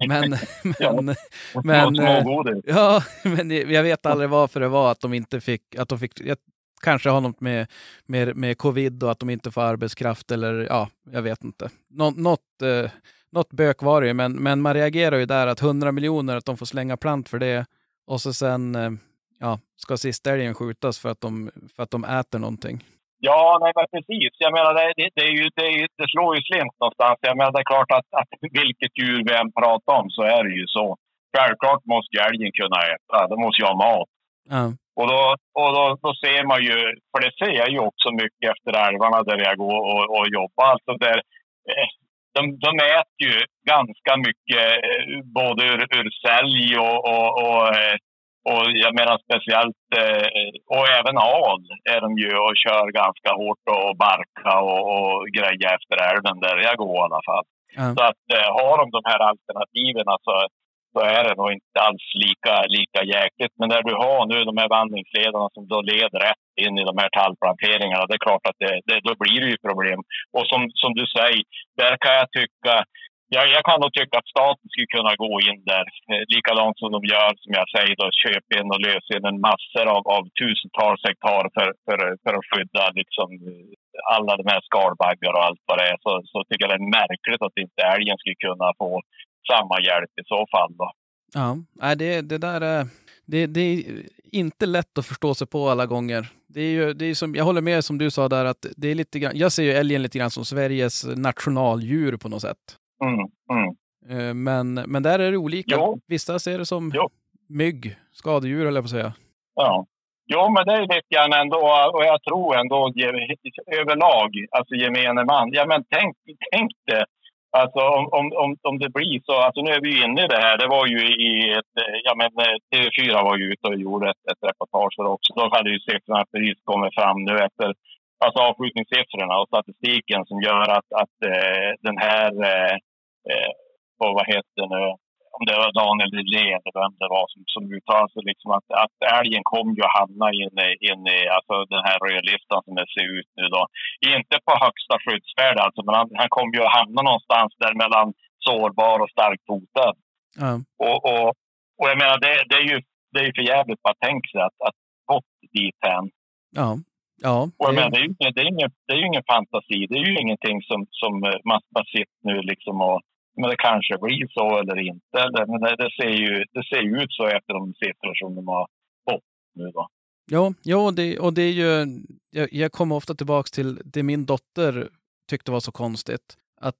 Speaker 1: Men,
Speaker 4: Ja.
Speaker 1: men,
Speaker 4: Och
Speaker 1: Men, eh, ja, men jag vet aldrig varför det var att de inte fick, att de fick, jag, kanske har något med, med, med covid och att de inte får arbetskraft eller ja, jag vet inte. Nå, något, eh, något bök var det ju, men, men man reagerar ju där att 100 miljoner, att de får slänga plant för det och så sen eh, ja, ska sista älgen skjutas för att, de, för att de äter någonting.
Speaker 4: Ja, nej, men precis. Jag menar, det, det, det, är ju, det, det slår ju slint någonstans. Jag menar, det är klart att, att vilket djur vi än pratar om så är det ju så. Självklart måste ju älgen kunna äta. De måste ju ha mat.
Speaker 1: Ja.
Speaker 4: Och, då, och då, då ser man ju, för det ser jag ju också mycket efter älvarna där jag går och, och jobbar. Alltså där, eh, de, de äter ju ganska mycket, eh, både ur, ur sälj och, och, och, eh, och jag menar speciellt, eh, och även al är de ju och kör ganska hårt och barka och, och grejer efter älven där jag går i alla fall.
Speaker 1: Ja.
Speaker 4: Så att eh, har de de här alternativen så, så är det nog inte alls lika, lika jäkligt. Men när du har nu de här vandringslederna som då leder rätt in i de här tallplanteringarna, det är klart att det, det, då blir det ju problem. Och som, som du säger, där kan jag tycka Ja, jag kan nog tycka att staten skulle kunna gå in där, eh, likadant som de gör, som jag säger, då, köp in och lös in en massor av, av tusentals hektar för, för, för att skydda liksom, eh, alla de här skalbaggar och allt vad det är. Så, så tycker jag det är märkligt att inte älgen skulle kunna få samma hjälp i så fall. Då.
Speaker 1: Ja, nej, det, det där är... Det, det är inte lätt att förstå sig på alla gånger. Det är ju, det är som, jag håller med som du sa där att det är lite grann, jag ser ju älgen lite grann som Sveriges nationaldjur på något sätt.
Speaker 4: Mm, mm.
Speaker 1: Eh, Men, men där är det olika.
Speaker 4: Jo.
Speaker 1: Vissa ser det som
Speaker 4: Jo.
Speaker 1: mygg, skadedjur eller på att säga.
Speaker 4: Ja. Jo, men det är lite grann ändå, och jag tror ändå överlag, alltså gemene man. Ja, men tänk, tänk det. Alltså om, om, om, om det blir så, alltså nu är vi ju inne i det här. Det var ju i ett, ja men eh, TV4 var ju ute och gjorde ett, ett reportage också. Då hade ju siffrorna precis kommit fram nu efter, alltså avskjutningssiffrorna och statistiken som gör att, att eh, den här, eh, och vad heter det om det var Daniel Lilén eller vem det var som, som uttalade sig, liksom att, att älgen kommer ju att hamna in i, in i alltså den här rödlistan som det ser ut nu då. Inte på högsta skyddsvärde alltså, men han, han kommer ju att hamna någonstans där mellan sårbar och starkt hotad.
Speaker 1: Ja.
Speaker 4: Och, och, och jag menar, det, det är ju det är ju för jävligt bara tänka sig att, att gått dithän.
Speaker 1: Ja. Ja,
Speaker 4: Och jag
Speaker 1: det-
Speaker 4: menar, det, är ju, det, är ingen, det är ju ingen fantasi. Det är ju ingenting som, som eh, man bara sitter nu liksom och men det kanske blir så eller inte. Men det, det, ser ju, det ser ju ut så efter de siffror som de har fått nu då.
Speaker 1: Ja, ja det, och det är ju, jag, jag kommer ofta tillbaks till det min dotter tyckte var så konstigt. Att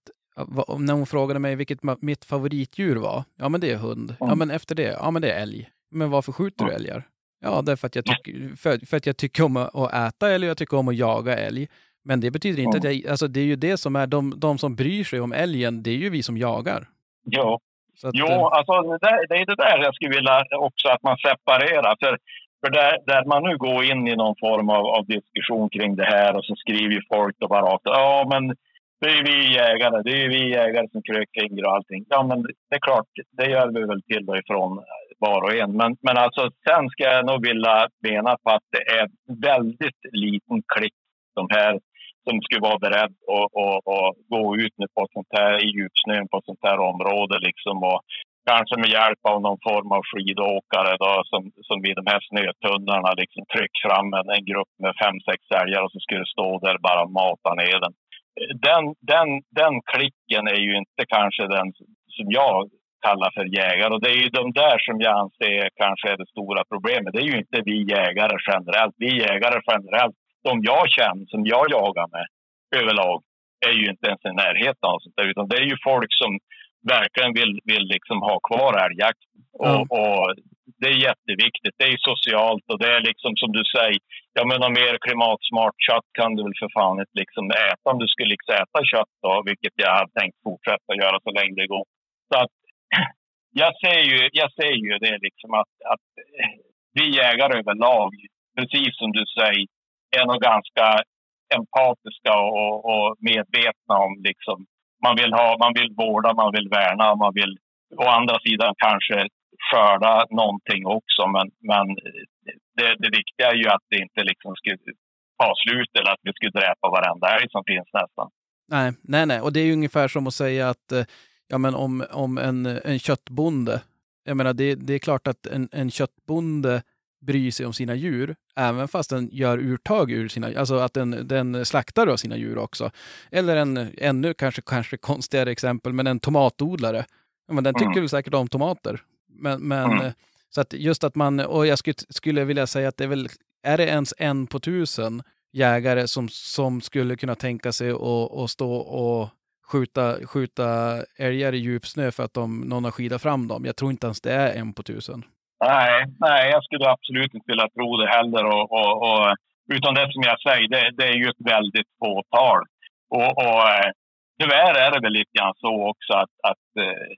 Speaker 1: när hon frågade mig vilket mitt favoritdjur var. Ja, men det är hund. Ja,
Speaker 4: Mm.
Speaker 1: men efter det, ja, men det är älg. Men varför skjuter du älgar? Ja, därför att jag, tycker, för, för att jag tycker om att att äta älg och jag tycker om att jaga älg. Men det betyder inte att jag, alltså det är ju det som är, de, de som bryr sig om älgen, det är ju vi som jagar.
Speaker 4: Ja,
Speaker 1: att,
Speaker 4: Jo,
Speaker 1: eh,
Speaker 4: alltså det, där, det är det där jag skulle vilja också att man separerar. För, för där, där man nu går in i någon form av, av diskussion kring det här och så skriver folk då bara rakt ja men det är vi jägare, det är vi jägare som krökringer och allting. Ja men det är klart, det gör vi väl till och ifrån var och en. Men, men alltså sen ska jag nog vilja mena på att det är väldigt liten klick de här som skulle vara beredd att att- att gå ut nu på sånt här, i djupsnön på ett sånt här område liksom och kanske med hjälp av någon form av skidåkare då, som, som vid de här snötunnlarna liksom tryck fram en, en grupp med fem, sex älgar och så skulle stå där bara och mata ner den. Den, den, den klicken är ju inte kanske den som jag kallar för jägare och det är ju de där som jag anser kanske är det stora problemet. Det är ju inte vi jägare generellt. Vi jägare generellt, de jag känner, som jag jagar med överlag, är ju inte ens i närheten av sånt där, utan det är ju folk som verkligen vill, vill liksom ha kvar älgjakt. Och, och det är jätteviktigt. Det är socialt och det är liksom som du säger, ja men något mer klimatsmart kött kan du väl för fan inte liksom äta om du skulle liksom äta kött då, vilket jag har tänkt fortsätta göra så länge det går. Så att jag ser ju, jag ser ju det liksom att, att vi jägare överlag, precis som du säger, är nog ganska empatiska och, och medvetna om liksom man vill ha, man vill vårda, man vill värna, man vill å andra sidan kanske skörda någonting också. Men, men det, det viktiga är ju att det inte liksom skulle ta slut eller att vi skulle dräpa varenda älg som finns nästan.
Speaker 1: Nej, nej, nej. Och det är ju ungefär som att säga att eh, ja, men om, om en, en köttbonde, jag menar det, det är klart att en, en köttbonde bryr sig om sina djur, även fast den gör urtag ur sina, alltså att den, den slaktar då sina djur också. Eller en ännu kanske, kanske konstigare exempel, men en tomatodlare. Men den tycker
Speaker 4: Mm.
Speaker 1: väl säkert om tomater. Men, men
Speaker 4: Mm.
Speaker 1: eh, så att just att man, och jag skulle, skulle vilja säga att det är väl, är det ens en på tusen jägare som, som skulle kunna tänka sig att, att stå och skjuta, skjuta älgar i djupsnö för att de, någon har skidat fram dem. Jag tror inte ens det är en på tusen.
Speaker 4: Nej, nej, jag skulle absolut inte vilja tro det heller. Och, och, och, utan det som jag säger, det, det är ju ett väldigt fåtal. Och, och eh, tyvärr är det väl lite grann så också att, att eh,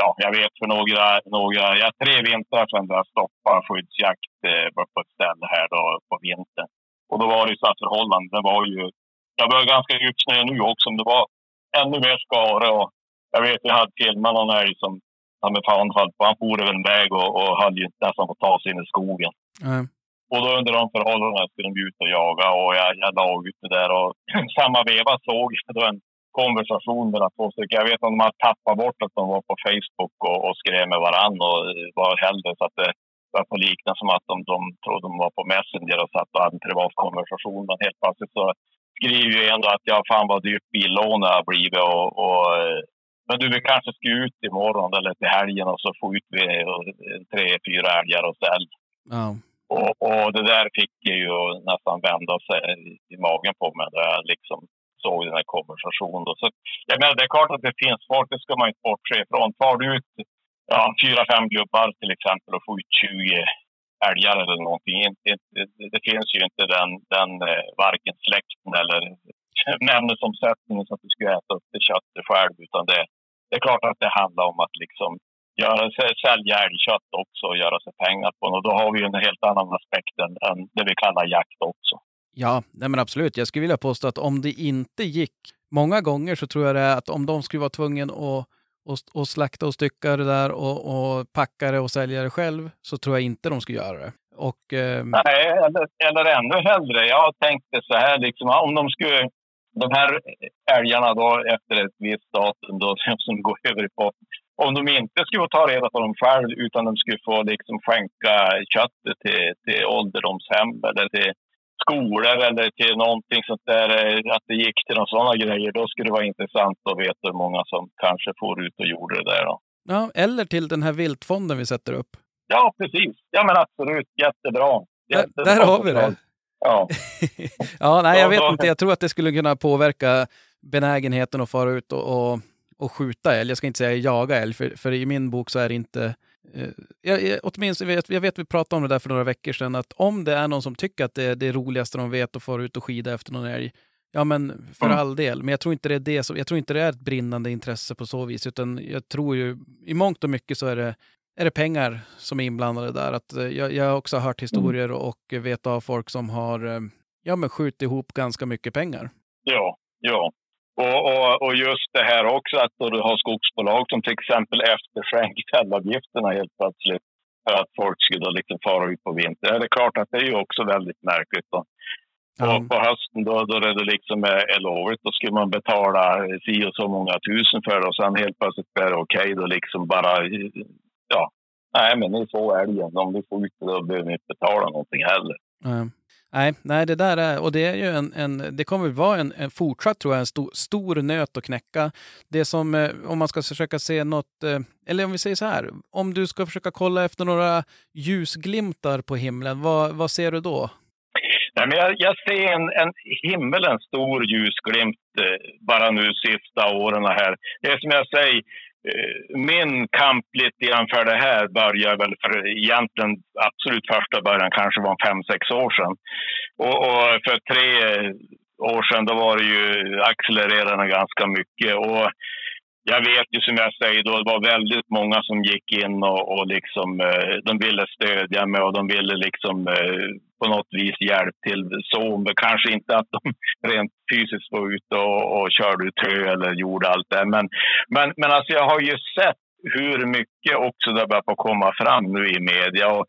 Speaker 4: ja, jag vet för några, några ja, tre vintrar sedan jag stoppade skyddsjakt eh, på ett ställe här då på vintern. Och då var det ju så att förhållandena var ju, jag var ganska djupt snö nu också, men det var ännu mer skare och jag vet jag hade filmat någon älg som han med fan på, han for över en väg och, och höll ju nästan på att ta sig in i skogen.
Speaker 1: Nej.
Speaker 4: Och då under de förhållandena skulle de ut och jaga och jag, jag la ut det där och samma veva såg jag då en konversation mellan två stycken. Jag vet att de har tappat bort att de var på Facebook och, och skrev med varann och var hellre så att det var på likna som att de, de trodde de var på Messenger och satt och hade en privat konversation. Men helt plötsligt så skriver ju ändå att jag fan vad dyrt billån det har blivit och, och men du, vi kanske ska ut imorgon eller till helgen och så få ut vi tre, fyra älgar och sälj.
Speaker 1: Ja.
Speaker 4: Och, och det där fick jag ju nästan vända sig i magen på mig när jag liksom såg den här konversationen. Så, jag menar, det är klart att det finns folk, det ska man inte bortse ifrån. Tar du ut ja, fyra, fem gubbar till exempel och får ut 20 älgar eller någonting. Det, det, det finns ju inte den, den eh, varken släkten eller nämnesomsättningen så att du ska äta upp det köttet själv. Utan det, det är klart att det handlar om att liksom göra, sälja älgkött också och göra sig pengar på det. Och då har vi ju en helt annan aspekt än, än det vi kallar jakt också.
Speaker 1: Ja, nej men absolut. Jag skulle vilja påstå att om det inte gick, många gånger så tror jag det är att om de skulle vara tvungna att och, och slakta och stycka det där och, och packa det och sälja det själv så tror jag inte de skulle göra det. Och, eh...
Speaker 4: Nej, eller, eller ännu hellre. Jag tänkte så här, liksom, om de skulle de här älgarna då efter ett visst datum då, som går över i pott, om de inte skulle ta reda på dem själv utan de skulle få liksom skänka köttet till, till ålderdomshem eller till skolor eller till någonting sånt där, eh, att det gick till några sådana grejer, då skulle det vara intressant att veta hur många som kanske får ut och gjorde det där. Då.
Speaker 1: Ja, eller till den här viltfonden vi sätter upp.
Speaker 4: Ja, precis. Ja, men absolut. Jättebra.
Speaker 1: Jättebra där, där har vi det.
Speaker 4: Ja.
Speaker 1: ja, nej, jag vet inte. Jag tror att det skulle kunna påverka benägenheten att fara ut och, och, och skjuta älg. Jag ska inte säga jaga älg, för, för i min bok så är det inte Eh, jag, jag, åtminstone vet, jag vet vi pratade om det där för några veckor sedan, att om det är någon som tycker att det är det roligaste de vet att fara ut och skida efter någon älg, ja men för mm. all del. Men jag tror inte det är det som, jag tror inte det är ett brinnande intresse på så vis, utan jag tror ju i mångt och mycket så är det, är det pengar som är inblandade där. Att eh, jag, jag har också hört historier mm. och vet av folk som har eh, ja, men skjutit ihop ganska mycket pengar.
Speaker 4: Ja, ja. Och, och, och, just det här också att du har skogsbolag som till exempel efterskänker fällavgifterna helt plötsligt för att folk skulle liksom fara ut på vintern. Det är klart att det är ju också väldigt märkligt. Då. Ja. Och på hösten då, då det liksom är, är lovligt, då ska man betala si och så många tusen för det och sen helt plötsligt är det okej. Okay, då liksom bara, nej men ni får älgen. Om vi får ut det då behöver ni inte betala någonting heller.
Speaker 1: Nej, nej, det där är, och det är ju en, en det kommer vara en, en fortsatt tror jag, en stor, stor nöt att knäcka. Det som, eh, om man ska försöka se något, eh, eller om vi säger så här, om du ska försöka kolla efter några ljusglimtar på himlen, vad, vad ser du då?
Speaker 4: Nej, men jag, jag ser en, en himmel, en stor ljusglimt eh, bara nu sista åren här. Det är som jag säger, Eh, min kamp lite grann för det här började väl för egentligen absolut första början kanske var fem, sex år sedan. Och, och, för tre år sedan då var det ju accelererande ganska mycket. Och jag vet ju som jag säger, då, det var väldigt många som gick in och, och liksom, eh, de ville stödja mig och de ville liksom eh, på något vis hjälp till så. Men kanske inte att de rent fysiskt var ute och, och körde ut hö eller gjorde allt det. Men, men, men alltså jag har ju sett hur mycket också det börjar komma fram nu i media och,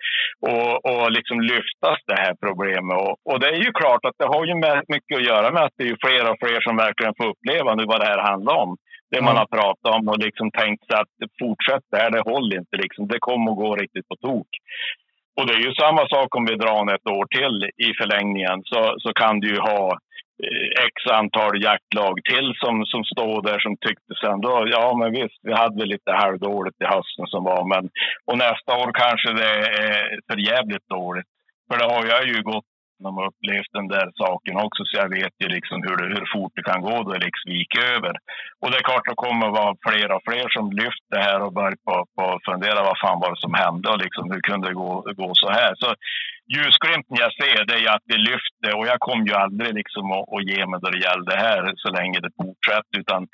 Speaker 4: och, och liksom lyftas det här problemet. Och, och, det är ju klart att det har ju mycket att göra med att det är fler och fler som verkligen får uppleva nu vad det här handlar om det man har pratat om och liksom tänkt sig att fortsätta här, det håller inte. Liksom. Det kommer att gå riktigt på tok. Och det är ju samma sak om vi drar ett år till i förlängningen så, så kan du ju ha Eh, x antal jaktlag till som, som stod där som tyckte sen då, ja men visst, vi hade lite halvdåligt i hösten som var, men och nästa år kanske det är för jävligt dåligt. För det har jag ju gått de har upplevt den där saken också, så jag vet ju liksom hur, det, hur fort det kan gå då det liksom gick över. Och det är klart, det kommer att vara fler och fler som lyfter det här och börjar på, på fundera vad fan var det som hände och liksom, hur kunde det gå, gå så här. Så ljusglimten jag ser det är att vi lyfter och jag kommer ju aldrig liksom att, att ge mig då det gäller det här så länge det fortsätter. Utan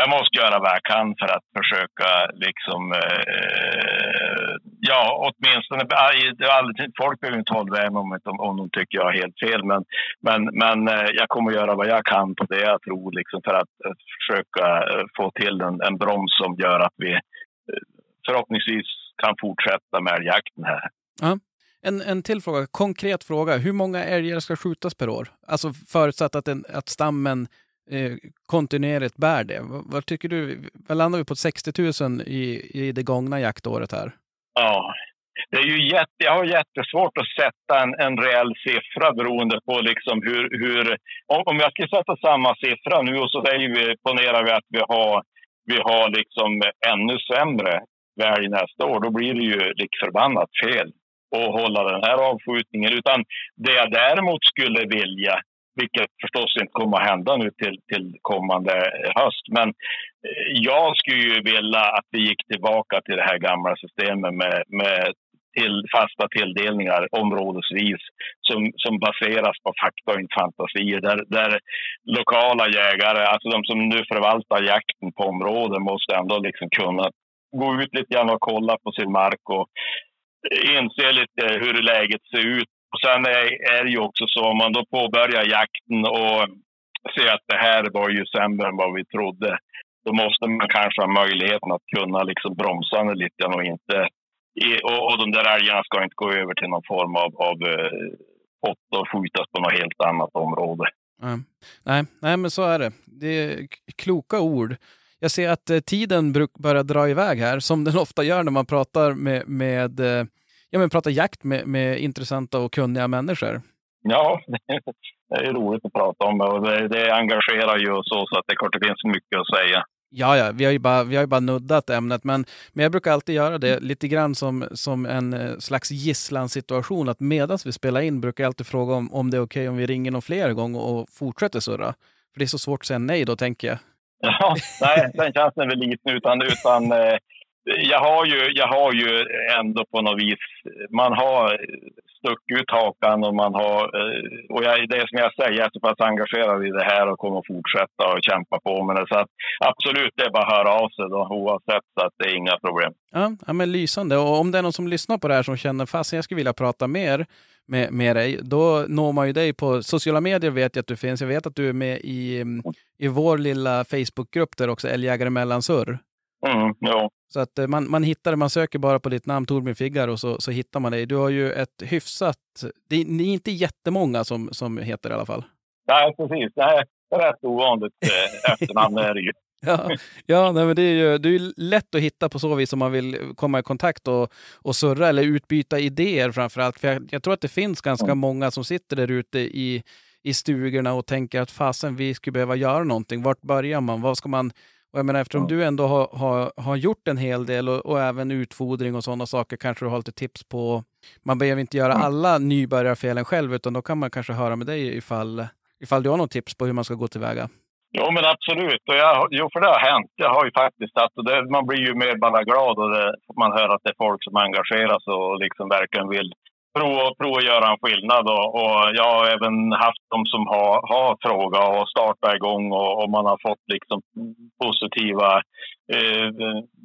Speaker 4: jag måste göra vad jag kan för att försöka liksom, eh, ja åtminstone, folk behöver inte hålla med om, om, om de tycker jag har helt fel. Men, men, men eh, jag kommer att göra vad jag kan på det jag tror liksom, för att eh, försöka eh, få till en, en broms som gör att vi förhoppningsvis kan fortsätta med älgjakten här.
Speaker 1: Ja. En, en till fråga, konkret fråga. Hur många älgar ska skjutas per år? Alltså förutsatt att, en, att stammen eh, kontinuerligt bär det. Vad, vad tycker du? Vad landar vi på 60 000 i, i det gångna jaktåret här?
Speaker 4: Ja, det är ju jätte, jag har jättesvårt att sätta en, en reell siffra beroende på liksom hur... hur om, om jag skulle sätta samma siffra nu och så vi, ponerar vi att vi har, vi har liksom ännu sämre välj nästa år, då blir det ju likförbannat fel att hålla den här avskjutningen. Utan det jag däremot skulle vilja, vilket förstås inte kommer att hända nu till, till kommande höst, men jag skulle ju vilja att vi gick tillbaka till det här gamla systemet med, med till fasta tilldelningar områdesvis som, som baseras på fakta och inte fantasier. Där, där lokala jägare, alltså de som nu förvaltar jakten på områden måste ändå liksom kunna gå ut lite grann och kolla på sin mark och inse lite hur läget ser ut. Och sen är, är det ju också så om man då påbörjar jakten och ser att det här var ju sämre än vad vi trodde. Då måste man kanske ha möjligheten att kunna liksom bromsa den lite grann och inte och, och de där älgarna ska inte gå över till någon form av, av eh, och skjutas på något helt annat område.
Speaker 1: Mm. Nej, nej, men så är det. Det är kloka ord. Jag ser att eh, tiden börjar dra iväg här, som den ofta gör när man pratar med, med eh, ja, men pratar jakt med, med intressanta och kunniga människor.
Speaker 4: Ja, det är roligt att prata om och det, det engagerar ju och så, så att det klart det finns mycket att säga.
Speaker 1: Ja, ja, vi har ju bara, vi har ju bara nuddat ämnet, men, men jag brukar alltid göra det lite grann som, som en eh, slags gisslansituation. Att medan vi spelar in brukar jag alltid fråga om, om det är okej okay om vi ringer någon fler gång och fortsätter surra. För det är så svårt att säga nej då, tänker jag.
Speaker 4: Ja, nej, den chansen är väl liten. Utan, utan eh, jag, har ju, jag har ju ändå på något vis... Man har stuckit ut hakan och man har... Eh, och jag, det är som jag säger, jag är så pass engagerad i det här och kommer att fortsätta och kämpa på med det. Så att, absolut, det är bara att höra av sig då, oavsett. Så att det är inga problem.
Speaker 1: Ja, ja, men lysande. Och om det är någon som lyssnar på det här som känner fast jag skulle vilja prata mer med, med dig, då når man ju dig på sociala medier vet jag att du finns. Jag vet att du är med i, i vår lilla Facebookgrupp där också, Älgjägare Mellansörr.
Speaker 4: Mm, ja.
Speaker 1: Så att eh, man, man hittar man söker bara på ditt namn Torbjörn Figgar och så, så hittar man dig. Du har ju ett hyfsat, det är, det är inte jättemånga som, som heter i alla fall.
Speaker 4: Nej, precis. Det är rätt ovanligt eh, efternamn är det ju.
Speaker 1: Ja, ja nej, men det är ju det är lätt att hitta på så vis om man vill komma i kontakt och, och surra eller utbyta idéer framför allt. För jag, jag tror att det finns ganska mm. många som sitter där ute i, i stugorna och tänker att fasen, vi skulle behöva göra någonting. Vart börjar man? Vad ska man och jag menar, eftersom ja. du ändå har, har, har gjort en hel del och, och, även utfodring och sådana saker kanske du har lite tips på. Man behöver inte göra alla nybörjarfelen själv utan då kan man kanske höra med dig ifall, ifall du har något tips på hur man ska gå tillväga.
Speaker 4: Jo, men absolut. Och jag, jo, för det har hänt. Jag har ju faktiskt att det, man blir ju mer bara glad och det, man hör att det är folk som engagerar sig och liksom verkligen vill prova, prova göra en skillnad. Och, och, jag har även haft de som har, har frågat och startat igång och, och man har fått liksom positiva eh,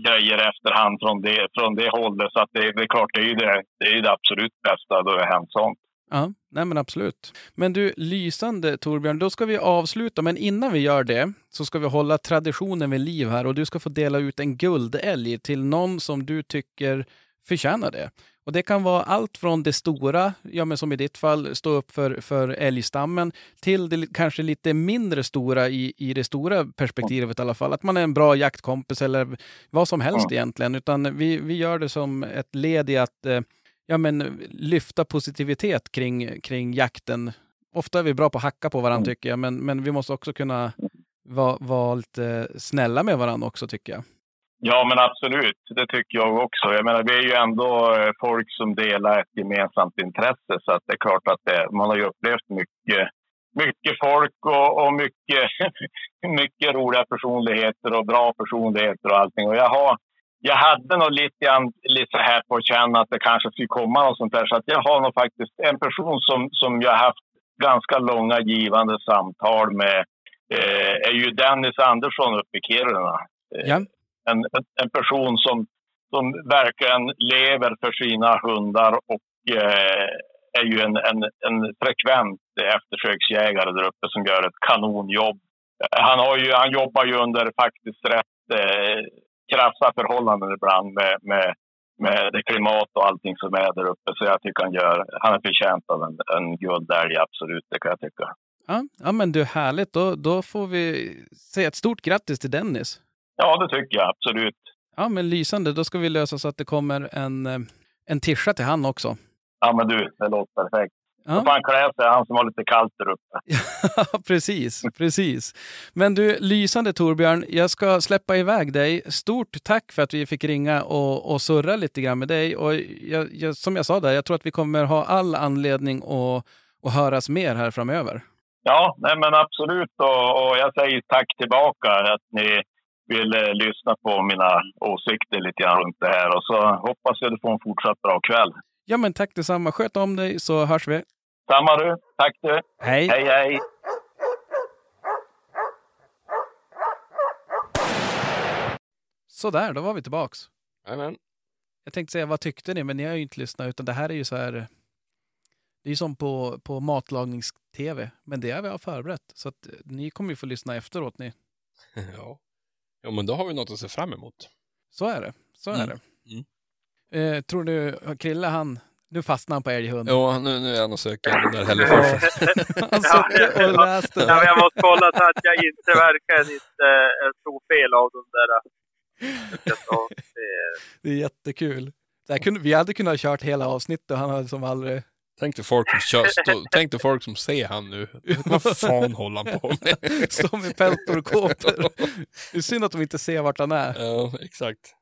Speaker 4: grejer efterhand från det, från det hållet. Så att det, det är klart, det är det, det, är det absolut bästa då det har hänt sånt.
Speaker 1: Ja, nej men absolut. Men du, lysande Torbjörn, då ska vi avsluta. Men innan vi gör det så ska vi hålla traditionen vid liv här och du ska få dela ut en guldälg till någon som du tycker förtjänar det. Och Det kan vara allt från det stora, ja, men som i ditt fall, stå upp för, för älgstammen, till det kanske lite mindre stora i, i det stora perspektivet i alla fall. Att man är en bra jaktkompis eller vad som helst ja. egentligen. Utan vi, vi gör det som ett led i att eh, ja, men, lyfta positivitet kring, kring jakten. Ofta är vi bra på att hacka på varandra mm. tycker jag, men, men vi måste också kunna vara, vara lite snälla med varandra också tycker jag.
Speaker 4: Ja, men absolut. Det tycker jag också. Jag menar, vi är ju ändå eh, folk som delar ett gemensamt intresse. Så att det är klart att det, man har ju upplevt mycket, mycket folk och, och mycket, mycket roliga personligheter och bra personligheter och allting. Och jag, har, jag hade nog lite, grann- lite här på att känna att det kanske skulle komma något sånt där. Så att jag har nog faktiskt en person som, som jag har haft ganska långa givande samtal med. Eh, är ju Dennis Andersson uppe i Kiruna. Eh,
Speaker 1: ja
Speaker 4: en, en, person som, som verkligen lever för sina hundar och eh, är ju en, en, en frekvent eftersöksjägare där uppe som gör ett kanonjobb. Han, har ju, han jobbar ju under faktiskt rätt eh, krassa förhållanden ibland med, med, med det klimat och allting som är där uppe. Så jag tycker han gör, han är förtjänt av en, en guldälg, absolut. Det kan jag tycka.
Speaker 1: Ja, ja men du, härligt. Då, då får vi säga ett stort grattis till Dennis.
Speaker 4: Ja, det tycker jag absolut.
Speaker 1: Ja, men lysande. Då ska vi lösa så att det kommer en, eh, en tischa till han också.
Speaker 4: Ja, men du, det låter perfekt. Då får
Speaker 1: Ja,
Speaker 4: han klä sig, han som har lite kallt där uppe.
Speaker 1: precis, precis. Men du, lysande Torbjörn, jag ska släppa iväg dig. Stort tack för att vi fick ringa och, och surra lite grann med dig. Och jag, jag, som jag sa där, jag tror att vi kommer ha all anledning att, att höras mer här framöver.
Speaker 4: Ja, nej men absolut. Och, och jag säger tack tillbaka att ni vill eh, lyssna på mina åsikter lite grann runt det här. Och så hoppas jag du får en fortsatt bra kväll.
Speaker 1: Ja, men tack detsamma. Sköt om dig så hörs vi.
Speaker 4: Samma du. Tack du.
Speaker 1: Hej!
Speaker 4: Hej, hej.
Speaker 1: Sådär, då var vi tillbaks.
Speaker 2: Jajamän.
Speaker 1: Jag tänkte säga, vad tyckte ni? Men ni har ju inte lyssnat, utan det här är ju så här... Det är ju som på, på matlagnings-tv, men det har vi har förberett. Så att eh, ni kommer ju få lyssna efteråt. Ni.
Speaker 2: Ja. Ja, men då har vi något att se fram emot.
Speaker 1: Så är det. Så är
Speaker 2: Mm.
Speaker 1: det.
Speaker 2: Mm.
Speaker 1: Eh, tror du, Krille han... Nu fastnar han på älghund.
Speaker 2: Ja, nu, nu är han och söker den där Hällefors.
Speaker 1: Han satt och läste.
Speaker 3: Ja, men jag måste kolla så att jag inte verkar inte eh, tog fel av de där. eh, det,
Speaker 1: Det är jättekul. Det här kunde, vi hade kunnat ha kört hela avsnittet och han hade som aldrig...
Speaker 2: Tänk dig folk som, kör, stå, tänk dig folk som ser han nu. Vad fan håller han på med?
Speaker 1: Står med peltorkåpor. Det är synd att de inte ser vart han är.
Speaker 2: Ja, exakt.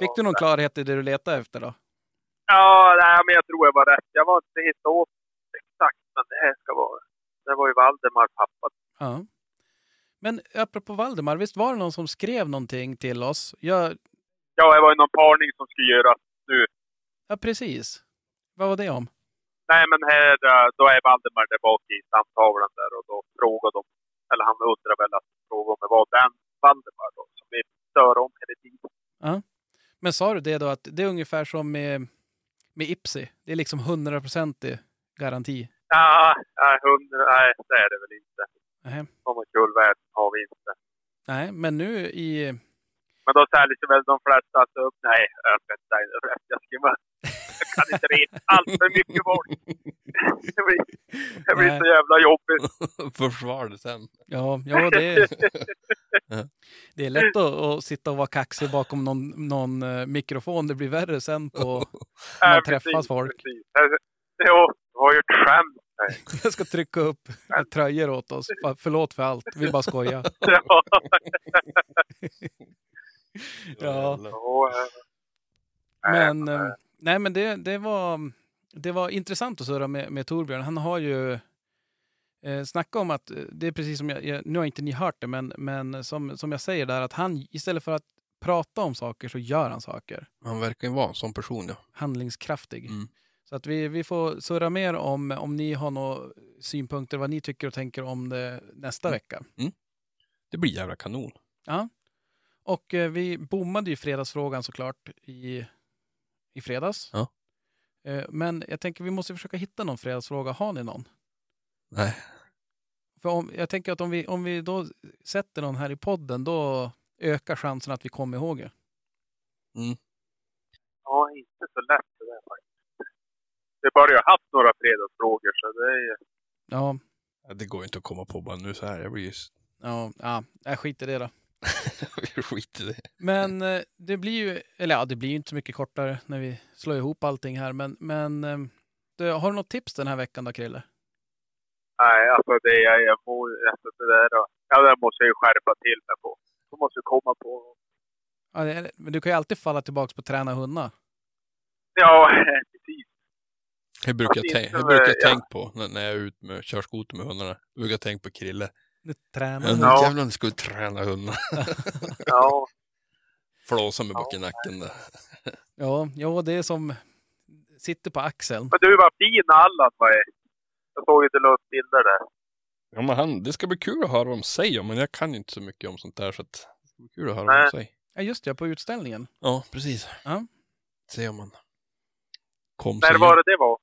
Speaker 1: Fick du någon klarhet i det du letade efter då?
Speaker 3: Ja, nej, men jag tror jag var rätt. Jag var inte helt åt exakt, men det här ska vara... Det var ju Valdemar pappa.
Speaker 1: Ja. Men apropå Valdemar, visst var det någon som skrev någonting till oss? Jag,
Speaker 3: Ja, det var ju någon parning som skulle göras nu.
Speaker 1: ja, precis. Vad var det om?
Speaker 3: Nej, men här, eh, då är Valdemar där bak i stamtavlan där och då frågade de, eller han undrar väl att fråga om det var den Valdemar då som vi stör om hela tiden.
Speaker 1: Men sa du det då att det är ungefär som med, med Ipsi? Det är liksom hundraprocentig garanti?
Speaker 3: Ja, nej, hundra, nej, det är det väl inte.
Speaker 1: Nej.
Speaker 3: Sådana kullvärden har vi inte.
Speaker 1: Nej, men nu i...
Speaker 3: Men då säljer sig väl de flesta att upp. Nej, jag ska inte säga det rätt. Jag, ska, jag kan inte reta allt för mycket folk. Det blir, det blir så jävla jobbigt.
Speaker 2: Försvar det sen.
Speaker 1: Ja, ja det, är, det är lätt att, att sitta och vara kaxig bakom någon, någon eh, mikrofon. Det blir värre sen på när man
Speaker 3: Ja,
Speaker 1: träffas
Speaker 3: precis,
Speaker 1: folk.
Speaker 3: precis. Jo, det var ju ett skämt.
Speaker 1: Jag ska trycka upp tröjor åt oss. Förlåt för allt. Vi bara skojar.
Speaker 3: Ja.
Speaker 1: Ja. Men, eh, nej, men det, det, var, det var intressant att surra med, med Torbjörn. Han har ju eh, snackat om att, eh, det är precis som jag, jag, nu har inte ni hört det, men, men som, som jag säger där, att han istället för att prata om saker så gör han saker.
Speaker 2: Han verkar ju vara en sån person, ja.
Speaker 1: Handlingskraftig.
Speaker 2: Mm.
Speaker 1: Så att vi, vi får surra mer om, om ni har några synpunkter, vad ni tycker och tänker om det nästa
Speaker 2: Mm.
Speaker 1: vecka.
Speaker 2: Det blir jävla kanon.
Speaker 1: Ja. Och eh, vi bommade ju fredagsfrågan såklart i, i fredags.
Speaker 2: Ja.
Speaker 1: Eh, men jag tänker vi måste försöka hitta någon fredagsfråga. Har ni någon?
Speaker 2: Nej.
Speaker 1: För om, jag tänker att om vi, om vi då sätter någon här i podden, då ökar chansen att vi kommer ihåg det.
Speaker 3: ja, inte så lätt det där faktiskt. Vi har bara haft några fredagsfrågor så det är
Speaker 1: Ja,
Speaker 2: Ja, Det går ju inte att komma på bara nu så här. Jag blir ju...
Speaker 1: ja, ja jag skiter i det då.
Speaker 2: Vi skiter i det.
Speaker 1: Men eh, det blir ju, eller ja, det blir ju inte så mycket kortare när vi slår ihop allting här. Men, men eh, du, har du något tips den här veckan då, Krille?
Speaker 3: Nej, alltså det är, jag får, alltså det där, då- ja, det måste jag ju skärpa till mig på. Då måste jag komma på
Speaker 1: Ja, det är- men du kan ju alltid falla tillbaka på träna hundar.
Speaker 3: Ja, precis.
Speaker 2: Jag brukar, jag brukar
Speaker 3: ja.
Speaker 2: tänka på när, när jag är ute med kör skoter med hundarna. Jag brukar tänka på Krille.
Speaker 1: Nu tränar hund.
Speaker 3: Ja.
Speaker 2: Jävlar, nu ska vi träna hundar.
Speaker 3: Ja,
Speaker 2: Flåsa mig bak i nacken där.
Speaker 1: Ja, ja, det är som sitter på axeln.
Speaker 3: men du var fin Allan var jag. Jag såg inte lust bilder där.
Speaker 2: Ja, men han, det ska bli kul att höra vad de säger, men jag kan ju inte så mycket om sånt där, så att det ska bli kul att höra vad
Speaker 3: Nej.
Speaker 2: de säger.
Speaker 1: Ja, just det, på utställningen.
Speaker 2: Ja, precis.
Speaker 1: Ja.
Speaker 2: Se om man kom
Speaker 3: När var det det var?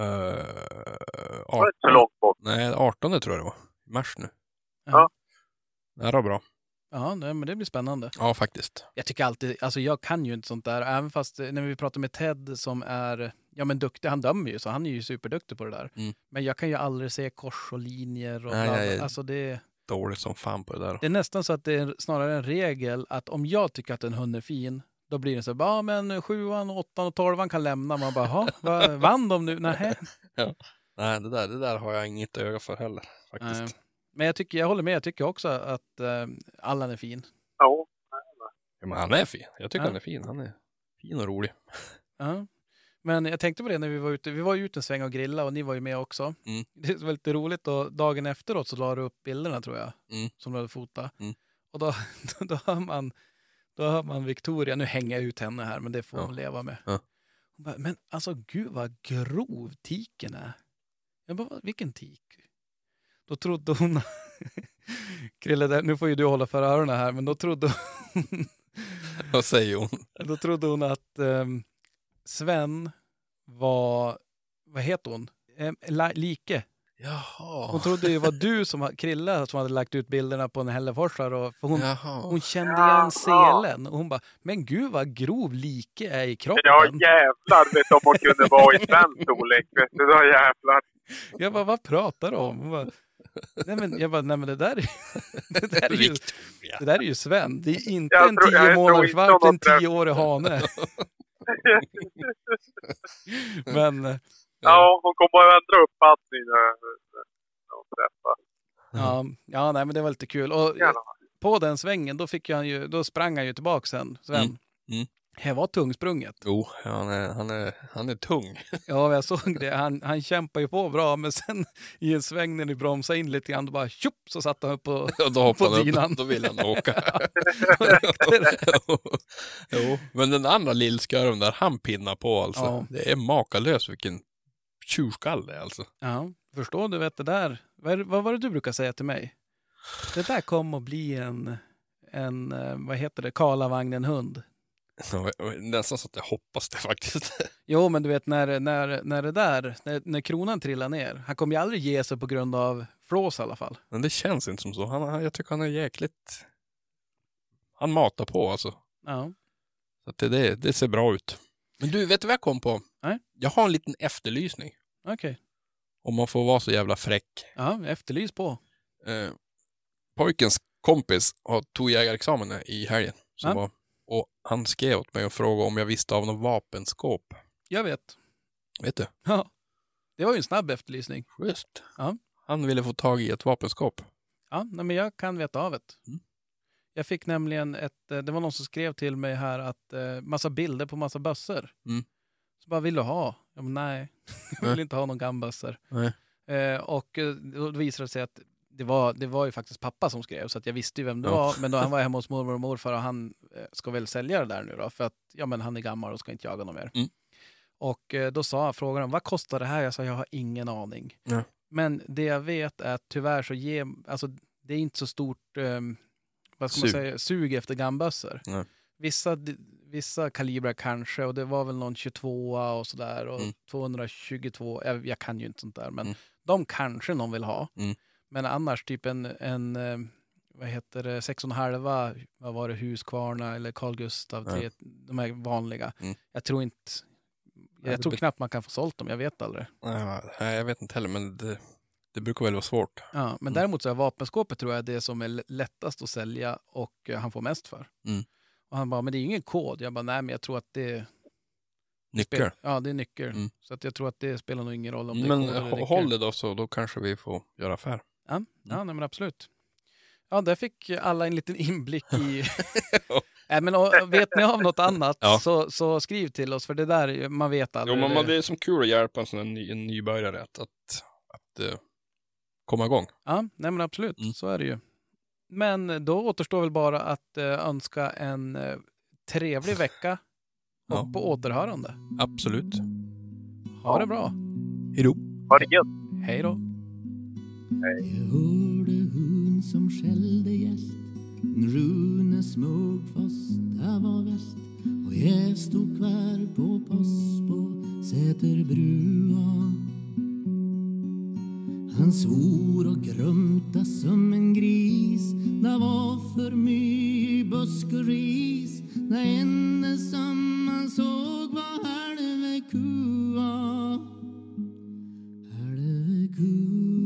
Speaker 2: Uh,
Speaker 3: Det var inte så långt bort.
Speaker 2: Nej, 18 tror jag det var. I mars nu.
Speaker 1: Ja.
Speaker 2: Det var bra.
Speaker 1: Ja, nej, men det blir spännande.
Speaker 2: Ja, faktiskt.
Speaker 1: Jag tycker alltid, alltså jag kan ju inte sånt där, även fast eh, när vi pratar med Ted som är, ja men duktig, han dömer ju så han är ju superduktig på det där.
Speaker 2: Mm.
Speaker 1: Men jag kan ju aldrig se kors och linjer och
Speaker 2: Nej,
Speaker 1: bla. Alltså det,
Speaker 2: Dåligt som fan på det där.
Speaker 1: det är nästan så att det är snarare en regel att om jag tycker att en hund är fin, då blir det så ja men sjuan, åttan och tolvan kan lämna. Man bara, "Jaha, vad vann de nu? Nej.
Speaker 2: Nej, det där, det där har jag inget öga för heller. Faktiskt.
Speaker 1: Nej. Men jag, tycker, jag håller med, jag tycker också att eh, Allan är fin.
Speaker 3: Ja.
Speaker 2: Ja, men han är fin. Jag tycker
Speaker 1: Ja.
Speaker 2: han är fin. Han är fin och rolig.
Speaker 1: Ja. Men jag tänkte på det när vi var ute. Vi var ju ute en sväng och grilla och ni var ju med också.
Speaker 2: Mm.
Speaker 1: Det var lite roligt och dagen efteråt så la du upp bilderna tror jag.
Speaker 2: Mm.
Speaker 1: Som du hade fotat.
Speaker 2: Mm.
Speaker 1: Och då, då, hör man, då hör man Victoria, nu hänger jag ut henne här men det får
Speaker 2: Ja.
Speaker 1: hon leva med.
Speaker 2: Ja.
Speaker 1: Hon bara, men alltså gud vad grov tiken är. Jag bara, "Vad- vilken tik? Då trodde hon, Krille, nu får ju du hålla för öronen här, men då trodde hon
Speaker 2: Vad säger hon?
Speaker 1: då trodde hon att ehm, Sven var, vad heter hon? La, like.
Speaker 2: Jaha.
Speaker 1: Hon trodde det var du som Krille som hade lagt ut bilderna på en hälleforsare. För hon,
Speaker 2: Jaha.
Speaker 1: hon kände igen selen. Och hon bara, men gud vad grov like är i kroppen.
Speaker 3: Ja jävlar vet du om hon kunde vara i svensk storlek. Vet du, då jävlar.
Speaker 1: Jag bara, vad pratar du om? Hon bara, nej men, jag bara, nej men det där är, det där är, ju, det där är ju Sven. Det är inte
Speaker 3: Jag
Speaker 1: en
Speaker 3: tror-
Speaker 1: tio månaders valp, det är en tioårig hane. Men eh,
Speaker 3: Ja, hon kommer att ändra uppfattning när hon träffar.
Speaker 1: ja, ja, nej men det var lite kul. Och på den svängen, då, fick han ju, då sprang han ju tillbaka sen, Sven.
Speaker 2: Mm, mm.
Speaker 1: Det var tungsprunget.
Speaker 2: Jo, han är, han är, han är tung.
Speaker 1: Ja, jag såg det. Han, han kämpar ju på bra, men sen i en sväng när ni bromsade in lite grann, då bara tjopp så satt han upp på...
Speaker 2: Och då
Speaker 1: På
Speaker 2: han
Speaker 1: dynan.
Speaker 2: upp, då vill han åka.
Speaker 1: det.
Speaker 2: jo, men den andra lillskarven där, han pinnar på alltså.
Speaker 1: Ja.
Speaker 2: Det är makalöst vilken tjurskalle alltså.
Speaker 1: Ja, förstår du vet det där. Vad, är- vad var det du brukar säga till mig? Det där kommer att bli en, en eh, vad heter det, Karlavagnen-hund.
Speaker 2: Ja, Nästan så att jag hoppas det faktiskt.
Speaker 1: Jo, men du vet när, när, när det där, när, när kronan trillar ner, han kommer ju aldrig ge sig på grund av flås i alla fall.
Speaker 2: Men det känns inte som så. Han, han- jag tycker han är jäkligt... Han matar på alltså.
Speaker 1: Ja.
Speaker 2: Så att det, det, det ser bra ut. Men du, vet du vad jag kom på?
Speaker 1: Nej.
Speaker 2: Jag har en liten efterlysning.
Speaker 1: Okej.
Speaker 2: Om man får vara så jävla fräck.
Speaker 1: Ja, efterlys på.
Speaker 2: Eh, pojkens kompis har tog jägarexamen i helgen. Som
Speaker 1: Ja.
Speaker 2: var, och han skrev åt mig och frågade om jag visste av något vapenskåp.
Speaker 1: Jag vet.
Speaker 2: Vet du?
Speaker 1: Ja. Det var ju en snabb efterlysning.
Speaker 2: Just.
Speaker 1: Ja.
Speaker 2: Han ville få tag i ett vapenskåp.
Speaker 1: Ja, nej, men jag kan veta av det.
Speaker 2: Mm.
Speaker 1: Jag fick nämligen ett, eh, det var någon som skrev till mig här att eh, massa bilder på massa bössor.
Speaker 2: Mm.
Speaker 1: Så bara, vill du ha? Jag bara, nej, jag vill inte ha någon gambössor.
Speaker 2: Nej.
Speaker 1: Eh, och eh, då visade det sig att det var, det var ju faktiskt pappa som skrev, så att jag visste ju vem det
Speaker 2: Ja.
Speaker 1: var. Men då han var hemma hos mormor och morfar och han eh, ska väl sälja det där nu då, för att ja, men han är gammal och ska inte jaga någon mer.
Speaker 2: Mm.
Speaker 1: Och eh, då sa frågade han, vad kostar det här? Jag sa, jag har ingen aning.
Speaker 2: Ja.
Speaker 1: Men det jag vet är att tyvärr så ger, alltså det är inte så stort, eh, vad ska man
Speaker 2: Sug.
Speaker 1: säga, sug efter gambössor.
Speaker 2: Nej.
Speaker 1: Vissa, vissa kalibrar kanske, och det var väl någon 22 och sådär, och
Speaker 2: Mm.
Speaker 1: 222, jag, jag kan ju inte sånt där, men
Speaker 2: Mm.
Speaker 1: de kanske någon vill ha.
Speaker 2: Mm.
Speaker 1: Men annars typ en, en eh, vad heter det, 6,5, vad var det, Husqvarna eller Carl Gustav,
Speaker 2: Ja.
Speaker 1: de här vanliga.
Speaker 2: Mm.
Speaker 1: Jag tror inte,
Speaker 2: Ja,
Speaker 1: jag
Speaker 2: det
Speaker 1: tror knappt man kan få sålt dem, jag vet aldrig.
Speaker 2: Nej, jag vet inte heller, men det, det brukar väl vara svårt.
Speaker 1: Ja, men
Speaker 2: Mm.
Speaker 1: däremot så är vapenskåpet tror jag det som är lättast att sälja och eh, han får mest för.
Speaker 2: Mm.
Speaker 1: Och han bara, men det är ju ingen kod. Jag bara, nej men jag tror att det
Speaker 2: Nyckel.
Speaker 1: Spel- Ja, det är nyckel.
Speaker 2: Mm.
Speaker 1: Så att jag tror att det spelar nog ingen roll om det är
Speaker 2: Men
Speaker 1: kod eller
Speaker 2: hå-
Speaker 1: nyckel.
Speaker 2: håll det då så, då kanske vi får göra affär.
Speaker 1: Ja, ja nej, men absolut. Ja, där fick alla en liten inblick i, Nej, men och, vet ni av något annat
Speaker 2: Ja.
Speaker 1: så, så skriv till oss, för det där, är ju- man vet
Speaker 2: Jo,
Speaker 1: aldrig.
Speaker 2: men man- det är som kul att hjälpa en sån här ny, en nybörjare att, att, att eh, komma igång.
Speaker 1: Ja, nej men absolut,
Speaker 2: Mm.
Speaker 1: så är det ju. Men då återstår väl bara att eh, önska en eh, trevlig vecka och
Speaker 2: Ja.
Speaker 1: på återhörande.
Speaker 2: Absolut.
Speaker 1: Ha det bra.
Speaker 2: Hej då.
Speaker 3: Ha det gött!
Speaker 1: Hej då. Hej.
Speaker 5: Jag hörde hon som skällde gäst. Rune fast, det var väst och jag stod kvar på post på Säterbrua. Han svor och grumta som en gris. Det var för mycket busk och ris. Det enda som han såg var halve kua. Halve kua.